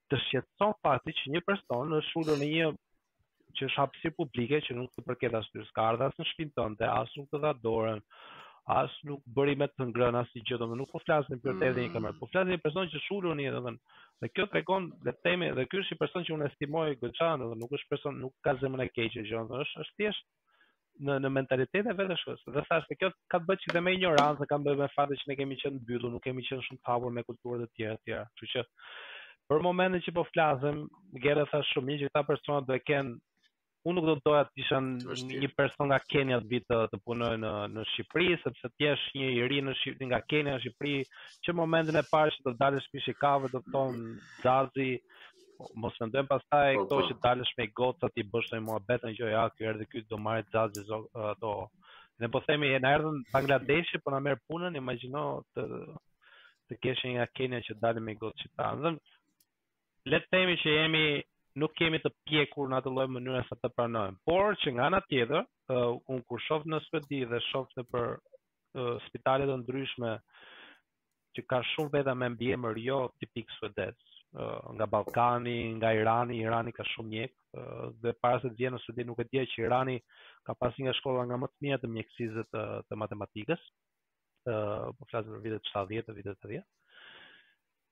Të shqetëson fakti që një person është ulur në një që është hapësirë publike që nuk të përket as ty, s'ka ardhur as në shtëpinë tënde, as nuk të dha dorën, as nuk bëri me të ngrënë as gjë, domethënë nuk po flasim për të dhënë një kamerë, po flasim një person që është ulur në një domethënë. Dhe kjo tregon le të themi dhe ky është një person që unë e stimoj goxha, domethënë nuk është person nuk ka zemrën e keqe gjë, domethënë është është thjesht në në mentalitet e vet është kështu. Dhe thashë kjo ka të bëjë çikë me injorancë, ka të bëjë me faktin që ne kemi qenë mbyllur, nuk kemi qenë shumë të hapur me kultura të tjera të tjera. Kështu që për momentin që po flasim, Gerdi e tha shumë mirë që këta persona do të kenë unë nuk do të doja të isha një person nga Kenia të vij të punoj në në Shqipëri, sepse të jesh një i ri në Shqipëri nga Kenia në Shqipëri, që momentin e parë që do dalësh më shikojnë do të thonë zezaku, Po, mos mendojmë pastaj po, këto po. që dalësh me një gocë t'i bësh ndonjë muhabet ndonjë gjë, ja, ky erdhi ky do marrë xhaxhi zog ato. Ne po themi na erdhën Bangladeshi, po na merr punën, imagjino të të kesh një nga Kenia që del me gocat tona. Le të themi që jemi nuk kemi të pjekur në atë lloj mënyre sa të pranojmë. Por që nga ana tjetër, uh, un kur shoh në Suedi dhe shoh nëpër uh, spitale të ndryshme që ka shumë veta me mbiemër jo tipik suedez, nga Ballkani, nga Irani, Irani ka shumë mjek dhe para se të vija në Suedi nuk e dija që Irani ka pasur një shkolla nga më të mira të mjekësisë të, të matematikës. ë po flasim për vitet 70 e vitet 80.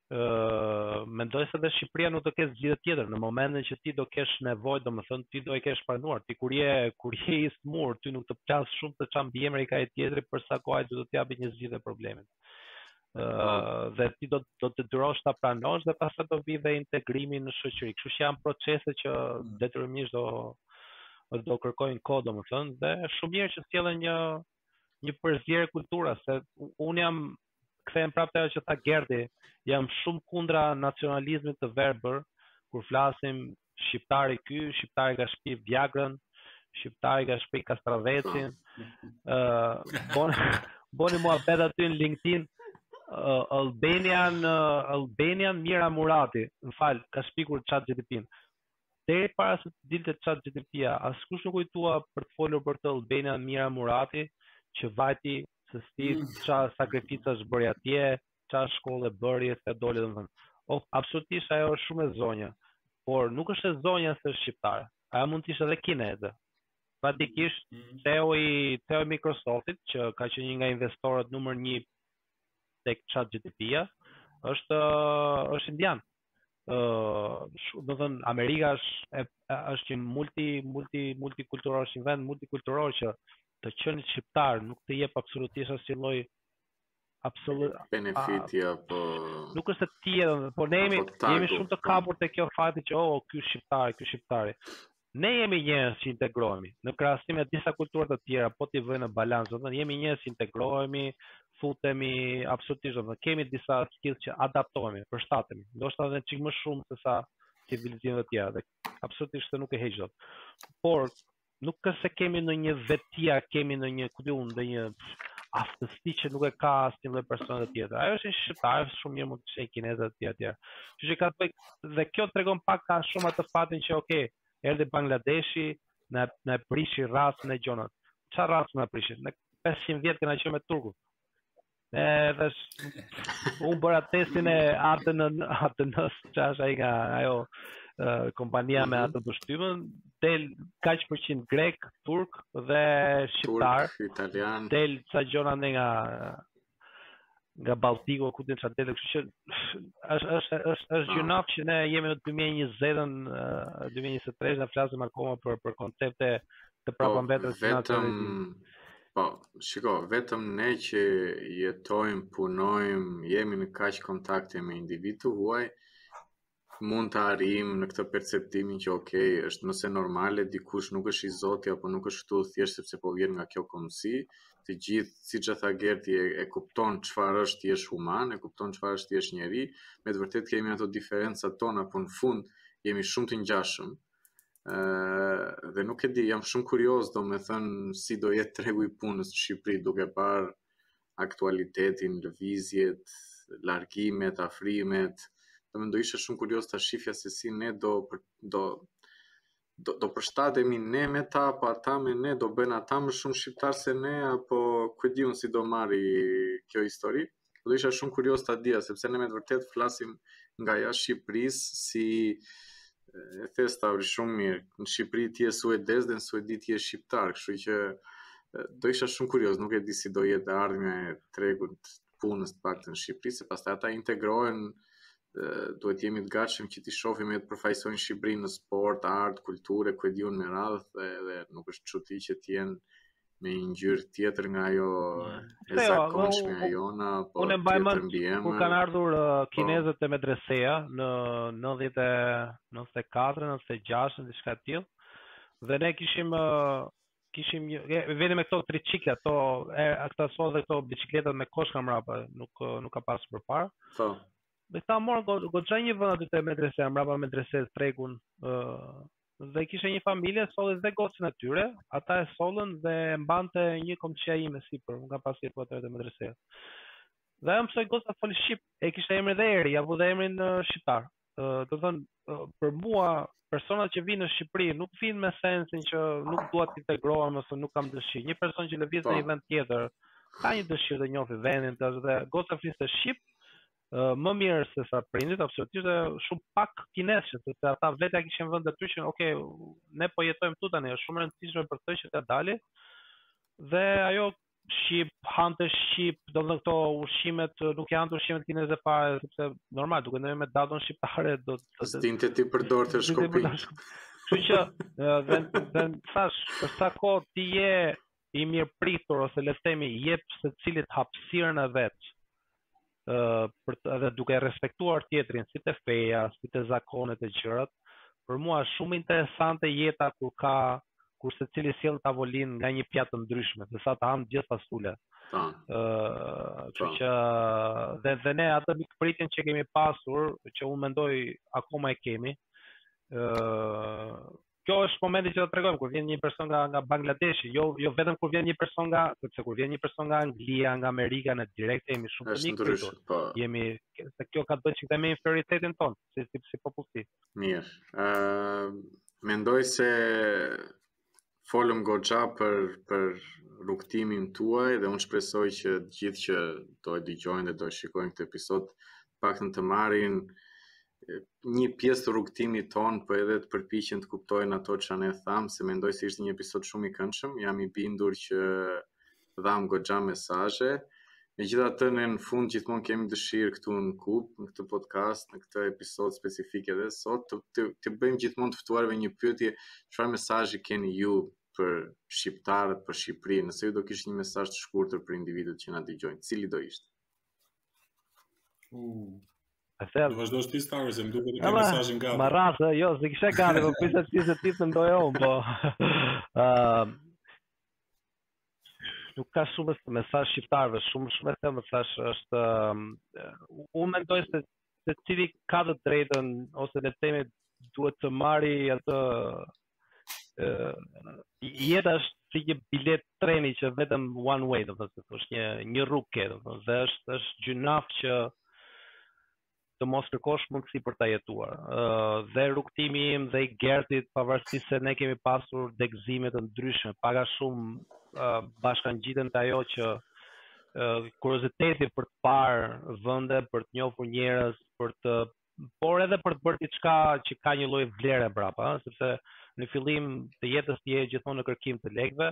ë mendoj se dhe Shqipëria nuk do të ketë zgjidhje tjetër në momentin që ti do kesh nevojë, domethënë ti do e kesh pranuar. Ti kur je kur je i smur, ti nuk të plas shumë se çfarë mbiemri ka i tjetri për sa kohë do të japë një zgjidhje për problemin. Ëh uh, dhe ti do do të detyrosh ta pranosh dhe pastaj do vi dhe integrimi në shoqëri. Kështu që janë procese që mm. detyrimisht do do kërkojnë kohë domethënë dhe shumë mirë që sjellin një një përzierje kulturash se un jam kthehem prapë te ajo që tha Gerdi, jam shumë kundra nacionalizmit të verbër kur flasim shqiptari ky, shqiptari ka shpik Viagrën, shqiptari ka shpik kastravecin. Ë bon boni muhabet aty në LinkedIn. Uh, Albanian uh, Albanian Mira Murati, më fal, ka shpikur ChatGPT-në. Deri para se të dilte ChatGPT-ja, askush nuk u kujtua për të folur për the Albanian Mira Murati, që vajti se si mm. ça sakrifica ish bërë atje, Ça shkolle bëri e si doli domethënë. O absolutisht ajo është shumë e zonja, por nuk është e zonja se është shqiptare. Ajo mund të ishte edhe kineze. Praktikisht mm -hmm. CEO i CEO i Microsoftit që ka qenë një nga investorët numër 1 tek ChatGPT-ja është është indian. Ëh, uh, domethënë Amerika është e, është një multi multi multikulturor, është një vend multikulturor që të qenit shqiptar nuk të jep absolutisht asnjë lloj Absolutisht. Benefiti apo Nuk është të tjerë, por ne jemi jemi shumë të po. kapur te kjo fakti që oh, ky shqiptari, ky shqiptari. Ne jemi njerëz që integrohemi në krahasim me disa kultura të tjera, po t'i vëmë në balancë, domethënë jemi njerëz që integrohemi, futemi absolutisht, domethënë kemi disa skill që adaptohemi, përshtatemi. Ndoshta edhe çik më shumë se sa civilizimet e tjera dhe absolutisht se nuk e heq dot. Por nuk është se kemi ndonjë vetia, kemi ndonjë, ku di unë, ndonjë aftësi që nuk e ka asnjë lloj personi tjetër. Ajo që bën një shqiptar, shumë mirë mund ta bëjnë kinezët e tjerë e tjerë. Që që ka të bëjë, dhe kjo tregon pak ka shumë atë faktin që, okej, erdhi Bangladeshi, na e prishi racën e gjonat. Ça race na prishi? Ne 500 vjet kena qenë me turkun. E, thash, unë bëra testin e ADN-së, ADN-së, ça është ai, nga ajo kompania me atë pështymën, del kaq përqind grek, turk dhe shqiptar, turk, italian. Del ca gjona nga nga Baltiku ku di unë çfarë del, kështu që është është është është gjynaf që ne jemi në 2020-ën, 2023 e flasim akoma për për koncepte të prapambetura që na të Po, shiko, vetëm ne që jetojmë, punojmë, jemi në kaq kontakte me individu huaj, mund të arrijmë në këtë perceptimin që ok, është mëse normale, dikush nuk është i zoti apo nuk është këtu thjesht sepse po vjen nga kjo kombësi, të gjithë, siç e tha Gerti, e, e kupton çfarë është të jesh human, e kupton çfarë është të jesh njeri, me të vërtetë kemi ato diferencat tona, po në fund jemi shumë të ngjashëm, ë dhe nuk e di, jam shumë kurioz domethënë si do jetë tregu i punës në Shqipëri duke parë aktualitetin, lëvizjet, largimet, afrimet. Do më do isha shumë kurioz ta shifja se si ne do për, do do, do përshtatemi ne me ta, apo ata me ne, do bëhen ata më shumë shqiptarë se ne, apo ku di unë si do marri kjo histori. Ë Do isha shumë kurioz ta dija sepse ne me të vërtetë flasim nga jashtë Shqipërisë si e the Stavri shumë mirë. Në Shqipëri ti je suedez dhe në Suedi ti je shqiptar, kështu që do isha shumë kurioz, nuk e di si do jetë e ardhmja e tregut të punës të paktën në Shqipëri, se pastaj ata integrohen duhet të jemi të gatshëm që t'i shohim edhe të përfaqësojnë Shqipërinë në sport, art, kulturë, ku e di unë me radhë dhe, dhe nuk është çudi që të jenë me një ngjyrë tjetër nga ajo e zakonshmja jona, po unë mbaj mend kur kanë ardhur uh, kinezët te medreseja në 90 94 96, diçka të tillë. Dhe ne kishim uh, kishim një vetëm me këto tricikla, ato këto sot dhe këto biçikletat me kosh ka mbrapa, nuk uh, nuk ka pasur përpara. Po. Dhe këta morën goxha një vend aty te medreseja, mbrapa medresesë tregun ë dhe kishte një familje e solli dhe gocën e tyre, ata e sollën dhe e mbante një komshia ime sipër, unë kam pas shtëpinë atëherë te medreseja. Dhe ajo mësoi goca të fliste shqip, e kishte emrin dhe Eri, ia vu dhe emrin shqiptar. Ë, domethënë, për mua personat që vijnë në Shqipëri nuk vijnë me sensin që nuk dua të integrohem ose nuk kam dëshirë. Një person që lëviz në një vend tjetër ka një dëshirë të njohë vendin, të dhe goca fliste shqip, më mirë se sa prindit, absolutisht dhe shumë pak kinezçe, sepse ata vetë ia kishin vënë detyrë që ok, ne po jetojmë këtu tani, është shumë e rëndësishme për të që ta dali. Dhe ajo shqip, hante shqip, domethënë këto ushqimet, nuk i hante ushqimet kineze fare, sepse normal, duke ndenjur me dadon shqiptare, domethënë... S'dinte t'i përdorte shkopinjtë. Kështu që, dhe, dhe, thash, për sa kohë ti je i mirëpritur ose le të themi i jep secilit hapësirën e vet ë për të, edhe duke respektuar tjetrin si te feja, si te zakonet e gjërat. Për mua është shumë interesante jeta kur ka kur secili sjell në tavolinë nga një pjatë të ndryshme, se sa të hamë gjithë fasule. Po. Ë, kështu që dhe dhe ne atë mikpritjen që kemi pasur, që unë mendoj akoma e kemi, ë ky është momenti që do të tregojmë kur vjen një person nga nga Bangladeshi, jo jo vetëm kur vjen një person nga, sepse kur vjen një person nga Anglia, nga Amerika ne direkt jemi shumë të mikë këtu. Po. Jemi se kjo ka të bëjë një çikë me inferioritetin tonë, si si si popullsi. Mirë. Ë uh, mendoj se folëm goxha për për rrugëtimin tuaj dhe unë shpresoj që të gjithë që do e dëgjojnë dhe do e shikojnë këtë episod të paktën të marrin një pjesë të rrugëtimit tonë, po edhe të përpiqen të kuptojnë ato që ne thamë, se mendoj se ishte një episod shumë i këndshëm, jam i bindur që dhamë goxha mesazhe. Megjithatë ne në fund gjithmonë kemi dëshirë këtu në kup, në këtë podcast, në këtë episod specifik edhe sot, të, të, të bëjmë gjithmonë të ftuarve një pyetje, çfarë mesazhi keni ju për shqiptarët, për Shqipërinë, nëse ju do kishit një mesazh të shkurtër për individët që na dëgjojnë, cili do ishte? E thellë. Do vazhdosh ti Star Wars, më duket e ke mesazhin gati. Ma rrasë, jo, s'e kisha gati, po pse ti se ti mendoje unë, po. Ëm. Nuk ka shumë mesazh shqiptarëve, shumë shumë të mesazh është unë mendoj se secili ka të drejtën ose le të themi duhet të marri atë jeta është si një biletë treni që vetëm one way, do të thotë, është një një rrugë ke, do të thotë, dhe është është gjynaf që të mos kërkosh mundësi për ta jetuar. Ë uh, dhe rrugëtimi im dhe i Gertit, pavarësisht se ne kemi pasur degëzime të ndryshme, pak a shumë uh, bashkangjiten te ajo që uh, kurioziteti për të parë vende, për të njohur njerëz, për të por edhe për të bërë diçka që ka një lloj vlere mbrapa, ëh, sepse në fillim të jetës ti je gjithmonë në kërkim të lekëve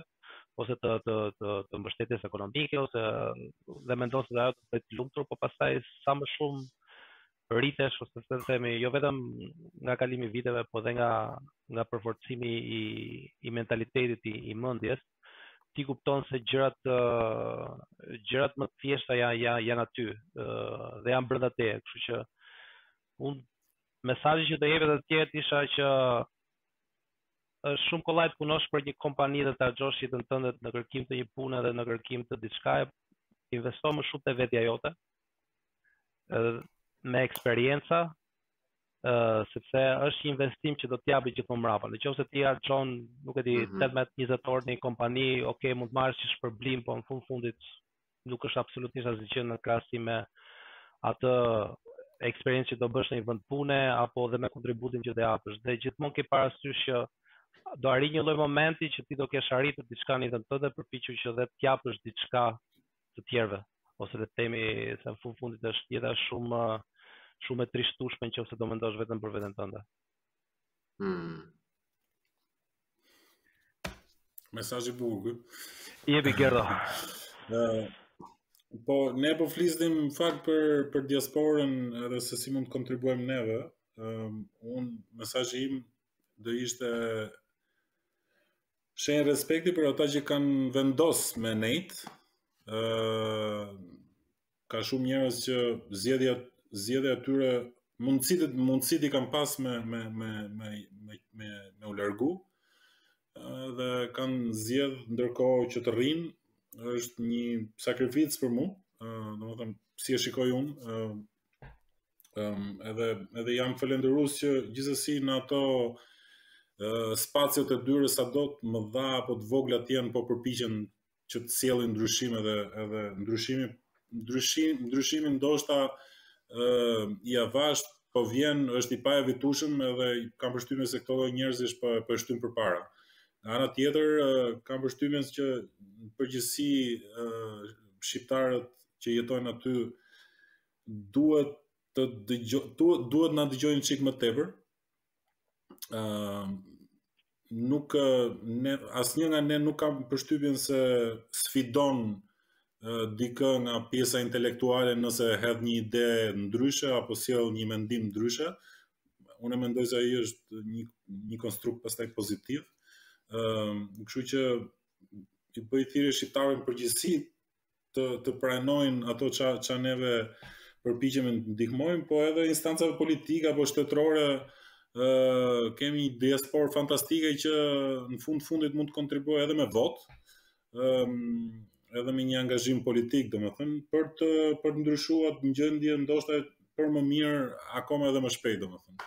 ose të të të, të mbështetjes ekonomike ose dhe mendon se ajo të bën të lumtur, por pastaj sa më shumë rritesh ose të themi jo vetëm nga kalimi i viteve, por dhe nga nga përforcimi i i mentalitetit i, i mendjes, ti kupton se gjërat gjërat më të thjeshta janë janë janë aty dhe janë brenda teje, kështu që un mesazhi që do jepja të tjerëve ishte që është shumë kollaj të punosh për një kompani dhe të harxhosh jetën tënde në kërkim të një pune dhe në kërkim të diçkaje, investo më shumë te vetja jote me eksperienca sepse është një investim që do të japë gjithmonë mbrapa. Në qoftë se ti harxhon, nuk e di, 18-20 mhm. orë në një kompani, ok, mund të marrësh një shpërblim, por në fund fundit nuk është absolutisht asgjë në krahasim me atë eksperiencë që do bësh në një vend pune apo dhe me kontributin që do japësh. Dhe gjithmonë ke parasysh që do arrijë një lloj momenti që ti do kesh arritur diçka në vend tënd dhe përpiqu që dhe të japësh diçka të tjerëve ose le të themi se në fund fundit jeta është shumë shumë e trishtueshme në qoftë se do mendosh vetëm për veten tënde. Hmm. Mesazh i bukur. Jepi Gerdo. Ëh, po ne po flisnim në fakt për për diasporën edhe se si mund të kontribuojmë neve. Ëm, um, un mesazhi im do ishte Shenjë respekti për ata që kanë vendos me nejt. ë ka shumë njerëz që zgjedhja zgjedhja e tyre mundësitë mundësit i kanë pas me me me me me me, me u largu dhe kanë zgjedh ndërkohë që të rrinë është një sakrificë për mua, domethënë si e shikoj unë, Um, edhe edhe jam falënderues që gjithsesi në ato uh, spaciot e tyre sado të mëdha apo të vogla të jenë po përpiqen që të sjellin ndryshim edhe edhe ndryshimi ndryshim ndryshimi ndoshta ë uh, i avashtë po vjen është i paevitueshëm edhe kam përshtypjen se këto njerëz po po e shtyjnë përpara. Ana tjetër uh, kam përshtypjen që në përgjithësi uh, shqiptarët që jetojnë aty duhet të dëgjo, duhet, duhet na dëgjojnë një çik më tepër. ë uh, nuk ne asnjë nga ne nuk kam përshtypjen se sfidon uh, dikë nga pjesa intelektuale nëse hedh një ide ndryshe apo sjell një mendim ndryshe. Unë mendoj se ai është një një konstrukt pastaj pozitiv. ë uh, kështu që i bëj thirrje shqiptarëve në përgjithësi të të pranojnë ato ça ça neve përpiqemi të ndihmojmë, po edhe instancave politike apo shtetërore ë kemi një diasporë fantastike që në fund të fundit mund të kontribuojë edhe me votë. ë edhe me një angazhim politik, domethënë, për të për të ndryshuar gjendjen ndoshta për më mirë akoma edhe më shpejt, domethënë.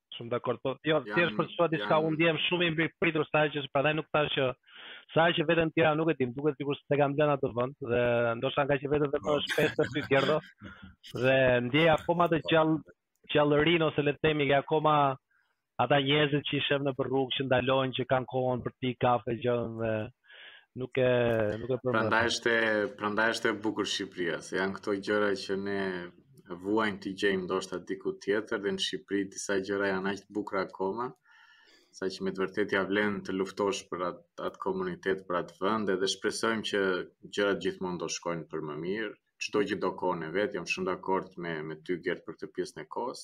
Shumë dakord, po jo, Janë- thjesht për të shtuar diçka janë- unë ndihem shumë i mirëpritur sa që prandaj nuk thashë që sa që vetëm në Tiranë nuk e di, duket sikur s'e kam lënë atë vend dhe ndoshta ngaqë veten time e sheh aty gjithkund dhe ndjej akoma të gjallë gjallërinë ose le të themi që akoma ata njerëzit që i shef nëpër rrugë që ndalojnë që kanë kohën për të pi kafe gjëra dhe nuk e nuk e përmend. Prandaj është prandaj është e bukur Shqipëria, se janë këto gjëra që ne vuajmë t'i gjejmë ndoshta diku tjetër dhe në Shqipëri disa gjëra janë aq të bukura akoma, sa që me të vërtetë ia vlen të luftosh për atë, atë komunitet, për atë vend dhe shpresojmë që gjërat gjithmonë do shkojnë për më mirë. Çdo gjë do kohën e vet, jam shumë dakord me me ty Gert për këtë pjesën e kohës.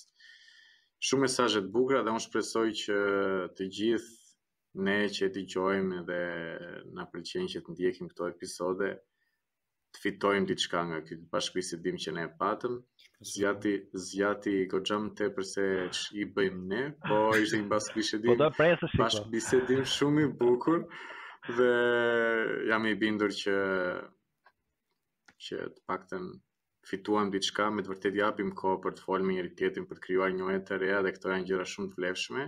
Shumë mesazhe të bukura dhe unë shpresoj që të gjithë ne që e dëgjojmë dhe na pëlqen që të ndjekim këto episode, të fitojmë diçka nga ky bashkëbisedim që ne e patëm. Zgjati, zgjati goxha më tepër se i bëjmë ne, po ishte një bashkëbisedim. Po do presësh po. Bashkëbisedim shumë i bukur dhe jam i bindur që që të paktën fituam diçka, me të vërtetë japim kohë për të folur me njëri tjetrin, për të krijuar njohje të reja dhe këto janë gjëra shumë të vlefshme